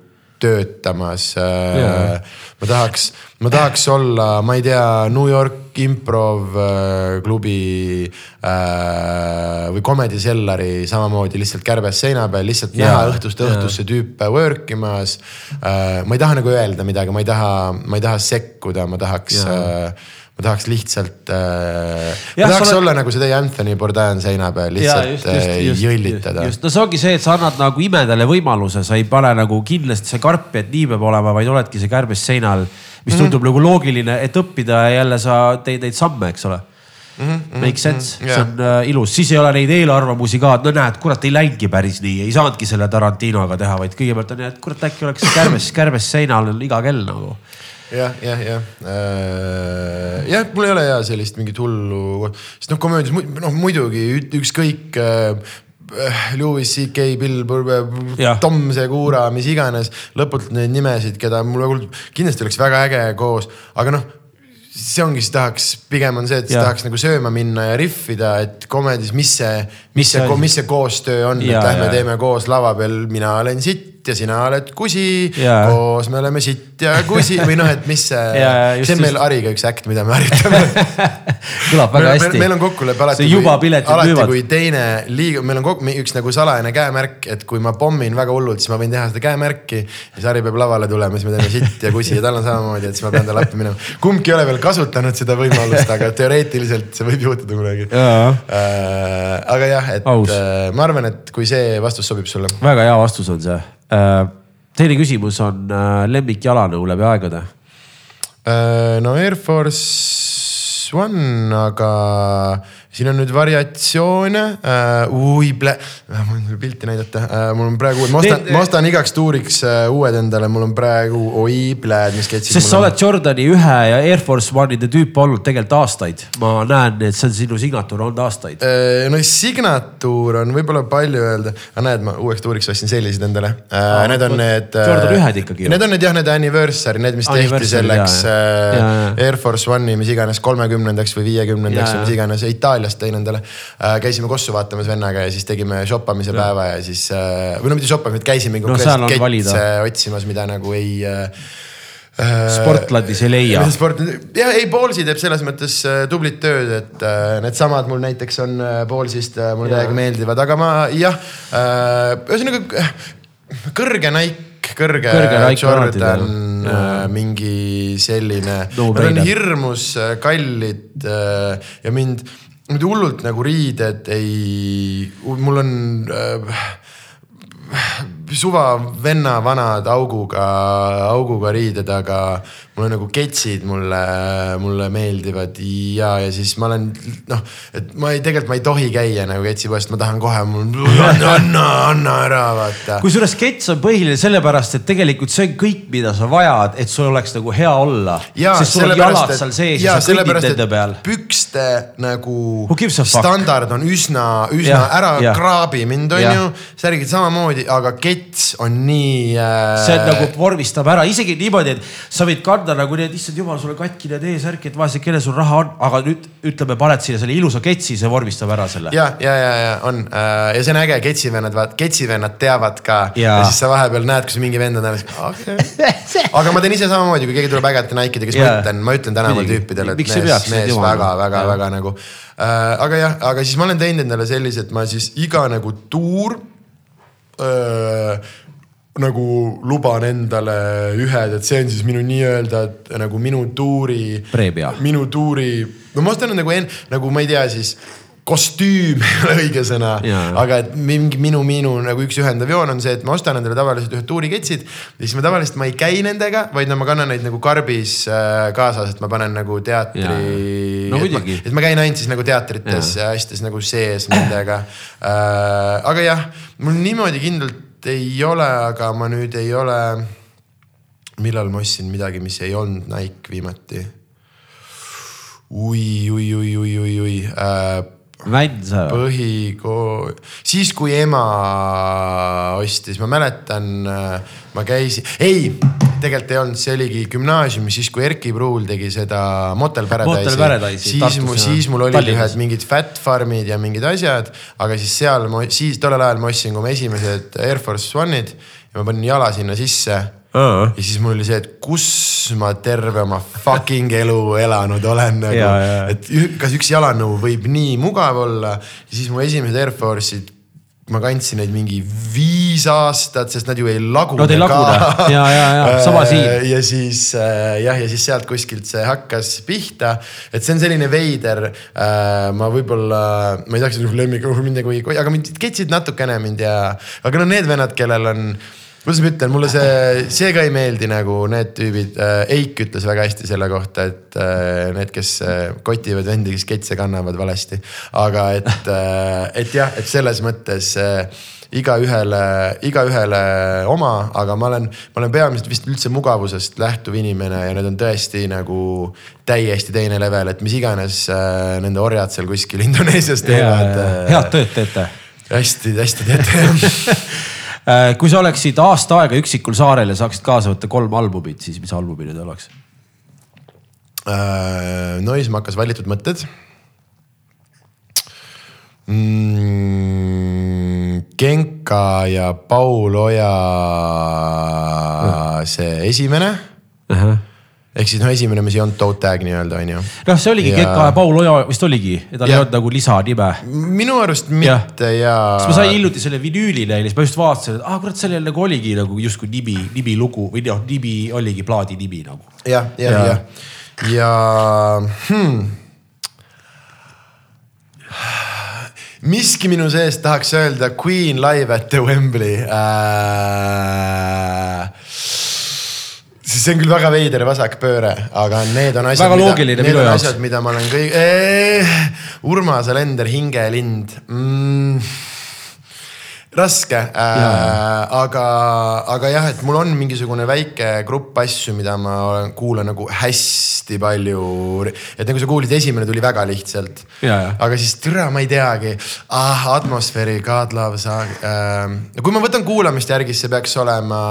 töötamas yeah.. ma tahaks, ma tahaks olla, ma ei tea, New York improv äh, klubi äh, või Comedy Cellari samamoodi lihtsalt kärbes seina peal, lihtsalt yeah. näha õhtust õhtusse tüüpe work imas äh,. ma ei taha nagu öelda midagi, ma ei taha, ma ei taha sekkuda, ma tahaks äh, ma tahaks lihtsalt äh,, ma tahaks oled... olla nagu see teie Anthony Bourdain seina peal, lihtsalt ja, just, just, äh, just, jõllitada. just, no see ongi see, et sa annad nagu imedele võimaluse, sa ei pane nagu kindlasti see karpi, et nii peab olema, vaid oledki see kärbes seinal. mis tundub mm -hmm. nagu loogiline, et õppida ja jälle sa teed neid samme, eks ole. Mm -hmm, Make sense mm, -hmm, yeah. see on äh, ilus, siis ei ole neid eelarvamusi ka, et no näed, kurat ei läinudki päris nii, ei saanudki selle Tarantinoga teha, vaid kõigepealt on nii, et kurat äkki oleks kärbes, kärbes seinal iga kell nagu jah, jah, jah. Äh,. jah, mul ei ole ja sellist mingit hullu, sest noh, komöödias noh muidugi ükskõik äh, Louis CK, Bill Burr, Tom Segura, mis iganes, lõputult neid nimesid, keda mul kindlasti oleks väga äge koos, aga noh see ongi, siis tahaks, pigem on see, et tahaks nagu sööma minna ja rihvida, et komedis, mis see, mis see, mis see koostöö on, et lähme ja. teeme koos lava peal, mina olen sitt ja sina oled kusi. koos me oleme sitt ja kusi või noh, et mis see, see on meil Hariga üks äkt, mida me harjutame kõlab väga hästi. meil on kokkulepe alati. juba piletid müüvad. alati, kui teine liigub, meil on kokku, üks nagu salajane käemärk, et kui ma pommin väga hullult, siis ma võin teha seda käemärki. ja siis Harri peab lavale tulema, siis me teeme sitt ja kusi ja tal on samamoodi, et siis ma pean talle appi minema. kumbki ei ole veel kasutanud seda võimalust, aga teoreetiliselt see võib juhtuda kunagi. Äh, aga jah, et Aus. äh, ma arvan, et kui see vastus sobib sulle. väga hea vastus on see teine küsimus on äh, lemmik jalanõu läbi aegade. Äh, no Air Force One, aga siin on nüüd variatsioone uh,. ui, mul on küll pilti näidata uh,, mul on praegu, ma ostan ma ostan igaks tuuriks uh, uued endale, mul on praegu, oi, pläd, mis sketšid. sest sa oled Jordani ühe ja Air Force One'ide tüüp olnud tegelikult aastaid. ma näen, et see on sinu signatuur olnud aastaid. Uh, no signatuur on võib-olla palju öelda, aga näed, ma uueks tuuriks ostsin sellised endale uh,. Need on need. Jordan ühed ikkagi. Need on need jah, need anniversary, need, mis tehti selleks uh, Jaa, jaa. Air Force One'i, mis iganes kolmekümnendaks või viiekümnendaks või mis iganes, Itaaliast tõin endale uh,. käisime Kossu vaatamas vennaga ja siis tegime shoppamise päeva ja siis uh,, või no mitte shoppamise, käisime No valida. otsimas, mida nagu ei uh, Sportlandis ei leia. sport, jah, ei Ballsi teeb selles mõttes äh, tublit tööd, et äh, needsamad mul näiteks on äh, äh, mulle täiega meeldivad, aga ma jah äh,, ühesõnaga äh, kõrge Nike, kõrge, Kõrge Jordan äh,, mingi selline No nad on hirmus äh, kallid äh, ja mind, mind hullult nagu riided ei, mul on äh, suva venna vanad auguga, auguga riided, aga mul on nagu ketsid mulle, mulle meeldivad ja, ja siis ma olen noh, et ma ei, tegelikult ma ei tohi käia nagu ketsipoest, ma tahan kohe, mul anna, anna, anna ära, vaata. kusjuures skets on põhiline sellepärast, et tegelikult see on kõik, mida sa vajad, et sul oleks nagu hea olla. sest sul on jalad seal sees ja sa kõnnid nende peal. pükste nagu standard on üsna, üsna Jah, ära jah. kraabi mind, onju. särgid samamoodi, aga kets on nii äh,. see nagu vormistab ära, isegi niimoodi, et sa võid kanda nagu need, issand jumal, sul on katkine T-särk, et vaese, kellel sul raha on, aga nüüd ütleme, paned siia selle ilusa ketsi, see vormistab ära selle. ja, ja, ja, ja on äh, ja see on äge, ketsivennad, vaat ketsivennad teavad ka ja. Ja siis sa vahepeal näed, kus mingi vend on täna, okay. aga ma teen ise samamoodi, kui keegi tuleb ägedate Nike'idega, siis Jaa. ma ütlen, ma ütlen tänaval tüüpidele, et mees mees jumala- väga, väga, Jaa. väga nagu äh,. aga jah, aga siis ma olen teinud endale sellise, et ma siis iga nagu tuur öö, nagu luban endale ühed, et see on siis minu nii-öelda et nagu minu tuuri. Preemia. minu tuuri, no ma ostan nagu en-, nagu ma ei tea siis kostüüm ei ole õige sõna, aga et mingi minu, minu nagu üks ühendav joon on see, et ma ostan endale tavaliselt ühed tuuriketsid ja siis ma tavaliselt ma ei käi nendega, vaid no ma kannan neid nagu karbis äh, kaasas, et ma panen nagu teatri. No et ma, et ma käin ainult siis nagu teatrites ja asjades nagu sees nendega äh,. aga jah, mul niimoodi kindlalt ei ole, aga ma nüüd ei ole. millal ma ostsin midagi, mis ei olnud Nike viimati? ui, ui, ui, ui, ui, ui äh, vänd sa. põhikool, siis kui ema ostis, ma mäletan, ma käisin, ei, tegelikult ei olnud, see oligi gümnaasiumis, siis kui Erki Pruul tegi seda Motel Paradise'i siis mul, siis mul olid Tallinnas. ühed mingid Fat Farmid ja mingid asjad, aga siis seal ma, siis tollel ajal ma ostsin ka oma esimesed Air Force One'id ja ma panin jala sinna sisse ja siis mul oli see, et kus ma terve oma fucking elu elanud olen nagu et kas üks jalanõu võib nii mugav olla ja siis mu esimesed Air Force'id, ma kandsin neid mingi viis aastat, sest nad ju ei lagune Nad ei lagune. Ja, ja, ja, sama siin. ja siis äh, jah, ja siis sealt kuskilt see hakkas pihta, et see on selline veider äh,. ma võib-olla, ma ei tahaks öelda lemmik, mind nagu ei, aga mind ketsid natukene mind ja, aga no need vennad, kellel on kuidas ma ütlen, mulle see, see ka ei meeldi nagu need tüübid äh,, Eik ütles väga hästi selle kohta, et äh, need, kes äh, kotivad vendi, kes ketse kannavad valesti. aga et äh,, et jah, et selles mõttes äh, igaühele, igaühele oma, aga ma olen, ma olen peamiselt vist üldse mugavusest lähtuv inimene ja need on tõesti nagu täiesti teine level, et mis iganes äh, nende orjad seal kuskil Indoneesias teevad. head tööd teete. hästi-hästi teete jah Äh, kui sa oleksid aasta aega üksikul saarel ja saaksid kaasa võtta kolm albumit, siis mis albumid need oleks? äh,. Noismakas valitud mõtted mm,. Genka ja Paul Oja see esimene ehk siis noh, esimene, mis ei olnud toe tag nii-öelda onju. noh, see oligi Ja- Genka ja Paul Oja vist oligi, tal ei Jah. olnud nagu lisanime. minu arust mitte ja, siis ma sain hiljuti selle vinüüli neile, siis ma just vaatasin, et ah kurat, sellel nagu oligi nagu justkui nimi, nimilugu või noh, nimi oligi plaadi nimi nagu. jah, jah, Ja. jah. ja hmm. miski minu sees tahaks öelda Queen live at the Wembley äh,. See on küll väga veider vasakpööre, aga need on asjad. väga loogiline minu jaoks. mida ma olen kõik eh,, Urmas Alender, hingelind mm raske äh,, aga, aga jah, et mul on mingisugune väike grupp asju, mida ma kuulan nagu hästi palju. et nagu sa kuulid, esimene tuli väga lihtsalt. aga siis türa, ma ei teagi ah,, atmosfääri, God Love Saag äh,. kui ma võtan kuulamist järgi, siis see peaks olema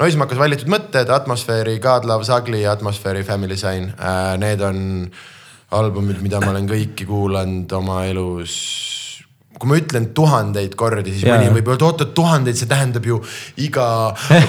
Noismakas valitud mõtted, atmosfääri, God Love Sagli ja atmosfääri Family Sign äh,. Need on albumid, mida ma olen kõiki kuulanud oma elus kui ma ütlen tuhandeid kordi, siis yeah. mõni võib öelda, oot-oot tuhandeid, see tähendab ju iga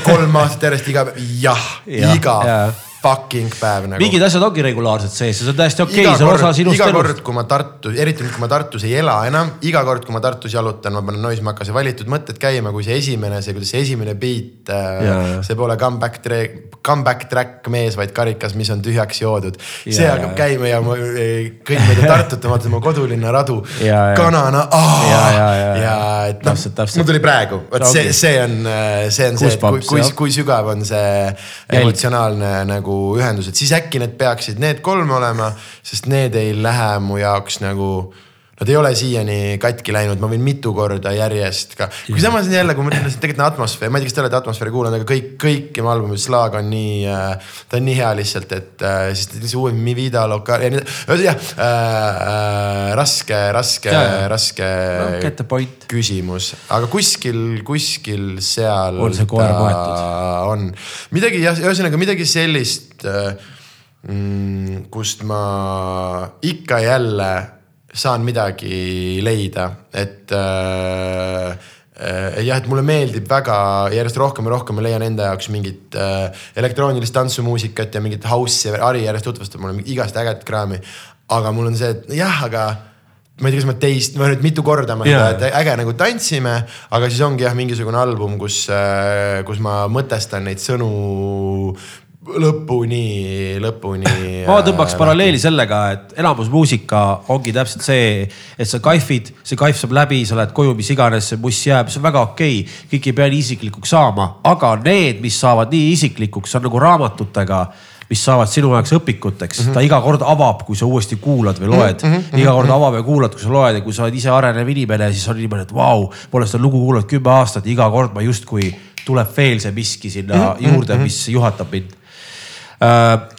kolm aastat järjest iga, jah ja,, iga. yeah fucking päev nagu. mingid asjad ongi regulaarselt sees ja see on täiesti okei okay,, see on osa sinust elust. iga kord, kui ma Tartus, eriti nüüd, kui ma Tartus ei ela enam, iga kord, kui ma Tartus jalutan, ma panen Noismakase valitud mõtted käima, kui see esimene, see, kuidas see esimene beat äh,, see pole comeback track, comeback track mees, vaid karikas, mis on tühjaks joodud. see ja, hakkab ja. käima ja ma kõik mööda Tartut, ma vaatan oma kodulinna radu, kanana, ja, ja, et noh, mul tuli praegu, vot see, see on, see on see, et kui, kui, kui sügav on see emotsionaalne nagu ühendused, siis äkki need peaksid need kolm olema, sest need ei lähe mu jaoks nagu Nad ei ole siiani katki läinud, ma võin mitu korda järjest ka. kui samas jälle, kui ma ütlen, et tegelikult atmosfäär, ma ei tea, kas te olete atmosfääri kuulanud, aga kõik, kõik tema albumid, Slaag on nii äh,, ta on nii hea lihtsalt, et äh, siis see uue Mi Vida Loca ja nii edasi, jah äh, äh,. raske, raske, raske no, küsimus, aga kuskil, kuskil seal. on see koer maetud? on, midagi jah, ühesõnaga midagi sellist mm, kust ma ikka jälle saan midagi leida, et äh, äh, jah, et mulle meeldib väga järjest rohkem ja rohkem ma leian enda jaoks mingit äh, elektroonilist tantsumuusikat ja mingit house'i, Ari järjest tutvustab mulle igast ägedat kraami. aga mul on see, et jah, aga ma ei tea, kas ma teist, ma nüüd mitu korda ma seda, et äge nagu tantsime, aga siis ongi jah, mingisugune album, kus, äh, kus ma mõtestan neid sõnu lõpuni, lõpuni. ma tõmbaks äh, paralleeli sellega, et enamus muusika ongi täpselt see, et sa kaifid, see kaif saab läbi, sa lähed koju, mis iganes, see buss jääb, see on väga okei okay.. kõik ei pea nii isiklikuks saama, aga need, mis saavad nii isiklikuks, on nagu raamatutega mis saavad sinu jaoks õpikuteks mm, -hmm. ta iga kord avab, kui sa uuesti kuulad või loed mm. -hmm. iga kord avab ja kuulad, kui sa loed ja kui sa oled ise arenev inimene, siis on niimoodi, et vau wow,, pole seda lugu kuulanud kümme aastat, iga kord ma justkui tuleb veel see miski sinna mm -hmm. juurde, mis juhatab mind Äh,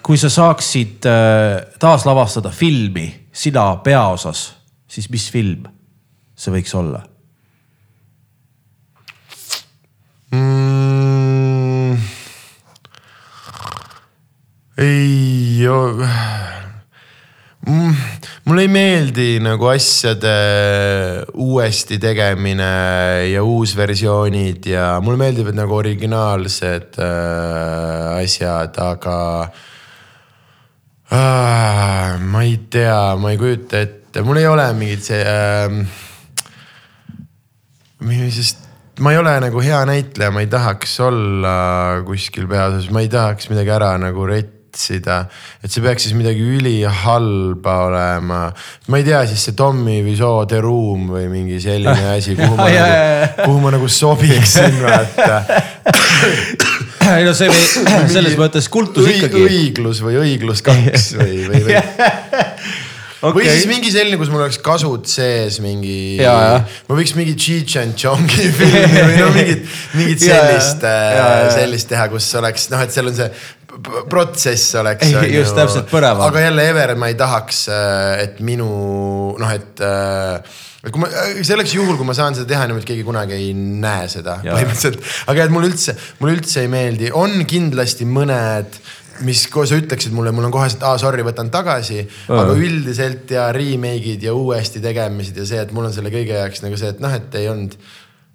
kui sa saaksid äh, taaslavastada filmi sina peaosas, siis mis film see võiks olla mm,? ei mm, mulle ei meeldi nagu asjade uuesti tegemine ja uusversioonid ja mulle meeldivad nagu originaalsed äh, asjad, aga äh, ma ei tea, ma ei kujuta ette, mul ei ole mingit see äh,, sest ma ei ole nagu hea näitleja, ma ei tahaks olla kuskil peaosas, ma ei tahaks midagi ära nagu rett otsida, et see peaks siis midagi ülihalba olema. ma ei tea, siis see Tommy Wiseau The Room või mingi selline asi, kuhu ma nagu, kuhu ma nagu sobiksin, vaata ei no see, selles mõttes kultus ikkagi. õiglus või õiglus kaks või, või, või okay.. või siis mingi selline, kus mul oleks kasud sees mingi, ma võiks mingi Cheech and Chongi filmi või no mingit, mingit sellist, äh, sellist teha, kus oleks noh, et seal on see protsess oleks. just täpselt põnevam. aga jälle Ever, ma ei tahaks, äh, et minu noh, et äh, et kui ma, äh, selleks juhul, kui ma saan seda teha niimoodi, et keegi kunagi ei näe seda ja. põhimõtteliselt. aga et mulle üldse, mulle üldse ei meeldi, on kindlasti mõned mis, kui sa ütleksid mulle, mul on kohe, et aa sorry, võtan tagasi uh. -huh. aga üldiselt ja remake'id ja uuesti tegemised ja see, et mul on selle kõige jaoks nagu see, et noh, et ei olnud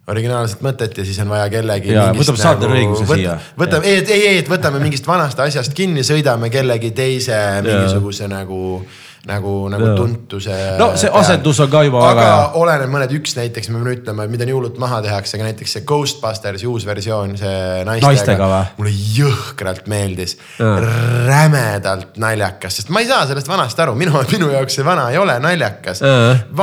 originaalset mõtet ja siis on vaja kellegi. võtame saatele õiguse võt, siia. võtame, ei, ei, ei, et võtame mingist vanast asjast kinni, sõidame kellegi teise mingisuguse nagu nagu, nagu ja. tuntuse. no see asendus on ka juba väga hea. aga oleneb mõned, üks näiteks, me peame ütlema, mida nii hullult maha tehakse, aga näiteks see Ghostbustersi uus versioon, see naistega, naistega. mulle jõhkralt meeldis. rämedalt naljakas, sest ma ei saa sellest vanast aru, minu, minu jaoks see vana ei ole naljakas.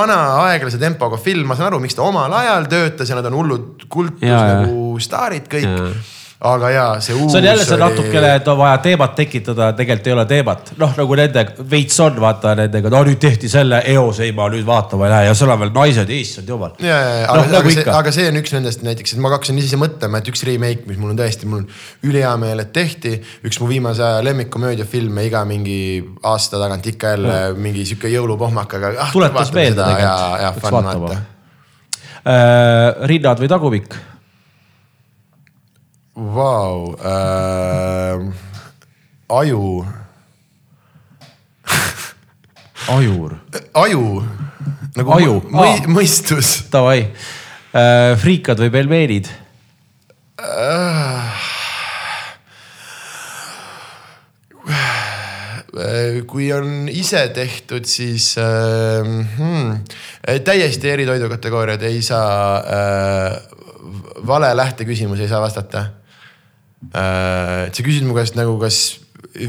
vana aeglase tempoga film, ma saan aru, miks ta omal ajal töötas ja nad on hullud kultus ja, nagu staarid kõik aga jaa, see uus. see on jälle see oli... natukene, et on vaja teemat tekitada, tegelikult ei ole teemat. noh, nagu nende veits on, vaata nendega, no nüüd tehti selle eos, ei ma nüüd vaatama ei lähe ja seal on veel naised, issand jumal. ja, ja, ja no, aga, nagu aga, see, aga see on üks nendest näiteks, et ma hakkasin ise mõtlema, et üks remake, mis mul on tõesti, mul on ülihea meel, et tehti. üks mu viimase aja lemmikkomöödiafilme iga mingi aasta tagant ikka jälle mm. mingi sihuke jõulupohmakaga ah,. tuletas meelde tegelikult. ja, ja fun vaata äh,. rinnad või tagumik Vau äh,, aju ajur. aju, nagu aju. Mõi, mõistus. Davai äh,, friikad või pelmeenid äh,? kui on ise tehtud, siis äh, hmm, täiesti eri toidukategooriad ei saa äh,, vale lähteküsimus ei saa vastata et sa küsid mu käest nagu, kas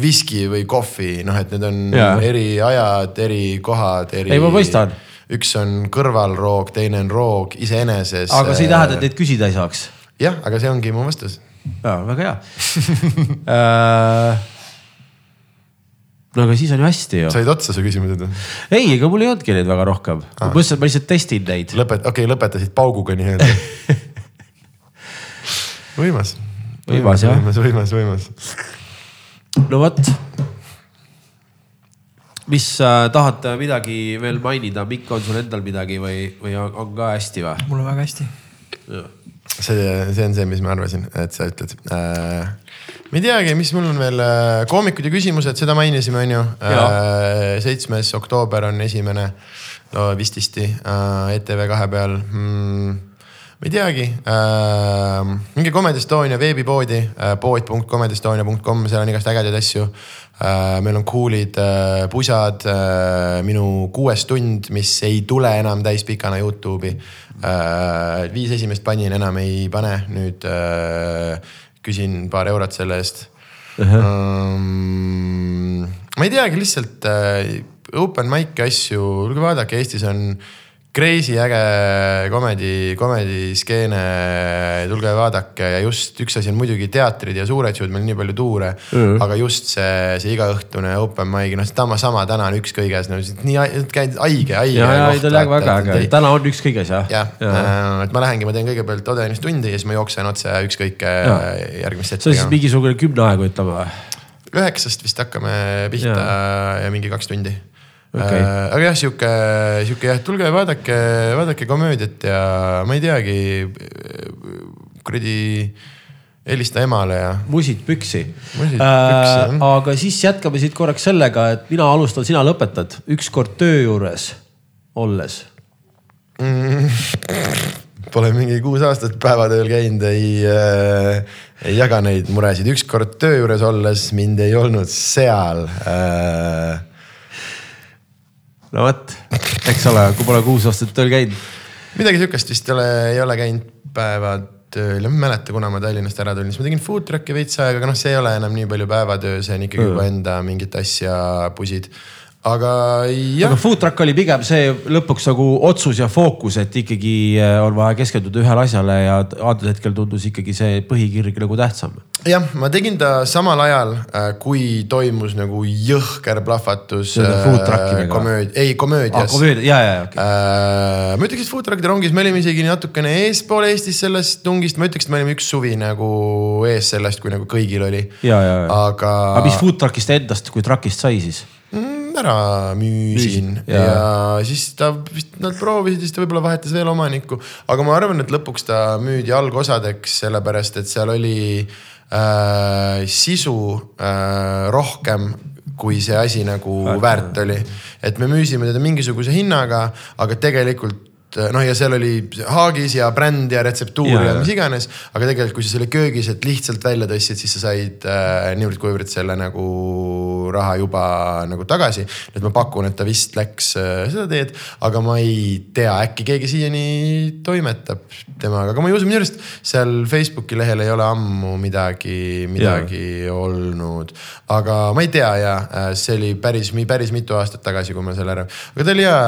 viski või kohvi, noh, et need on ja. eri ajad, eri kohad, eri. ei, ma mõistan. üks on kõrvalroog, teine on roog iseeneses. aga see ei tähenda, et neid küsida ei saaks. jah, aga see ongi mu vastus. ja väga hea äh, no aga siis on ju hästi ju. said otsa su küsimused või? ei, ega mul ei olnudki neid väga rohkem ah.. ma mõtlesin, et ma lihtsalt testin neid. lõpet-, okei okay,, lõpetasid pauguga nii-öelda võimas võimas jah. võimas, võimas, võimas. no vot. mis äh, tahad midagi veel mainida, Mikk, on sul endal midagi või, või on, on ka hästi või? mul on väga hästi. see, see on see, mis ma arvasin, et sa ütled äh,. ma ei teagi, mis mul on veel äh,, koomikud ja küsimused, seda mainisime, on ju. Äh, seitsmes oktoober on esimene, no vististi äh, ETV kahe peal mm ma ei teagi äh,, minge Comedy Estonia veebipoodi äh,, pood.comedyestonia.com, seal on igast ägedaid asju äh,. meil on cool'id äh, pusad äh,, minu kuues tund, mis ei tule enam täispikana Youtube'i äh,. viis esimest panin, enam ei pane, nüüd äh, küsin paar eurot selle eest uh. -huh. Um, ma ei teagi, lihtsalt äh, open mic'i asju, vaadake, Eestis on Crazy äge comedy, comedy skeene, tulge vaadake ja just üks asi on muidugi teatrid ja suured show'd, meil on nii palju tuure mm.. aga just see, see igaõhtune open mic, noh sama, sama täna on üks kõiges no,, nii käid haige, haige. ja, ja ei ta on väga äge, täna on üks kõiges jah. jah ja. ja., äh, et ma lähengi, ma teen kõigepealt Odenis tundi ja siis ma jooksen otse ükskõik ja. järgmist setti. see on siis mingisugune kümne aegu ütleme või? üheksast vist hakkame pihta ja, ja mingi kaks tundi okay.. Äh, aga jah, sihuke, sihuke jah, tulge vaadake, vaadake komöödiat ja ma ei teagi, kuradi helista emale ja. musid püksi. Äh, aga siis jätkame siit korraks sellega, et mina alustan, sina lõpetad, ükskord töö juures olles mm,. Pole mingi kuus aastat päevatööl käinud, ei äh,, ei jaga neid muresid, ükskord töö juures olles mind ei olnud seal äh, no vot, eks ole, kui pole kuus aastat tööl käinud. midagi sihukest vist ei ole, ei ole käinud päevatööl ja ma ei mäleta, kuna ma Tallinnast ära tulin, siis ma tegin food truck'i veits aega, aga noh, see ei ole enam nii palju päevatöö, see on ikkagi juba enda mingit asja pusid aga jah. aga food truck oli pigem see lõpuks nagu otsus ja fookus, et ikkagi äh, on vaja keskenduda ühele asjale ja antud hetkel tundus ikkagi see põhikirg nagu tähtsam. jah, ma tegin ta samal ajal, äh, kui toimus nagu jõhker plahvatus. Äh, komööd-, ei komöödias ah,. komöödia, ja, ja, ja okay. äh,. ma ütleks, et food truck'ide rongis me olime isegi natukene eespool Eestis sellest tungist, ma ütleks, et me olime üks suvi nagu ees sellest, kui nagu kõigil oli. aga. aga mis food truck'ist endast kui truck'ist sai siis? mm, ära müüsin Müüs, ja. ja siis ta vist, nad proovisid, siis ta võib-olla vahetas veel omanikku. aga ma arvan, et lõpuks ta müüdi algosadeks, sellepärast et seal oli äh, sisu äh, rohkem kui see asi nagu väärt oli. et me müüsime teda mingisuguse hinnaga, aga tegelikult noh, ja seal oli haagis ja bränd ja retseptuur ja, ja mis iganes. aga tegelikult, kui sa selle köögis, et lihtsalt välja tõstsid, siis sa said äh, niivõrd-kuivõrd selle nagu raha juba nagu tagasi. et ma pakun, et ta vist läks äh, seda teed, aga ma ei tea, äkki keegi siiani toimetab temaga, aga ma ei usu, minu arust seal Facebooki lehel ei ole ammu midagi, midagi ja. olnud. aga ma ei tea ja see oli päris, päris mitu aastat tagasi, kui ma selle ära, aga ta oli hea.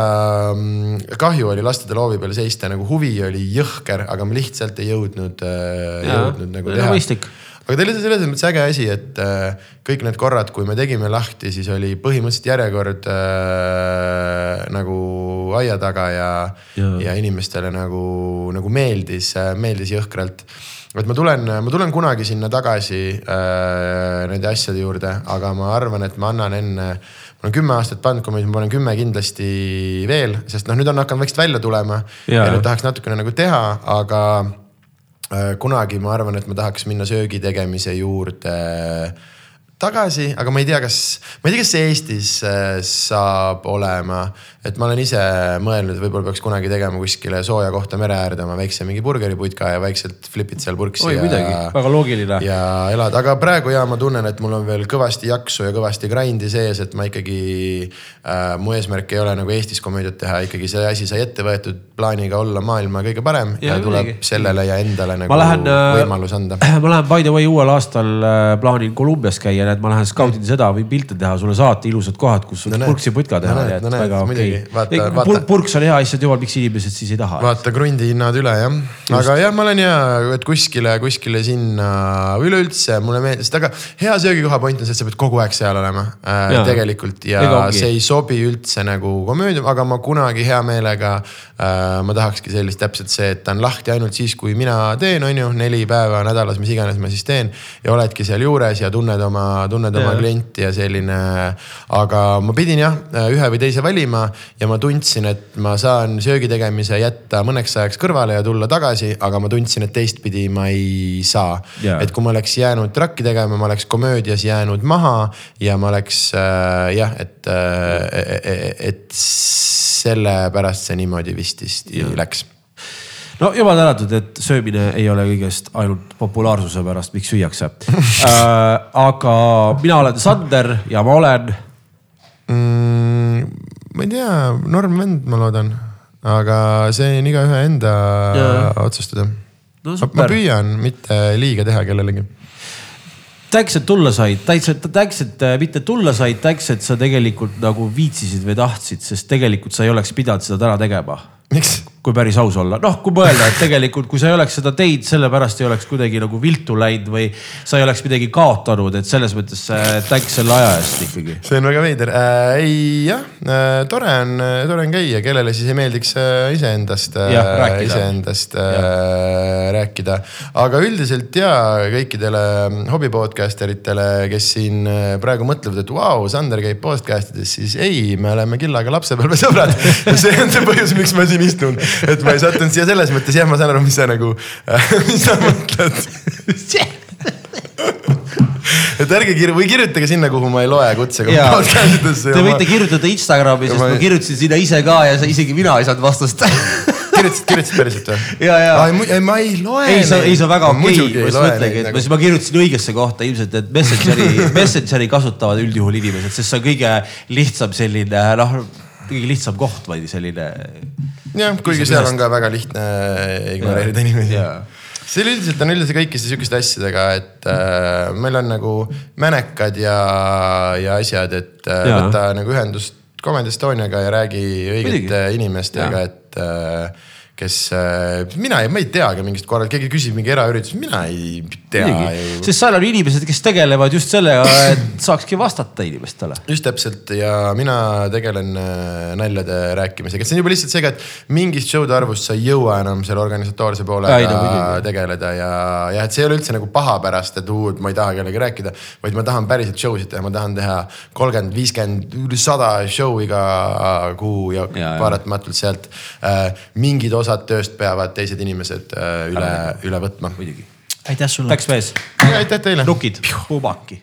Mm, kahju oli lasta ta loovi peal seista, nagu huvi oli jõhker, aga ma lihtsalt ei jõudnud, äh, jõudnud nagu teha. mõistlik aga teil oli selles mõttes äge asi, et äh, kõik need korrad, kui me tegime lahti, siis oli põhimõtteliselt järjekord äh, nagu aia taga ja, ja., ja inimestele nagu, nagu meeldis, meeldis jõhkralt et ma tulen, ma tulen kunagi sinna tagasi äh, nende asjade juurde, aga ma arvan, et ma annan enne ma olen kümme aastat bandkommis, ma panen kümme kindlasti veel, sest noh, nüüd on hakanud vaikselt välja tulema ja, nüüd tahaks natukene nagu teha, aga äh, kunagi ma arvan, et ma tahaks minna söögi tegemise juurde tagasi, aga ma ei tea, kas, ma ei tea, kas see Eestis äh, saab olema. Et ma olen ise mõelnud, võib-olla peaks kunagi tegema kuskile sooja kohta mere äärde oma väikse mingi burgeriputka ja vaikselt flip'id seal purksi. oi midagi, väga loogiline. ja elad, aga praegu ja ma tunnen, et mul on veel kõvasti jaksu ja kõvasti grind'i sees, et ma ikkagi äh,. mu eesmärk ei ole nagu Eestis komöödiat teha, ikkagi see asi sai ette võetud plaaniga olla maailma kõige parem ja, ja tuleb midagi. sellele ja endale nagu lähen, äh, võimalus anda. ma lähen by the way uuel aastal äh, plaanin Kolumbias käia et ma lähen skaudin seda või pilte teha, sulle saata ilusad kohad, kus no, purksi putka teha no,. No, väga okei okay.. Purks on hea asja, jumal, miks inimesed siis ei taha? vaata krundi hinnad üle jah, aga jah, ma olen ja, et kuskile, kuskile sinna üleüldse mulle meeldis, aga hea söögikoha point on see, et sa pead kogu aeg seal olema äh, tegelikult. Ja see ei sobi üldse nagu komöödia, aga ma kunagi hea meelega äh,. ma tahakski sellist täpselt see, et ta on lahti ainult siis, kui mina teen, on ju, neli päeva nädalas, mis iganes ma siis teen. Ja oledki seal juures ja tunned oma, tunned oma klienti ja selline. aga ma pidin jah, ühe või teise valima ja ma tundsin, et ma saan söögi tegemise jätta mõneks ajaks kõrvale ja tulla tagasi, aga ma tundsin, et teistpidi ma ei saa. et kui ma oleks jäänud trakki tegema, ma oleks komöödias jäänud maha ja ma oleks äh, jah, et äh,, et sellepärast see niimoodi vististi läks no jumal tänatud, et söömine ei ole kõigest ainult populaarsuse pärast, miks süüakse äh,. aga mina olen Sander ja ma olen mm,. Ma ei tea, norm vend, ma loodan, aga see on igaühe enda ja. otsustada no,. ma püüan mitte liiga teha kellelegi tänks, et tulla said, et, tänks, et mitte tulla said, tänks, et sa tegelikult nagu viitsisid või tahtsid, sest tegelikult sa ei oleks pidanud seda täna tegema. miks? Kui päris aus olla, noh, kui mõelda, et tegelikult, kui sa ei oleks seda teinud, sellepärast ei oleks kuidagi nagu viltu läinud või sa ei oleks midagi kaotanud, et selles mõttes äh, tänks selle aja eest ikkagi. see on väga veider äh,. ei jah äh,, tore on, tore on käia, kellele siis ei meeldiks äh, iseendast äh,, iseendast äh, rääkida. aga üldiselt ja kõikidele hobi podcaster itele, kes siin äh, praegu mõtlevad, et vau wow,, Sander käib podcast ides, siis ei, me oleme Killaga lapsepõlvesõbrad see on see põhjus, miks ma siin istun et ma ei sattunud siia selles mõttes, jah, ma saan aru, mis sa nagu, mis sa mõtled et ärge kirju- või kirjutage sinna, kuhu ma ei loe kutsega. Te võite ma... kirjutada Instagrami, sest ma... ma kirjutasin sinna ise ka ja isegi mina ei saanud vastust kirjutasid, kirjutasid päriselt või? ja, ja. ei, ma ei loe. ei, sa, ei, on väga okei okay., ma just mõtlengi, et nagu... ma kirjutasin õigesse kohta ilmselt, et Messengeri, Messengeri kasutavad üldjuhul inimesed, sest see on kõige lihtsam selline noh kõige lihtsam koht, vaid selline. jah, kuigi seal on ka väga lihtne ignoreerida inimesi. See üldiselt on üldiselt kõikide sihukeste asjadega, et äh, meil on nagu mänekad ja, ja asjad, et äh, võta nagu ühendust Comedy Estoniaga ja räägi õigete inimestega, et äh, kes, äh, mina ei, ma ei teagi mingist korral, keegi küsib mingi eraüritus, mina ei tea. sest seal on inimesed, kes tegelevad just sellega, et saakski vastata inimestele. just täpselt ja mina tegelen äh, naljade rääkimisega, et see on juba lihtsalt seega, et mingist show'de arvust sa ei jõua enam selle organisatoorse poolega ja, tegeleda ja, ja et see ei ole üldse nagu paha pärast, et uu, et ma ei taha kellegagi rääkida. vaid ma tahan päriselt show sid teha, ma tahan teha kolmkümmend, viiskümmend, üle sada show iga kuu ja, ja paratamatult sealt äh, mingid osad osad tööst peavad teised inimesed äh, üle, üle võtma. muidugi. aitäh sulle. Läks mees. aitäh teile. nukid, pumaki.